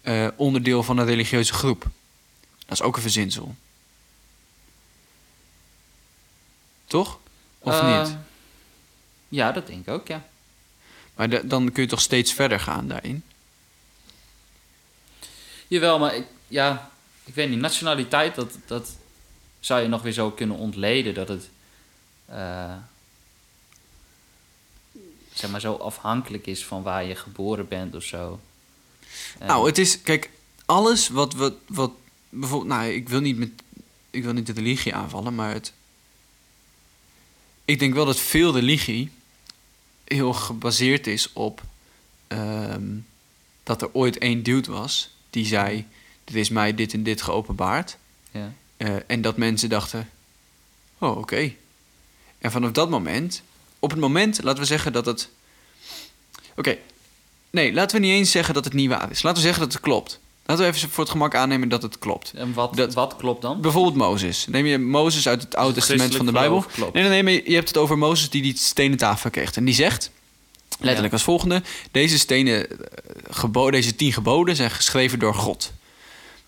eh, onderdeel van een religieuze groep. Dat is ook een verzinsel. Toch? Of Eh, niet? Ja, dat denk ik ook, ja. Maar da- dan kun je toch steeds verder gaan daarin. Jawel, maar ik, ja, ik weet niet. Nationaliteit, dat, dat zou je nog weer zo kunnen ontleden. Dat het, eh, zeg maar, zo afhankelijk is van waar je geboren bent of zo. En- Nou, het is, kijk, alles wat, wat, wat bijvoorbeeld, nou, ik wil niet met, ik wil niet de religie aanvallen, maar het, ik denk wel dat veel religie heel gebaseerd is op ehm, dat er ooit één dude was die zei, dit is mij dit en dit geopenbaard. ja. Eh, en dat mensen dachten, oh, oké. En vanaf dat moment, op het moment, laten we zeggen dat het... Oké, nee, laten we niet eens zeggen dat het niet waar is. Laten we zeggen dat het klopt. Laten we even voor het gemak aannemen dat het klopt. En wat, Dat- wat klopt dan? Bijvoorbeeld Mozes. Neem je Mozes uit het Oude Dus Testament van de Bijbel. Nee, nee, nee, je hebt het over Mozes die die stenen tafel kreeg. En die zegt, letterlijk Ja. als volgende... Deze stenen, eh, gebo deze tien geboden zijn geschreven door God.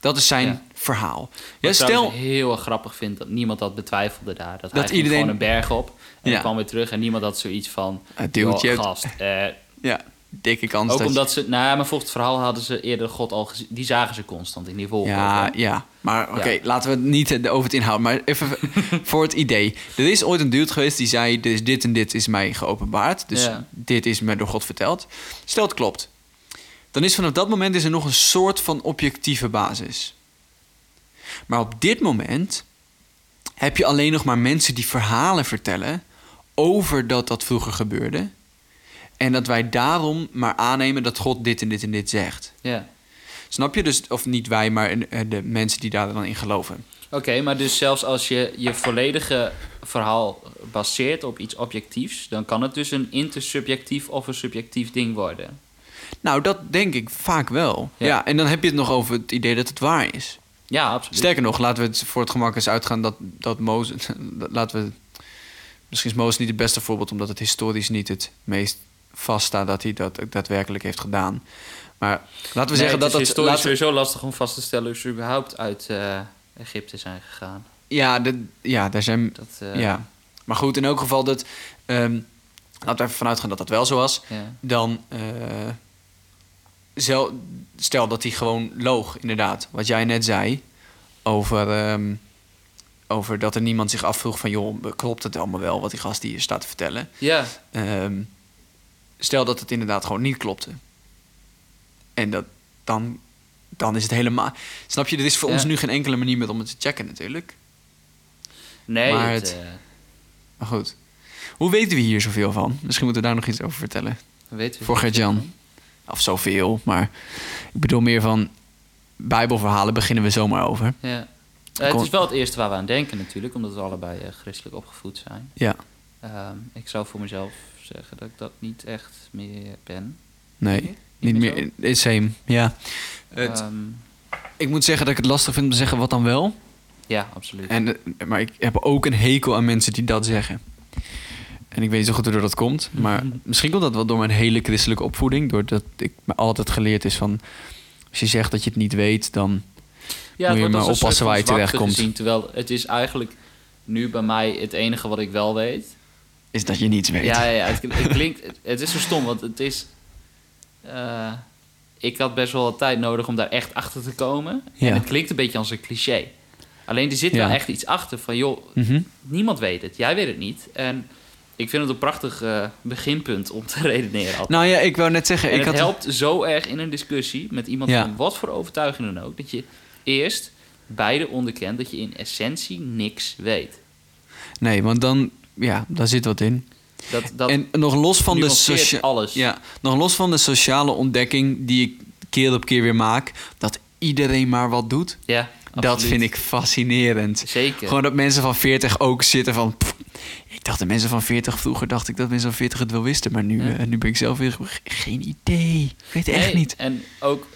Dat is zijn Ja. verhaal. Wat Ja, ik stel, trouwens heel erg grappig vind dat niemand dat betwijfelde daar. Dat, hij ging iedereen- gewoon een berg op en Ja. kwam weer terug en niemand had zoiets van... Ah, dude, je hebt- "Joh, gast, eh, ja, dikke kans ook dat je- omdat ze... Nou, maar volgens het verhaal hadden ze eerder God al gezien. Die zagen ze constant in die wolken. Ja, ja. Maar oké, Ja. laten we het niet eh, over het inhoud. Maar even voor het idee. Er is ooit een dude geweest die zei... Dus dit en dit is mij geopenbaard. Dus Ja. dit is mij door God verteld. Stel het klopt. Dan is vanaf dat moment is er nog een soort van objectieve basis. Maar op dit moment heb je alleen nog maar mensen die verhalen vertellen... over dat dat vroeger gebeurde. En dat wij daarom maar aannemen dat God dit en dit en dit zegt. Ja. Snap je? Dus, of niet wij, maar eh, de mensen die daar dan in geloven. Oké, maar dus zelfs als je je volledige verhaal baseert op iets objectiefs... dan kan het dus een intersubjectief of een subjectief ding worden. Nou, dat denk ik vaak wel. Ja. Ja. en dan heb je het nog over het idee dat het waar is. Ja, absoluut. Sterker nog, laten we het voor het gemak eens uitgaan dat, dat Mozes... laten we... Misschien is Mozes niet het beste voorbeeld... omdat het historisch niet het meest vaststaat dat hij dat ook daadwerkelijk heeft gedaan. Maar laten we Nee, zeggen dat het dat... is historisch laten sowieso lastig om vast te stellen... of ze überhaupt uit eh, Egypte zijn gegaan. ja, de, ja, daar zijn... Dat, eh, ja. Maar goed, in elk geval dat... ehm, laten we even vanuit gaan dat dat wel zo was. ja. dan zel- stel dat hij gewoon loog, inderdaad. Wat jij net zei over, ehm, over dat er niemand zich afvroeg van... joh, klopt het allemaal wel wat die gast hier staat te vertellen? Ja, Ehm, stel dat het inderdaad gewoon niet klopte. En dat, dan, dan is het helemaal... Snap je, er is voor Ja. ons nu geen enkele manier meer om het te checken natuurlijk. Nee, Maar het, het- eh, Maar goed. Hoe weten we hier zoveel van? Misschien moeten we daar nog iets over vertellen. weten we Voor. Gert-Jan. Of zoveel, maar ik bedoel meer van... Bijbelverhalen beginnen we zomaar over. Ja. Eh, het is wel het eerste waar we aan denken natuurlijk, omdat we allebei eh, christelijk opgevoed zijn. Ja, Ehm, ik zou voor mezelf zeggen dat ik dat niet echt meer ben. nee. Niet meer meer. It's same, ja. Het, Ehm, ik moet zeggen dat ik het lastig vind om te zeggen wat dan wel. ja, absoluut. En, eh, maar ik heb ook een hekel aan mensen die dat zeggen. En ik weet niet zo goed hoe dat komt. Maar misschien komt dat wel door mijn hele christelijke opvoeding. Doordat ik me altijd geleerd is van... Als je zegt dat je het niet weet, dan... ja, moet je maar oppassen waar je zwakte terechtkomt. gezien, terwijl het is eigenlijk nu bij mij het enige wat ik wel weet. Is dat je niets weet. Ja, ja, ja het, het klinkt, het, is zo stom, want het is... eh, ik had best wel wat tijd nodig om daar echt achter te komen. Ja. En het klinkt een beetje als een cliché. Alleen er zit Ja. wel echt iets achter van... joh, Mhm. niemand weet het, jij weet het niet. En ik vind het een prachtig eh, beginpunt om te redeneren. altijd. Nou ja, ik wou net zeggen... en ik het had, helpt zo erg in een discussie met iemand Ja. van wat voor overtuiging dan ook... dat je eerst beide onderkent dat je in essentie niks weet. Nee, want dan... Ja, daar zit wat in. Dat, dat en nog los van de nuanceert socia- alles. Ja, nog los van de sociale ontdekking die ik keer op keer weer maak, dat iedereen maar wat doet, Ja, dat absoluut. vind ik fascinerend. Zeker. Gewoon dat mensen van 40 ook zitten van. pff, ik dacht de mensen van 40 vroeger dacht ik dat mensen van 40 het wel wisten, maar nu, Ja. eh, nu ben ik zelf weer ge- geen idee. Ik weet het echt niet. En ook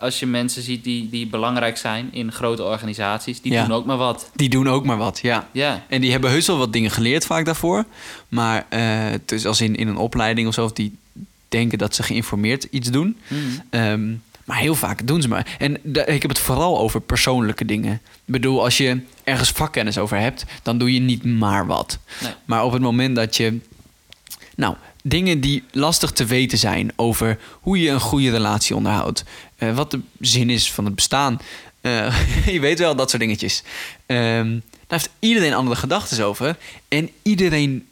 als je mensen ziet die, die belangrijk zijn in grote organisaties, die Ja. doen ook maar wat. Die doen ook maar wat, ja. Ja, En die hebben heus wel wat dingen geleerd vaak daarvoor, maar eh, dus als in, in een opleiding of zo, of die denken dat ze geïnformeerd iets doen. Mhm. Ehm, maar heel vaak doen ze maar. En ik heb het vooral over persoonlijke dingen. Ik bedoel, als je ergens vakkennis over hebt, dan doe je niet maar wat. Nee. Maar op het moment dat je. Nou, dingen die lastig te weten zijn over hoe je een goede relatie onderhoudt. Eh, wat de zin is van het bestaan. eh, je weet wel, dat soort dingetjes. Ehm, daar heeft iedereen andere gedachten over. En iedereen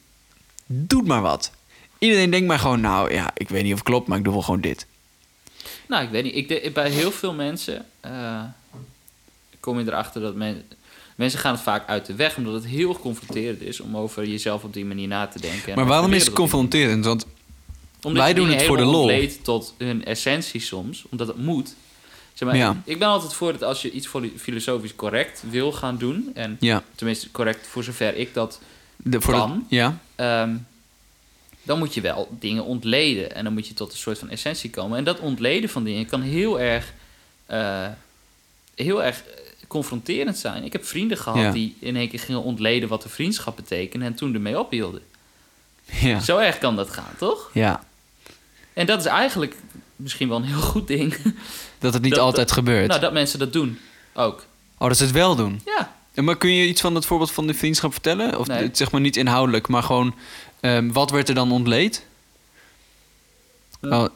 doet maar wat. Iedereen denkt maar gewoon, nou ja, ik weet niet of het klopt, maar ik doe wel gewoon dit. Nou, ik weet niet. Ik de- bij heel veel mensen eh, kom je erachter dat men, mensen gaan het vaak uit de weg, omdat het heel confronterend is om over jezelf op die manier na te denken. en Maar waarom is het confronterend? Want Omdat Wij doen het voor de lol. tot hun essentie soms, omdat het moet. Zeg maar, Ja. ik, ik ben altijd voor dat als je iets filo- filosofisch correct wil gaan doen, en ja, tenminste correct voor zover ik dat, de, voor Kan. De, ja, ehm, dan moet je wel dingen ontleden. En dan moet je tot een soort van essentie komen. En dat ontleden van dingen kan heel erg, eh, heel erg eh, confronterend zijn. Ik heb vrienden gehad Ja. die in één keer gingen ontleden wat de vriendschap betekent en toen ermee ophielden. ja, Zo erg kan dat gaan, toch? ja. En dat is eigenlijk misschien wel een heel goed ding. Dat het niet Dat- altijd gebeurt. Nou, dat mensen dat doen ook. oh, dat ze het wel doen. Ja, En maar kun je iets van het voorbeeld van de vriendschap vertellen? Of Nee. zeg maar niet inhoudelijk, maar gewoon... ehm, wat werd er dan ontleed? Ja. Oh,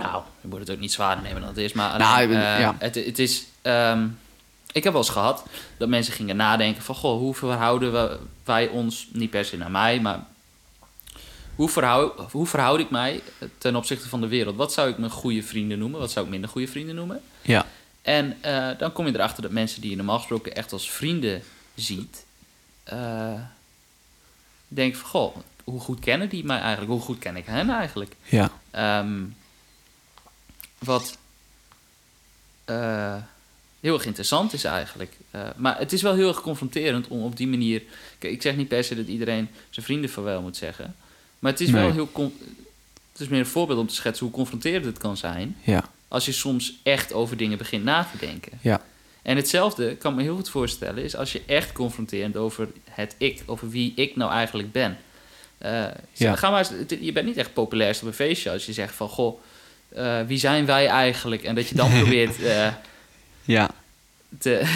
nou, je moet het ook niet zwaarder nemen dan het is. Maar Nou, alleen, ik ben- eh, ja. het, het is... ehm, ik heb wel eens gehad dat mensen gingen nadenken van... Goh, hoe verhouden we, wij ons, niet per se naar mij, maar... Hoe verhoud, hoe verhoud ik mij ten opzichte van de wereld? Wat zou ik mijn goede vrienden noemen? Wat zou ik minder goede vrienden noemen? ja, En eh, dan kom je erachter dat mensen die je normaal gesproken echt als vrienden ziet, eh, denken van goh, hoe goed kennen die mij eigenlijk? Hoe goed ken ik hen eigenlijk? ja, Ehm, wat eh, heel erg interessant is eigenlijk. Maar het is wel heel erg confronterend om op die manier. Ik zeg niet per se dat iedereen zijn vrienden vaarwel moet zeggen. Maar het is wel heel. Het is meer een voorbeeld om te schetsen hoe confronterend het kan zijn. ja, Als je soms echt over dingen begint na te denken. ja, En hetzelfde kan me heel goed voorstellen, is als je echt confronterend over het ik, over wie ik nou eigenlijk ben. Eh, Ja. ga maar eens, je bent niet echt populairst op een feestje als je zegt van goh, eh, wie zijn wij eigenlijk? En dat je dan probeert eh, ja. te,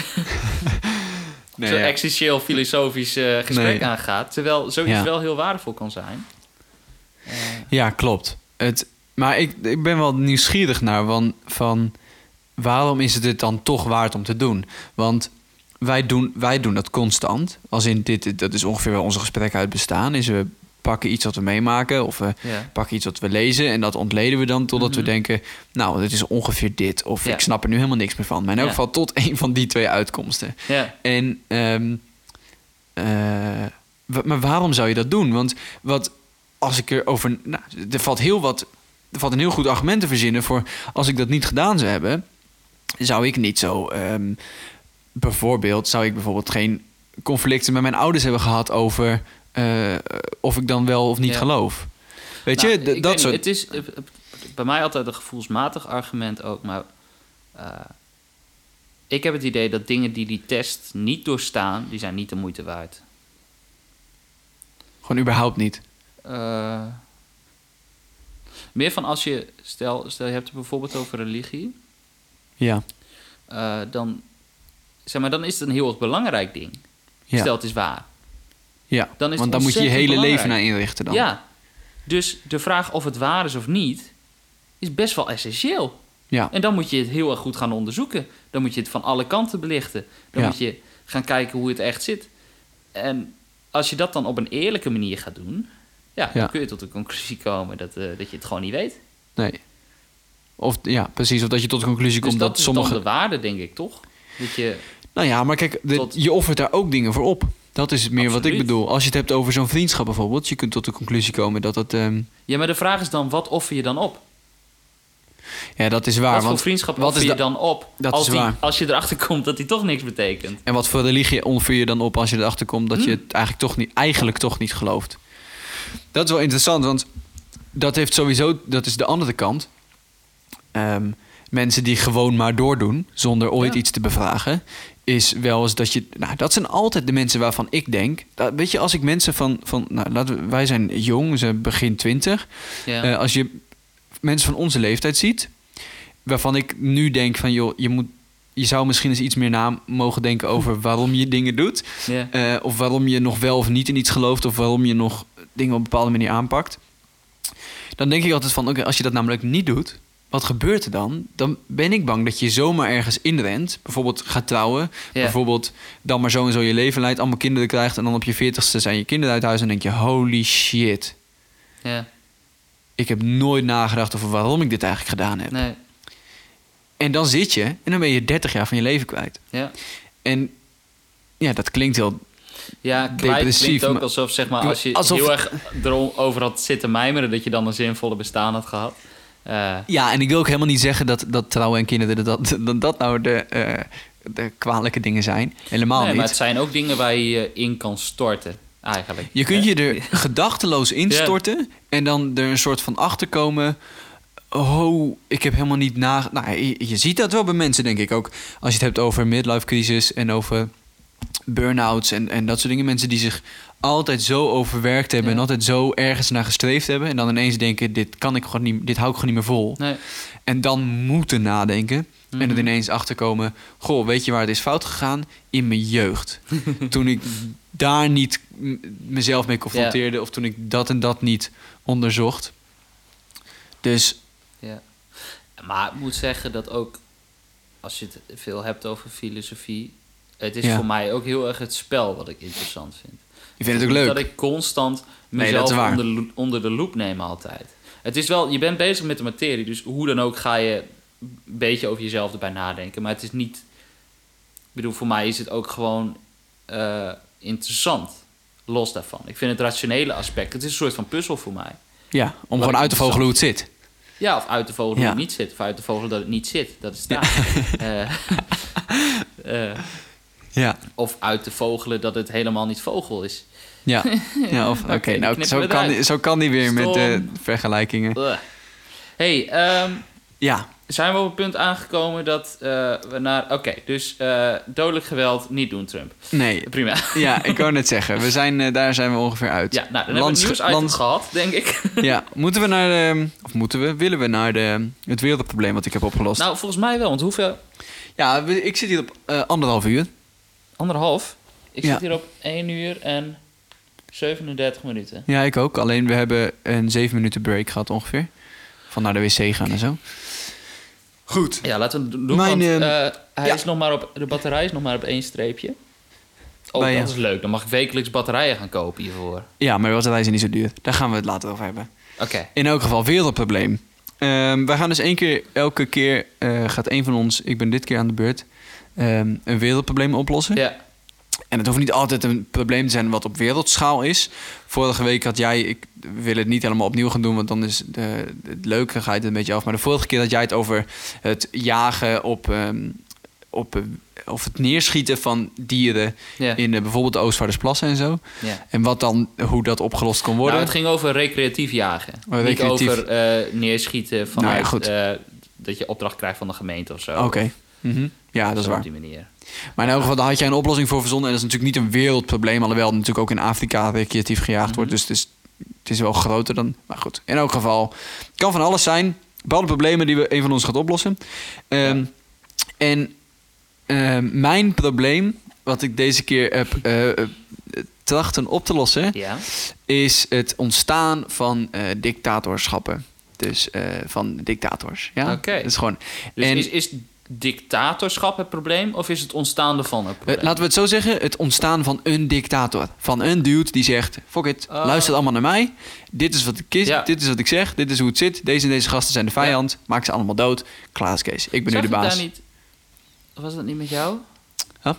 Nee, zo'n ja. existentieel filosofisch gesprek Nee. aangaat. Terwijl zoiets Ja. wel heel waardevol kan zijn. Ja, klopt. Het, maar ik, ik ben wel nieuwsgierig naar van, van waarom is het dan toch waard om te doen? Want wij doen, wij doen dat constant. Als in dit, dat is ongeveer wel onze gesprekken uit bestaan. Is we pakken iets wat we meemaken of we Ja. pakken iets wat we lezen en dat ontleden we dan totdat we Mhm. denken, nou, het is ongeveer dit of Ja. ik snap er nu helemaal niks meer van. Maar in elk Ja. geval tot een van die twee uitkomsten. Ja. En, ehm, eh, maar waarom zou je dat doen? Want wat als ik erover, nou, er valt heel wat, er valt een heel goed argument te verzinnen voor als ik dat niet gedaan zou hebben, zou ik niet zo, ehm, bijvoorbeeld, zou ik bijvoorbeeld geen conflicten met mijn ouders hebben gehad over eh, of ik dan wel of niet Ja. geloof. Weet Nou, je, dat weet soort. niet, Het is bij mij altijd een gevoelsmatig argument ook, maar eh, ik heb het idee dat dingen die die test niet doorstaan, die zijn niet de moeite waard. Gewoon überhaupt niet. Eh, meer van als je, stel, stel je hebt het bijvoorbeeld over religie, Ja. eh, dan, zeg maar, dan is het een heel belangrijk ding. Ja. Stel het is waar. ja. dan is Want dan moet je je hele leven naar inrichten dan. Ja, dus de vraag of het waar is of niet, is best wel essentieel. Ja. En dan moet je het heel erg goed gaan onderzoeken. Dan moet je het van alle kanten belichten. Dan Ja. moet je gaan kijken hoe het echt zit. En als je dat dan op een eerlijke manier gaat doen, ja, Ja. dan kun je tot de conclusie komen dat, eh, dat je het gewoon niet weet. Nee. Of ja, precies. Of dat je tot de conclusie Dus komt dat, dat, is sommige. dan de waarde, denk ik, toch? Dat je, Nou ja, maar kijk, de- Tot- je offert daar ook dingen voor op. Dat is meer wat ik bedoel. Als je het hebt over zo'n vriendschap bijvoorbeeld, je kunt tot de conclusie komen dat het. ehm, ja, maar de vraag is dan, wat offer je dan op? ja, dat is waar. wat voor want, vriendschap wat offer je dan op? Dat als, is die, waar. als je erachter komt dat die toch niks betekent. En wat voor religie offer je dan op als je erachter komt dat je Hmm. het eigenlijk toch niet, eigenlijk toch niet gelooft? Dat is wel interessant, want dat heeft sowieso, dat is de andere kant. Ehm, mensen die gewoon maar doordoen zonder ooit Ja. iets te bevragen, is wel eens dat je. Nou, dat zijn altijd de mensen waarvan ik denk. Dat, weet je, als ik mensen van. van nou, laten we, wij zijn jong, zijn begin twintig. Ja. Eh, als je mensen van onze leeftijd ziet, waarvan ik nu denk van joh, je moet. Je zou misschien eens iets meer na mogen denken over waarom je dingen doet. ja. Eh, of waarom je nog wel of niet in iets gelooft. Of waarom je nog dingen op een bepaalde manier aanpakt. Dan denk ik altijd van, oké, als je dat namelijk niet doet, wat gebeurt er dan? Dan ben ik bang dat je zomaar ergens inrent. Bijvoorbeeld gaat trouwen. Bijvoorbeeld dan maar zo en zo je leven leidt. Allemaal kinderen krijgt. En dan op je veertigste zijn je kinderen uit huis. En denk je, holy shit. ja. Ik heb nooit nagedacht over waarom ik dit eigenlijk gedaan heb. Nee. En dan zit je en dan ben je 30 jaar van je leven kwijt. Ja. En ja, dat klinkt heel Ja, Depressief, klinkt ook alsof, zeg maar, als je Alsof- heel erg erover had zitten mijmeren... dat je dan een zinvolle bestaan had gehad. Eh, Ja, en ik wil ook helemaal niet zeggen dat, dat trouwen en kinderen... dat dat, dat nou de, eh, de kwalijke dingen zijn. Helemaal nee, niet. maar het zijn ook dingen waar je je in kan storten, eigenlijk. Je kunt Hè? je er gedachteloos instorten... en dan er een soort van achterkomen... Oh, ik heb helemaal niet na... Nou, je, je ziet dat wel bij mensen, denk ik ook. Als je het hebt over midlife crisis en over burn-outs en, en dat soort dingen. Mensen die zich altijd zo overwerkt hebben... Ja. en altijd zo ergens naar gestreefd hebben... en dan ineens denken, dit, kan ik gewoon niet, dit hou ik gewoon niet meer vol. Nee. En dan moeten nadenken. En er Mhm. ineens achterkomen. Goh, weet je waar het is fout gegaan? In mijn jeugd. toen ik daar niet mezelf mee confronteerde. Of toen ik dat en dat niet onderzocht. Dus Ja. Maar ik moet zeggen dat ook... als je het veel hebt over filosofie... het is Ja. voor mij ook heel erg het spel wat ik interessant vind. je vindt het ook leuk. Dat ik constant mezelf onder, onder de loep neem altijd. Het is wel, je bent bezig met de materie, dus hoe dan ook ga je een beetje over jezelf erbij nadenken. Maar het is niet. Ik bedoel, voor mij is het ook gewoon eh, interessant. Los daarvan. Ik vind het rationele aspect. Het is een soort van puzzel voor mij. Ja, om gewoon uit te vogelen hoe het zit. Ja, of uit te vogelen Ja. hoe het niet zit. Of uit te vogelen dat het niet zit. Dat is daar. Eh, eh, Ja. of uit te vogelen dat het helemaal niet vogel is. Ja, ja of oké. Nou, zo kan, die, zo kan die weer met de vergelijkingen. Ugh. hey, ehm, Ja, zijn we op het punt aangekomen dat eh, we naar... Oké, dus eh, dodelijk geweld niet doen, Trump. nee. Prima. Ja, ik wou net zeggen. We zijn, eh, daar zijn we ongeveer uit. Ja, nou, dan hebben we het gehad, denk ik. Ja, moeten we naar de... Of moeten we? Willen we naar de, het wereldprobleem wat ik heb opgelost? nou, volgens mij wel, want hoeveel... Ja, ik zit hier op anderhalf uur. Anderhalf? Ik Ja. zit hier op 1 uur en 37 minuten. Ja, ik ook. Alleen we hebben een zeven minuten break gehad ongeveer. Van naar de wc gaan en zo. Goed. Ja, laten we het doen, Mijn, want ehm, eh, hij ja. is nog maar op, de batterij is nog maar op één streepje. Oh, bij dat is leuk. Dan mag ik wekelijks batterijen gaan kopen hiervoor. Ja, maar batterijen zijn niet zo duur. Daar gaan we het later over hebben. Oké. In elk geval, wereldprobleem. Ehm wij gaan dus één keer, elke keer eh, gaat één van ons, ik ben dit keer aan de beurt, ehm, een wereldprobleem oplossen. Ja. En het hoeft niet altijd een probleem te zijn wat op wereldschaal is. Vorige week had jij, ik wil het niet helemaal opnieuw gaan doen, want dan is de, het leuke ga je het een beetje af. Maar de vorige keer had jij het over het jagen op, ehm, op eh, of het neerschieten van dieren in eh, bijvoorbeeld de Oostvaardersplassen en zo. ja. En wat dan, hoe dat opgelost kon worden. Nou, het ging over recreatief jagen. Oh, recreatief. Niet over eh, neerschieten vanuit Nou ja, dat je opdracht krijgt van de gemeente of zo. Oké. Mhm. Ja, dat is waar. Op die manier. Maar in elk geval, daar had jij een oplossing voor verzonnen. En dat is natuurlijk niet een wereldprobleem. Alhoewel natuurlijk ook in Afrika recreatief gejaagd wordt. Dus het is, het is wel groter dan... Maar goed, in elk geval. Het kan van alles zijn. Bepaalde problemen die we een van ons gaat oplossen. Ehm, En ehm, mijn probleem, wat ik deze keer heb eh, trachten op te lossen... Ja. is het ontstaan van eh, dictatorschappen. Dus eh, van dictators. Ja? Oké. Is gewoon... Dus en, is, is dictatorschap het probleem of is het ontstaande van het Eh, probleem? Laten we het zo zeggen, het ontstaan van een dictator. Van een dude die zegt, fuck it, Oh. luister allemaal naar mij. Dit is wat ik kies, Ja. dit is wat ik zeg, dit is hoe het zit. Deze en deze gasten zijn de vijand, maak ze allemaal dood. Klaar is Kees, ik ben Zag nu de baas. daar niet... Was dat niet met jou? Huh?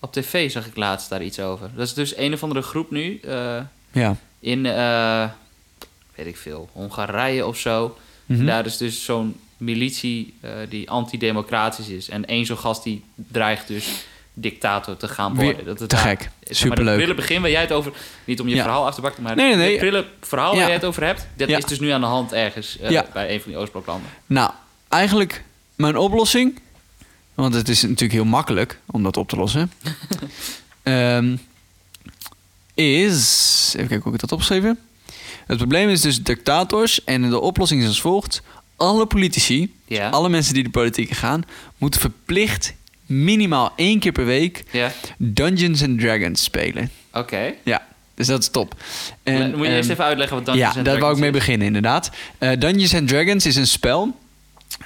Op tv zag ik laatst daar iets over. Dat is dus een of andere groep nu eh, Ja. in, eh, weet ik veel, Hongarije of zo. Mhm. Daar is dus zo'n militie eh, die antidemocratisch is. En één zo'n gast die dreigt dus dictator te gaan Weer worden. Dat het te daar- gek. Superleuk. Het prille begin waar jij het over... Niet om je Ja. verhaal af te bakken, maar Nee, nee, nee. het prille verhaal Ja. waar jij het over hebt... dat Ja. is dus nu aan de hand ergens eh, bij een van die Oostbloklanden. Nou, eigenlijk mijn oplossing, want het is natuurlijk heel makkelijk om dat op te lossen, ehm, is. Even kijken hoe ik dat opgeschreven. Het probleem is dus dictators en de oplossing is als volgt: alle politici, Ja. alle mensen die de politiek gaan, moeten verplicht minimaal één keer per week Ja, Dungeons and Dragons spelen. oké. Ja, dus dat is top. En, moet je eerst ehm, even uitleggen wat Dungeons ja, and daar wou ik mee Dragons beginnen, inderdaad. Eh, Dungeons and Dragons is een spel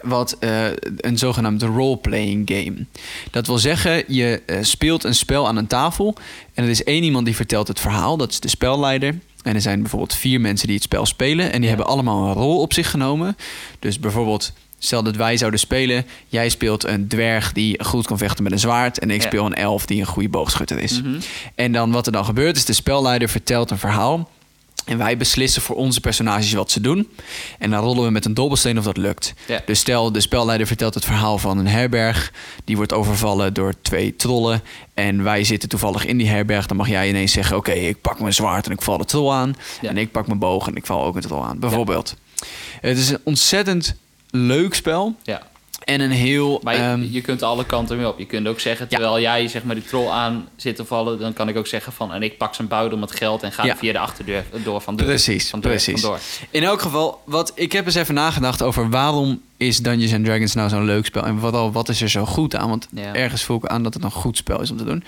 wat eh, een zogenaamd role-playing game. Dat wil zeggen, je eh, speelt een spel aan een tafel en er is één iemand die vertelt het verhaal, dat is de spelleider. En er zijn bijvoorbeeld vier mensen die het spel spelen en die Ja. hebben allemaal een rol op zich genomen. Dus bijvoorbeeld, stel dat wij zouden spelen, jij speelt een dwerg die goed kan vechten met een zwaard en ik Ja. speel een elf die een goede boogschutter is. Mhm. En dan wat er dan gebeurt is de spelleider vertelt een verhaal. En wij beslissen voor onze personages wat ze doen. En dan rollen we met een dobbelsteen of dat lukt. Dus stel, de spelleider vertelt het verhaal van een herberg. Die wordt overvallen door twee trollen. En wij zitten toevallig in die herberg. Dan mag jij ineens zeggen: Oké, ik pak mijn zwaard en ik val de troll aan. En ik pak mijn boog en ik val ook een troll aan. Bijvoorbeeld. Het is een ontzettend leuk spel. Ja. En een heel. Maar je, ehm, je kunt alle kanten mee op. Je kunt ook zeggen, Ja. terwijl jij zeg maar die troll aan zit te vallen, dan kan ik ook zeggen van, en ik pak zijn buidel met geld en ga Ja. via de achterdeur door van. Precies, van precies. In elk geval, wat, ik heb eens even nagedacht over waarom is Dungeons and Dragons nou zo'n leuk spel? En vooral, wat is er zo goed aan? Want Ja. ergens voel ik aan dat het een goed spel is om te doen.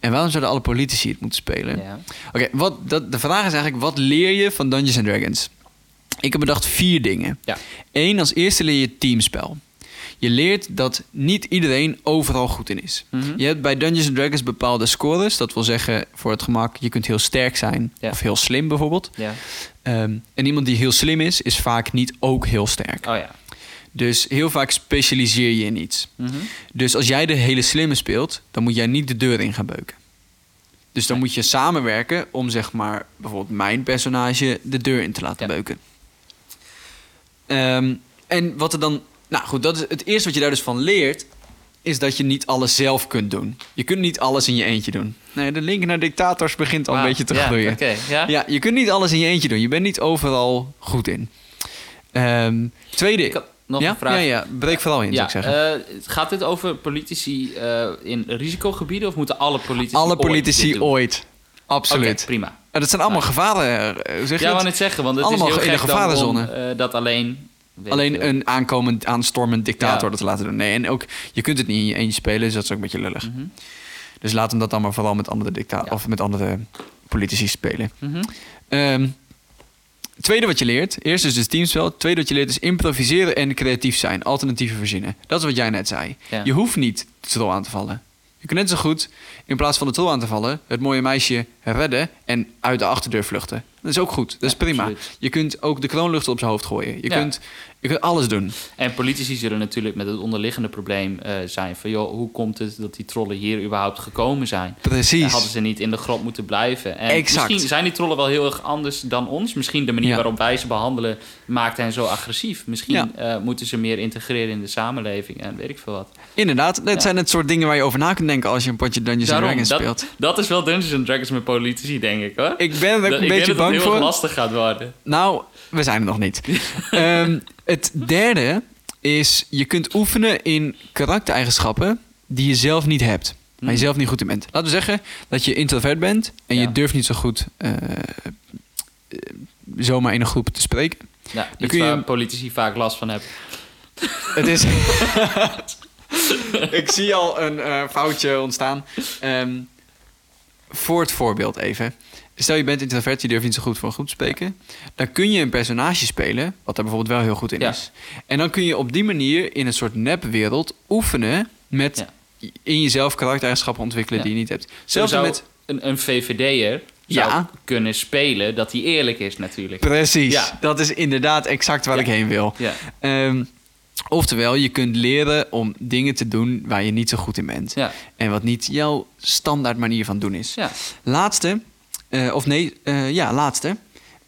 En waarom zouden alle politici het moeten spelen? Oké, wat dat, de vraag is eigenlijk, wat leer je van Dungeons and Dragons? Ik heb bedacht vier dingen. Ja. Eén, als eerste leer je teamspel. Je leert dat niet iedereen overal goed in is. Mhm. Je hebt bij Dungeons and Dragons bepaalde scores. Dat wil zeggen, voor het gemak, je kunt heel sterk zijn Ja. of heel slim bijvoorbeeld. ja. Ehm, en iemand die heel slim is, is vaak niet ook heel sterk. Oh ja. Dus heel vaak specialiseer je in iets. Mhm. Dus als jij de hele slimme speelt, dan moet jij niet de deur in gaan beuken. Dus dan Nee. moet je samenwerken om zeg maar bijvoorbeeld mijn personage de deur in te laten Ja. beuken. Ehm, en wat er dan. Nou goed, dat is het eerste wat je daar dus van leert. Is dat je niet alles zelf kunt doen. Je kunt niet alles in je eentje doen. Nee, de link naar dictators begint al een beetje te ja, groeien. Ja. Ja, je kunt niet alles in je eentje doen. Je bent niet overal goed in. Ehm, tweede. Ik had nog ja? een vraag. Ja, ja, breek vooral in, Ja, zou ik zeggen. eh, gaat dit over politici eh, in risicogebieden of moeten alle politici Alle politici ooit. Absoluut. Prima. En dat zijn allemaal Nou. gevaren. eh, zeg Ja, wou net zeggen, want het Allemaal is heel in de om, gevarenzone. dat alleen... Alleen een aankomend, aanstormend dictator Ja. dat te laten doen. Nee, en ook, je kunt het niet in je eentje spelen, dus dat is ook een beetje lullig. Mhm. Dus laat hem dat dan maar vooral met andere, dicta Ja. of met andere politici spelen. Mhm. Ehm, tweede wat je leert, eerst is dus teamspel. Tweede wat je leert is improviseren en creatief zijn. Alternatieven verzinnen. Dat is wat jij net zei. Ja. Je hoeft niet troll aan te vallen. Je kunt net zo goed, in plaats van de troll aan te vallen, het mooie meisje redden en uit de achterdeur vluchten. Dat is ook goed. Dat is Ja, prima. absoluut. Je kunt ook de kroonluchter op zijn hoofd gooien. Je, Ja. kunt, je kunt alles doen. En politici zullen natuurlijk met het onderliggende probleem eh, zijn van... joh, hoe komt het dat die trollen hier überhaupt gekomen zijn? Precies. Hadden ze niet in de grot moeten blijven? En Exact. misschien zijn die trollen wel heel erg anders dan ons. Misschien de manier Ja. waarop wij ze behandelen maakt hen zo agressief. Misschien eh, moeten ze meer integreren in de samenleving en weet ik veel wat. Inderdaad, dat Ja. zijn het soort dingen waar je over na kunt denken als je een potje Dungeons Daarom, Dragons dat, speelt. dat is wel Dungeons and Dragons met politici, denk ik hoor. Ik ben er ook Dat- een ik beetje denk dat bang het heel voor. lastig gaat worden. Nou, we zijn er nog niet. Ehm, het derde is, je kunt oefenen in karaktereigenschappen die je zelf niet hebt. Waar je Hmm. zelf niet goed in bent. Laten we zeggen dat je introvert bent en Ja. je durft niet zo goed eh, eh, zomaar in een groep te spreken. Ja, iets kun je- politici vaak last van hebben. Het is. Ik zie al een eh, foutje ontstaan. Ehm, voor het voorbeeld even. Stel je bent introvert, je durft niet zo goed voor een groep te spreken. Dan kun je een personage spelen, wat daar bijvoorbeeld wel heel goed in Ja. is. En dan kun je op die manier in een soort nepwereld oefenen met in jezelf karaktereigenschappen ontwikkelen Ja. die je niet hebt. Zelfs met. een, een VVD'er zou Ja. kunnen spelen dat hij eerlijk is natuurlijk. Precies, Ja. dat is inderdaad exact waar ik heen wil. Ja, Ehm, oftewel, je kunt leren om dingen te doen waar je niet zo goed in bent. ja, En wat niet jouw standaard manier van doen is. ja. Laatste, eh, of nee, eh, ja, laatste,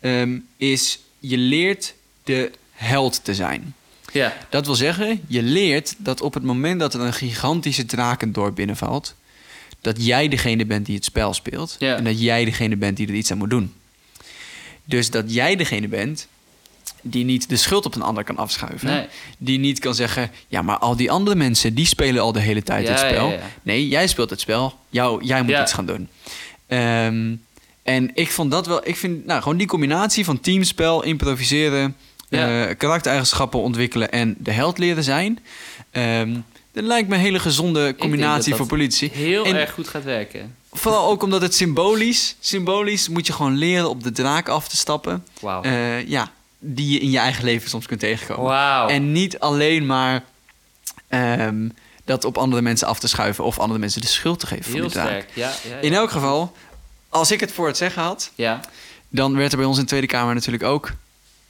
ehm, is je leert de held te zijn. ja. Dat wil zeggen, je leert dat op het moment dat er een gigantische drakendorp binnenvalt, dat jij degene bent die het spel speelt. Ja. En dat jij degene bent die er iets aan moet doen. Dus dat jij degene bent die niet de schuld op een ander kan afschuiven. Nee. Die niet kan zeggen, ja, maar al die andere mensen, die spelen al de hele tijd Ja, het spel. ja. Nee, jij speelt het spel. Jou, jij moet iets gaan doen. Ehm, en ik vond dat wel, ik vind nou, gewoon die combinatie van teamspel, improviseren, Ja. eh, karaktereigenschappen ontwikkelen en de held leren zijn. ehm, dat lijkt me een hele gezonde combinatie dat voor dat politie. Heel En- erg goed gaat werken. Vooral ook omdat het symbolisch, symbolisch moet je gewoon leren op de draak af te stappen. Wauw. Eh, ja, die je in je eigen leven soms kunt tegenkomen. En niet alleen maar ehm, dat op andere mensen af te schuiven of andere mensen de schuld te geven Heel sterk. Ja, ja, ja. In elk geval, als ik het voor het zeggen had, ja. dan werd er bij ons in de Tweede Kamer natuurlijk ook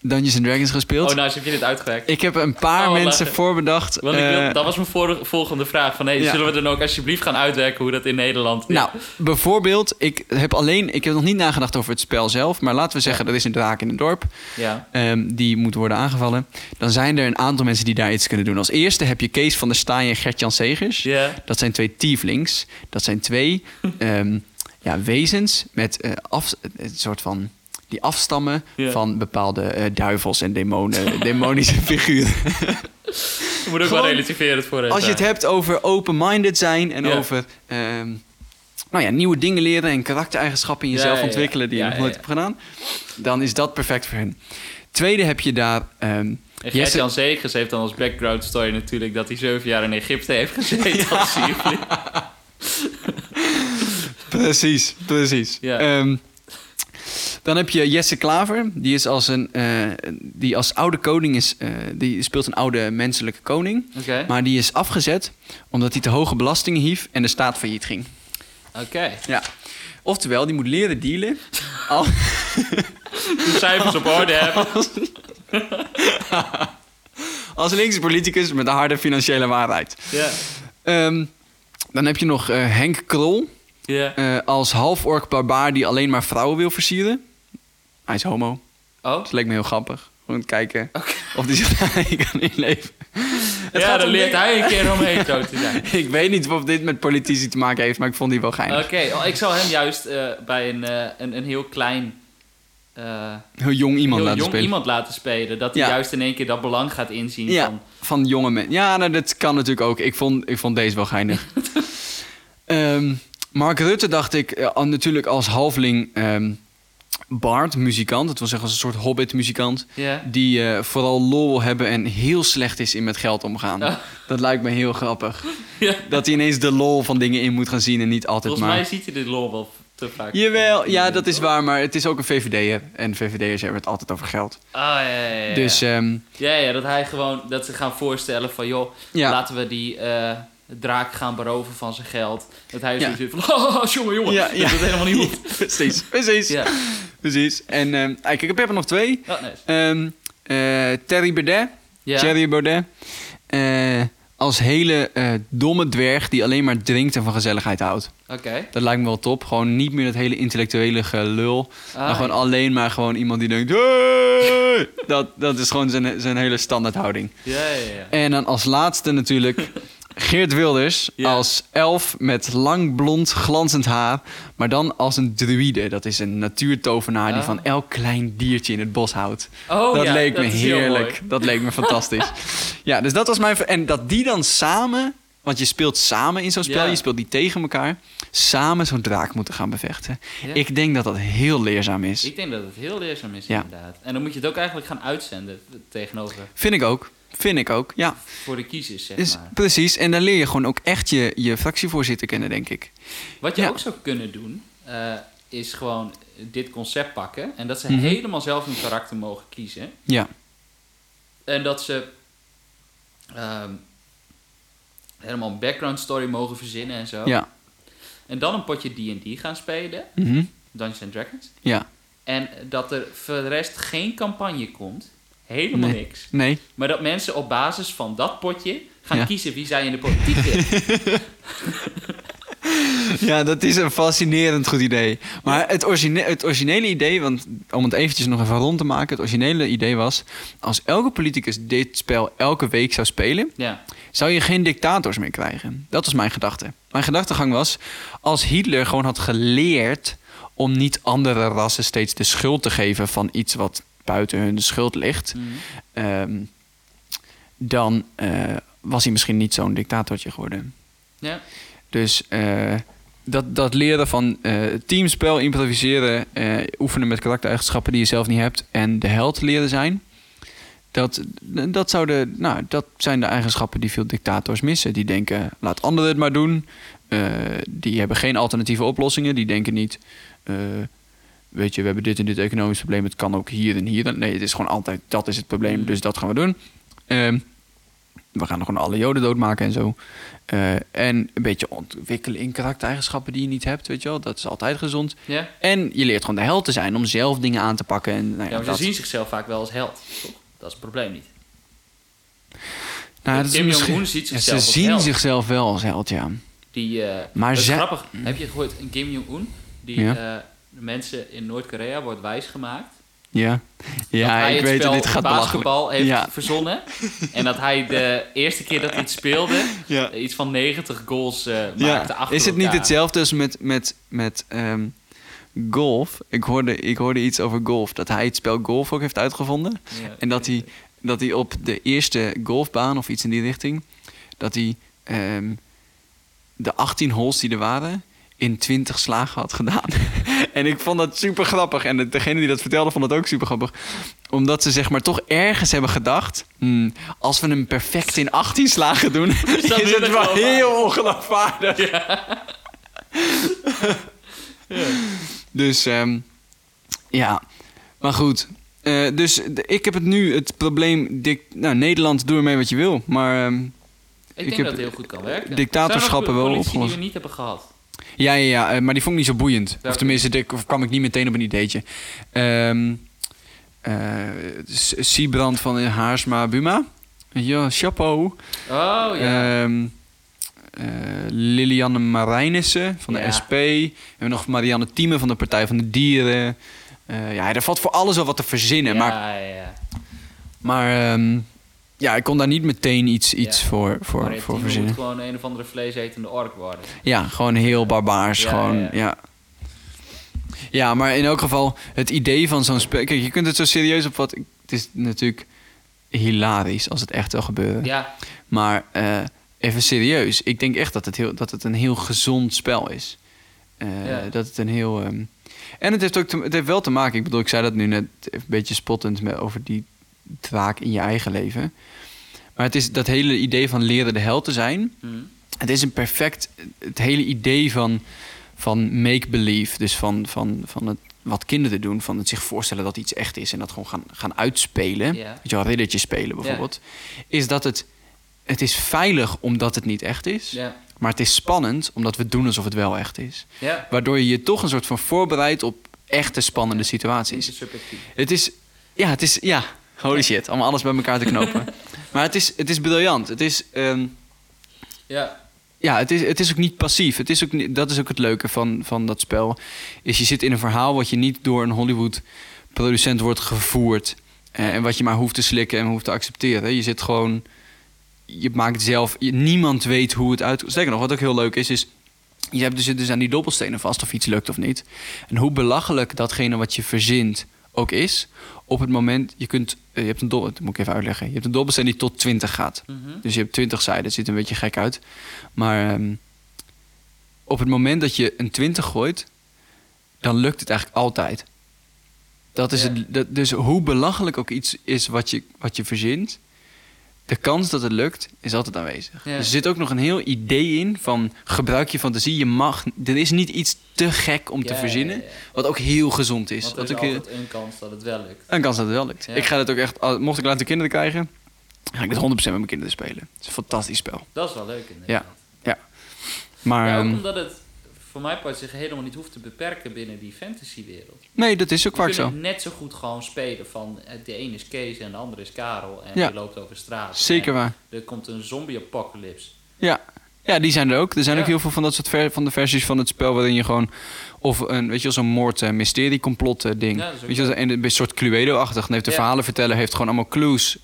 Dungeons and Dragons gespeeld. Oh, nou heb je dit uitgewerkt. Ik heb een paar Oh, mensen lachen. voorbedacht. Want ik wil, eh, dat was mijn volgende vraag. Van, hey, Ja. Zullen we dan ook alsjeblieft gaan uitwerken hoe dat in Nederland... Nou, bijvoorbeeld, ik heb alleen, ik heb nog niet nagedacht over het spel zelf, maar laten we zeggen, er is een draak in het dorp. Ja. ehm, die moet worden aangevallen. Dan zijn er een aantal mensen die daar iets kunnen doen. Als eerste heb je Kees van der Staaij en Gertjan Segers. Ja. Dat zijn twee tieflings. Dat zijn twee ehm, ja, wezens met eh, af, een soort van die afstammen Ja. van bepaalde eh, duivels en demonen, demonische figuren. Je moet ook Gewoon, wel relativerend voor Als je het hebt over open-minded zijn en Ja. over ehm, nou ja, nieuwe dingen leren en karaktereigenschappen in Ja, jezelf ja, ja. ontwikkelen die Ja, je nog ja, nooit ja. hebt gedaan, dan is dat perfect voor hen. Tweede heb je daar ehm, En Jesse- Gert-Jan Zegers heeft dan als background story natuurlijk... dat hij zeven jaar in Egypte heeft gezeten als Siervlieg. Precies, precies. Ja. Ehm, dan heb je Jesse Klaver. Die is als een eh, die als oude koning is. eh, die speelt een oude menselijke koning. Maar die is afgezet omdat hij te hoge belastingen hief en de staat failliet ging. Oké. Ja. Oftewel, die moet leren dealen. Al, De cijfers op orde hebben. als linkse politicus met een harde financiële waarheid. Ja. Ehm, dan heb je nog eh, Henk Krol. Ja. eh, als half-ork barbaar die alleen maar vrouwen wil versieren. Hij is homo. Oh? Dat leek me heel grappig. Gewoon kijken of die zich kan inleven. Het ja, dan leert hij een keer om hetero te zijn. Ik weet niet of dit met politici te maken heeft, maar ik vond die wel geinig. Oké, oh, ik zou hem juist eh, bij een, eh, een, een heel klein... eh, Heel jong iemand heel laten jong spelen. iemand laten spelen. Dat hij Ja. juist in één keer dat belang gaat inzien Ja, van... van jonge mensen. Ja, nou, dat kan natuurlijk ook. Ik vond, ik vond deze wel geinig. Ehm, Mark Rutte dacht ik natuurlijk als halfling ehm bard, muzikant. Dat wil zeggen als een soort hobbit-muzikant. Die eh, vooral lol wil hebben en heel slecht is in met geld omgaan. Oh. Dat lijkt me heel grappig. Ja. Dat hij ineens de lol van dingen in moet gaan zien en niet altijd Volgens maar... mij ziet hij dit lol wel te vaak. Jawel, ja, dat is waar, maar het is ook een VVD'er. En VVD'ers hebben het altijd over geld. Ah, ja, ja, ja. Dus ehm, ja, ja, dat hij gewoon... Dat ze gaan voorstellen van... joh, laten we die... eh, draak gaan beroven van zijn geld. Dat hij Ja. zoiets van, oh, jongen, jongen, Ja, dat het helemaal niet hoeft. precies, precies. Ja, precies. En kijk, ik heb er nog twee. oh, nice. Ehm, eh, Terry Baudet. Ja. Thierry Baudet. Eh, als hele eh, domme dwerg die alleen maar drinkt en van gezelligheid houdt. Oké. Dat lijkt me wel top. Gewoon niet meer dat hele intellectuele gelul. Ah, maar gewoon alleen maar gewoon iemand die denkt... "Hey!" dat, dat is gewoon zijn, zijn hele standaardhouding. Ja, ja, ja. En dan als laatste natuurlijk Geert Wilders Ja. als elf met lang blond glanzend haar. Maar dan als een druïde. Dat is een natuurtovenaar die van elk klein diertje in het bos houdt. Oh, dat ja, leek dat me heerlijk. Dat leek me fantastisch. ja, dus dat was mijn... En dat die dan samen... Want je speelt samen in zo'n spel. Ja. Je speelt niet tegen elkaar. Samen zo'n draak moeten gaan bevechten. Ik denk dat dat heel leerzaam is. Ik denk dat het heel leerzaam is, inderdaad. En dan moet je het ook eigenlijk gaan uitzenden tegenover Vind ik ook. Vind ik ook, ja. voor de kiezers, zeg Dus, maar. precies. En dan leer je gewoon ook echt je, je fractievoorzitter kennen, denk ik. Wat je Ja. ook zou kunnen doen, eh, is gewoon dit concept pakken. En dat ze Mhm. helemaal zelf hun karakter mogen kiezen. Ja, En dat ze ehm, helemaal een background story mogen verzinnen en zo. ja. En dan een potje D&D gaan spelen, Mhm. Dungeons and Dragons. Ja. En dat er voor de rest geen campagne komt. Helemaal Nee. niks. Nee. Maar dat mensen op basis van dat potje gaan Ja. kiezen wie zij in de politiek willen. Ja, dat is een fascinerend goed idee. Maar het, origine het originele idee, want om het eventjes nog even rond te maken... het originele idee was... als elke politicus dit spel elke week zou spelen... ja. zou je geen dictators meer krijgen. Dat was mijn gedachte. Mijn gedachtegang was... als Hitler gewoon had geleerd... om niet andere rassen steeds de schuld te geven... van iets wat buiten hun schuld ligt... Mhm. ehm, dan eh, was hij misschien niet zo'n dictatortje geworden. ja. Dus eh, dat, dat leren van eh, teamspel, improviseren, oefenen met karaktereigenschappen die je zelf niet hebt en de held leren zijn. Dat, dat, zouden, nou, dat zijn de eigenschappen die veel dictators missen. Die denken, laat anderen het maar doen. Die hebben geen alternatieve oplossingen. Die denken niet, weet je, we hebben dit en dit economisch probleem. Het kan ook hier en hier. Nee, het is gewoon altijd, dat is het probleem, Mhm. dus dat gaan we doen. Ehm, we gaan gewoon alle joden doodmaken en zo. Eh, en een beetje ontwikkelen in karaktereigenschappen die je niet hebt, weet je wel. Dat is altijd gezond. ja. En je leert gewoon de held te zijn om zelf dingen aan te pakken. En, nou ja, Ja, maar dat, ze zien zichzelf vaak wel als held. Toch? Dat is het probleem niet. nou, dat is Kim misschien- Jong-un ziet Ja, zichzelf Ze als zien held. zichzelf wel als held, ja. Die, eh, Maar grappig. Heb je gehoord, een Kim Jong-un, die Ja. eh, mensen in Noord-Korea wordt wijsgemaakt. Ja, dat ja hij ik het weet spel dat dit gaat belachelijk. basketbal heeft Ja. verzonnen. En dat hij de eerste keer dat hij het speelde, Ja. iets van 90 goals eh, maakte Ja. achter Is het niet hetzelfde als met, met, met ehm, golf? Ik hoorde, ik hoorde iets over golf. Dat hij het spel golf ook heeft uitgevonden. Ja. En dat hij, dat hij op de eerste golfbaan of iets in die richting... dat hij ehm, de 18 holes die er waren in 20 slagen had gedaan. en ik vond dat super grappig. En de- degene die dat vertelde vond dat ook super grappig. Omdat ze zeg maar toch ergens hebben gedacht... "Hmm, als we hem perfect in 18 slagen doen... is, het wel heel ongeloofwaardig. Dus ehm, ja, maar goed. Eh, dus ik heb het nu het probleem... Dik, nou, Nederland, doe ermee wat je wil. Maar ehm, Ik denk heb dat het heel goed kan werken. dictatorschappen wel opgelost. die we niet hebben gehad. Ja, ja, ja eh, maar die vond ik niet zo boeiend. Of tenminste, daar kwam ik niet meteen op een ideetje. Ehm eh, S- Siebrand van Haarsma Buma. Ja, chapeau. Oh ja. Ehm, eh, Lilianne Marijnissen van de Ja. SP. En nog Marianne Thieme van de Partij van de Dieren. Ja, er valt voor alles wel wat te verzinnen. ja, Maar, ja, ja. maar ehm, ja, ik kon daar niet meteen iets, iets Ja. voor, voor, Maar voor moet verzinnen. gewoon een of andere vleesetende ork worden. Ja, gewoon heel barbaars. Ja, gewoon, ja. ja. ja. maar in elk geval, het idee van zo'n spel... Kijk, je kunt het zo serieus opvatten. Het is natuurlijk hilarisch als het echt zou gebeuren. Ja, Maar eh, even serieus. Ik denk echt dat het, heel, dat het een heel gezond spel is. Eh. Dat het een heel... ehm, En het heeft, ook te- het heeft wel te maken... Ik bedoel, ik zei dat nu net een beetje spottend... Met, over die draak in je eigen leven. Maar het is dat hele idee van leren de held te zijn... hm. Het is een perfect... Het hele idee van, van make-believe. Dus van, van, van het, wat kinderen doen. Van het zich voorstellen dat iets echt is. En dat gewoon gaan, gaan uitspelen. Ja. Weet je wel, riddertje spelen bijvoorbeeld. Is dat het het is veilig omdat het niet echt is. Maar het is spannend omdat we doen alsof het wel echt is. Waardoor je je toch een soort van voorbereidt op echte spannende Het situaties. is subjectief. Het is, ja, het is, ja, holy shit, allemaal alles bij elkaar te knopen. maar het is, het is briljant. Het is, ehm, Ja. ja, het is, het is ook niet passief. Het is ook, niet- dat is ook het leuke van, van dat spel. Is je zit in een verhaal wat je niet door een Hollywood-producent wordt gevoerd. eh, en wat je maar hoeft te slikken en hoeft te accepteren. Je zit gewoon, je maakt zelf, je- niemand weet hoe het uit. Sterker nog, wat ook heel leuk is, is je hebt dus, dus aan die dobbelstenen vast of iets lukt of niet. En hoe belachelijk datgene wat je verzint ook is. Op het moment, je kunt, je hebt een dobbel, dat moet ik even uitleggen. Je hebt een dobbelsteen die tot 20 gaat. Mhm. Dus je hebt 20 zijden, het ziet er een beetje gek uit. Maar ehm, op het moment dat je een 20 gooit, dan lukt het eigenlijk altijd. Dat is Ja. het, dat, dus hoe belachelijk ook iets is wat je, wat je verzint, de kans dat het lukt is altijd aanwezig. Ja. Dus er zit ook nog een heel idee in van gebruik je fantasie. Je mag, er is niet iets te gek om te Ja, verzinnen, ja, ja. wat ook heel gezond is. Want er is ook, heel- altijd een kans dat het wel lukt. een kans dat het wel lukt. Ja. Ik ga het ook echt, mocht ik later kinderen krijgen, ga ik het 100% met mijn kinderen spelen. Het is een fantastisch spel. Dat is wel leuk inderdaad. Maar Ja, ook ehm, omdat het voor mijn part zich helemaal niet hoeft te beperken binnen die fantasywereld. nee, dat is ook vaak zo. net zo goed gewoon spelen van eh, de ene is Kees en de andere is Karel en Ja. die loopt over straat. Zeker En waar. Er komt een zombie-apocalypse. Ja. ja, die zijn er ook. Er zijn Ja. ook heel veel van dat soort ver- van de versies van het spel waarin je gewoon of een weet je zo'n moord eh, mysterie complot eh, ding. Ja, weet je wel, en een soort Cluedo-achtig. Heeft de Ja. verhalenverteller heeft gewoon allemaal clues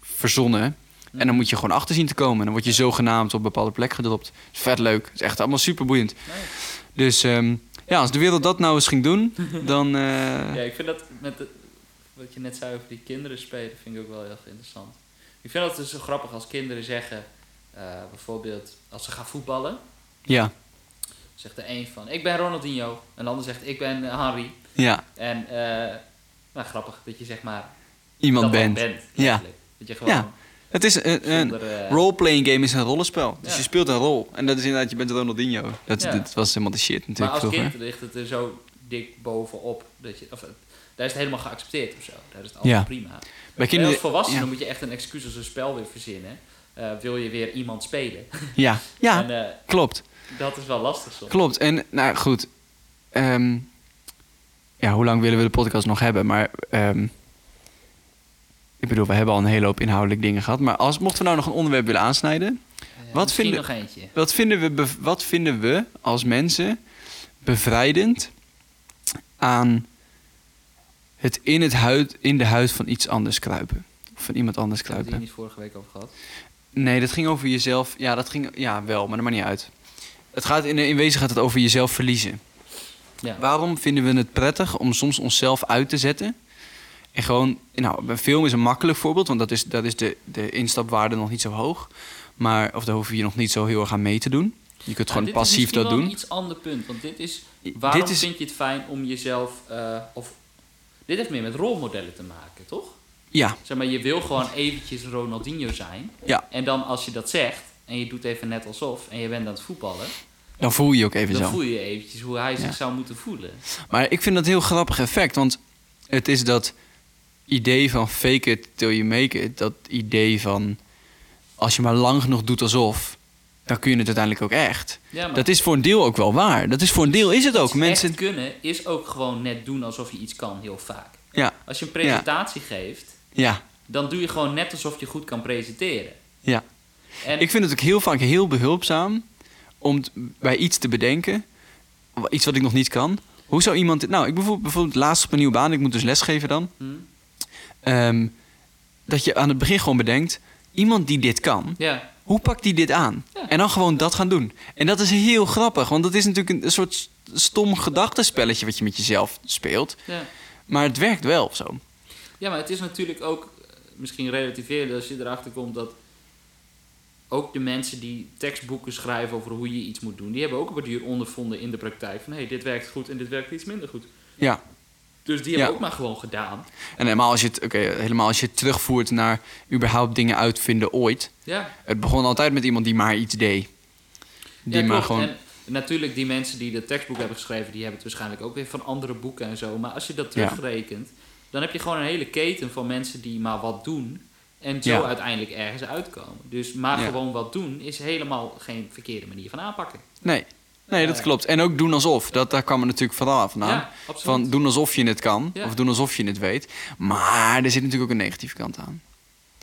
verzonnen. En dan moet je gewoon achter zien te komen. En dan word je zogenaamd op een bepaalde plek gedropt. is vet leuk. Het is echt allemaal super boeiend. Nee. Dus ehm, ja, als de wereld dat nou eens ging doen, dan. eh, Ja, ik vind dat met de, wat je net zei over die kinderen spelen, vind ik ook wel heel erg interessant. Ik vind dat dus zo grappig als kinderen zeggen, eh, bijvoorbeeld als ze gaan voetballen, ja, zegt de een van ik ben Ronaldinho en de ander zegt ik ben eh, Henry. ja, En eh, nou, grappig dat je zeg maar iemand bent. bent. Ja. eigenlijk. Dat je gewoon Ja. Het is een, een zonder, eh, role-playing game is een rollenspel. Dus Ja. je speelt een rol. En dat is inderdaad, je bent Ronaldinho. Dat, Ja. dat was helemaal de shit Maar natuurlijk als vroeger. kind ligt het er zo dik bovenop. Dat je, of, eh, daar is het helemaal geaccepteerd of zo. Daar is het altijd Ja. prima. Bij En kinderen, als volwassene ja. moet je echt een excuus als een spel weer verzinnen. Eh, wil je weer iemand spelen? Ja, ja En eh, klopt. dat is wel lastig soms. Klopt. En nou goed. Ehm, ja, hoe lang willen we de podcast nog hebben? Maar ehm, ik bedoel, we hebben al een hele hoop inhoudelijk dingen gehad. Maar als, mochten we nou nog een onderwerp willen aansnijden. Eh, Wat vinden- nog eentje. Wat vinden, we wat vinden we als mensen bevrijdend aan het in, het huid, in de huid van iets anders kruipen? Of van iemand anders Ik heb het hier kruipen? niet vorige week over gehad. Nee, dat ging over jezelf. Ja, dat ging. Ja, wel, maar dat maakt niet uit. Het gaat in, in wezen gaat het over jezelf verliezen. Ja. Waarom vinden we het prettig om soms onszelf uit te zetten? En gewoon, nou, een film is een makkelijk voorbeeld, want dat is, dat is de, de instapwaarde nog niet zo hoog. Maar, of daar hoef je nog niet zo heel erg aan mee te doen. Je kunt gewoon dit is passief dat doen. een iets ander punt. Want dit is... Waarom dit is- vind je het fijn om jezelf... eh, of, dit heeft meer met rolmodellen te maken, toch? Ja, Zeg maar, je wil gewoon eventjes Ronaldinho zijn. ja, En dan als je dat zegt... En je doet even net alsof... En je bent aan het voetballen... dan voel je je ook even Dan zo. voel je eventjes hoe hij zich Ja. zou moeten voelen. Maar ik vind dat een heel grappig effect, want het is dat idee van fake it till you make it. Dat idee van als je maar lang genoeg doet alsof, dan kun je het uiteindelijk ook echt. Ja, Dat is voor een deel ook wel waar. Dat is voor een deel is het ook. Mensen, echt kunnen is ook gewoon net doen alsof je iets kan, heel vaak. ja, Als je een presentatie geeft, ja, dan doe je gewoon net alsof je goed kan presenteren. ja. En Ik vind het ook heel vaak heel behulpzaam om bij iets te bedenken, iets wat ik nog niet kan. Hoe zou iemand. Nou, ik bijvoorbeeld, bijvoorbeeld laatst op een nieuwe baan, ik moet dus lesgeven dan. Hm? Ehm, dat je aan het begin gewoon bedenkt, iemand die dit kan, Ja, hoe pakt die dit aan? Ja. En dan gewoon dat gaan doen. En dat is heel grappig, want dat is natuurlijk een, soort stom gedachtenspelletje wat je met jezelf speelt. ja. Maar het werkt wel of zo. ja, maar het is natuurlijk ook eh, misschien relativerend als je erachter komt dat ook de mensen die tekstboeken schrijven over hoe je iets moet doen, die hebben ook op een duur ondervonden in de praktijk van hé, hey, dit werkt goed en dit werkt iets minder goed. Ja. Dus die hebben Ja. ook maar gewoon gedaan. En helemaal als je het, oké, helemaal als je het terugvoert naar überhaupt dingen uitvinden ooit. Ja, Het begon altijd met iemand die maar iets deed. Die ja, maar gewoon. En natuurlijk, die mensen die dat tekstboek hebben geschreven, die hebben het waarschijnlijk ook weer van andere boeken en zo. Maar als je dat Ja. terugrekent, dan heb je gewoon een hele keten van mensen die maar wat doen. En zo uiteindelijk ergens uitkomen. Dus maar gewoon wat doen is helemaal geen verkeerde manier van aanpakken. Nee, nee dat klopt. En ook doen alsof. Dat, daar kwam er natuurlijk vooral vandaan. Ja, absoluut. Van doen alsof je het kan. Ja. Of doen alsof je het weet. Maar er zit natuurlijk ook een negatieve kant aan.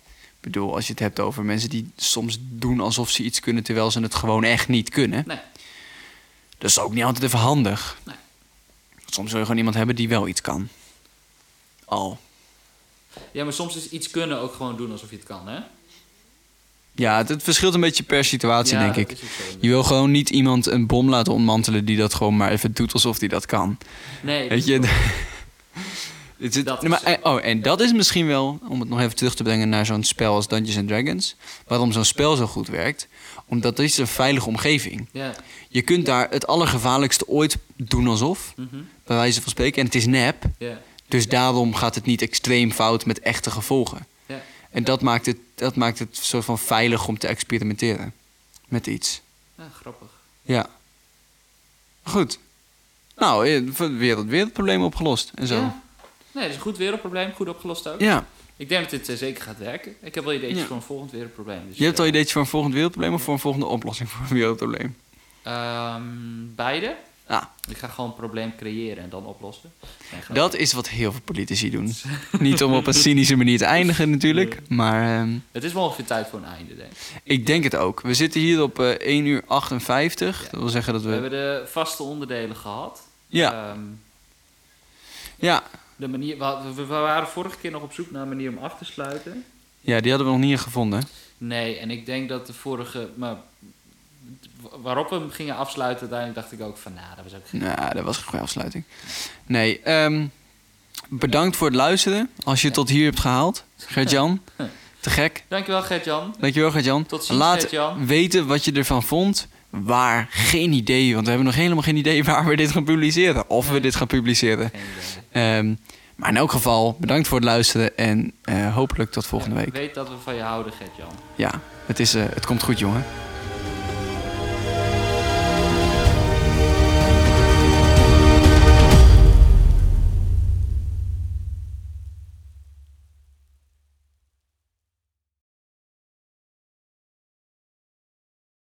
Ik bedoel, als je het hebt over mensen die soms doen alsof ze iets kunnen... terwijl ze het gewoon echt niet kunnen. Nee. Dat is ook niet altijd even handig. Nee. Soms wil je gewoon iemand hebben die wel iets kan. Al. Ja, maar soms is iets kunnen ook gewoon doen alsof je het kan, hè? Ja, het, het verschilt een beetje per situatie, Ja, denk ik. Je wil gewoon niet iemand een bom laten ontmantelen... die dat gewoon maar even doet alsof hij dat kan. Nee, Weet je, het Dat Nee, maar, is- oh, en dat is misschien wel, om het nog even terug te brengen naar zo'n spel als Dungeons and Dragons. Waarom zo'n spel zo goed werkt. Omdat het is een veilige omgeving. Ja. Je kunt daar het allergevaarlijkste ooit doen alsof, mhm, bij wijze van spreken. En het is nep. ja. Dus daarom gaat het niet extreem fout met echte gevolgen. En dat maakt het, dat maakt het soort van veilig om te experimenteren met iets. ja, grappig. Ja. Goed. Nou, eh, het wereld, wereldprobleem opgelost en zo. Ja. Nee, dat is een goed wereldprobleem, goed opgelost ook. ja. Ik denk dat dit eh, zeker gaat werken. Ik heb wel ideetjes Ja. voor een volgend wereldprobleem. Dus, Je hebt al eh, ideetjes voor een volgend wereldprobleem of voor een volgende oplossing voor een wereldprobleem? ehm, beide. Ah, Ik ga gewoon een probleem creëren en dan oplossen. Dat is wat heel veel politici doen. Niet om op een cynische manier te eindigen natuurlijk, maar ehm, Het is wel ongeveer tijd voor een einde, denk ik. ik denk het ook. We zitten hier op eh 1 uur 58. Ja. Dat wil zeggen dat We we... hebben de vaste onderdelen gehad. Ja, Ehm, ja. de manier, we waren vorige keer nog op zoek naar een manier om af te sluiten. ja, die hadden we nog niet gevonden. Nee, en ik denk dat de vorige... Maar waarop we hem gingen afsluiten, uiteindelijk dacht ik ook van... Nou, dat was ook geen... Nou, dat was geen goede afsluiting. Nee, ehm, bedankt voor het luisteren. Als je het tot hier hebt gehaald. Gert-Jan, te gek. Dankjewel, Gert-Jan. Dankjewel Gert-Jan. Tot ziens, Laat Gert-Jan. weten wat je ervan vond. Waar, geen idee. Want we hebben nog helemaal geen idee waar we dit gaan publiceren. Of we dit gaan publiceren. Ehm, maar in elk geval, bedankt voor het luisteren. En eh, hopelijk tot volgende Ja, week. Weet dat we van je houden, Gert-Jan. Ja, het, is, eh, het komt goed jongen.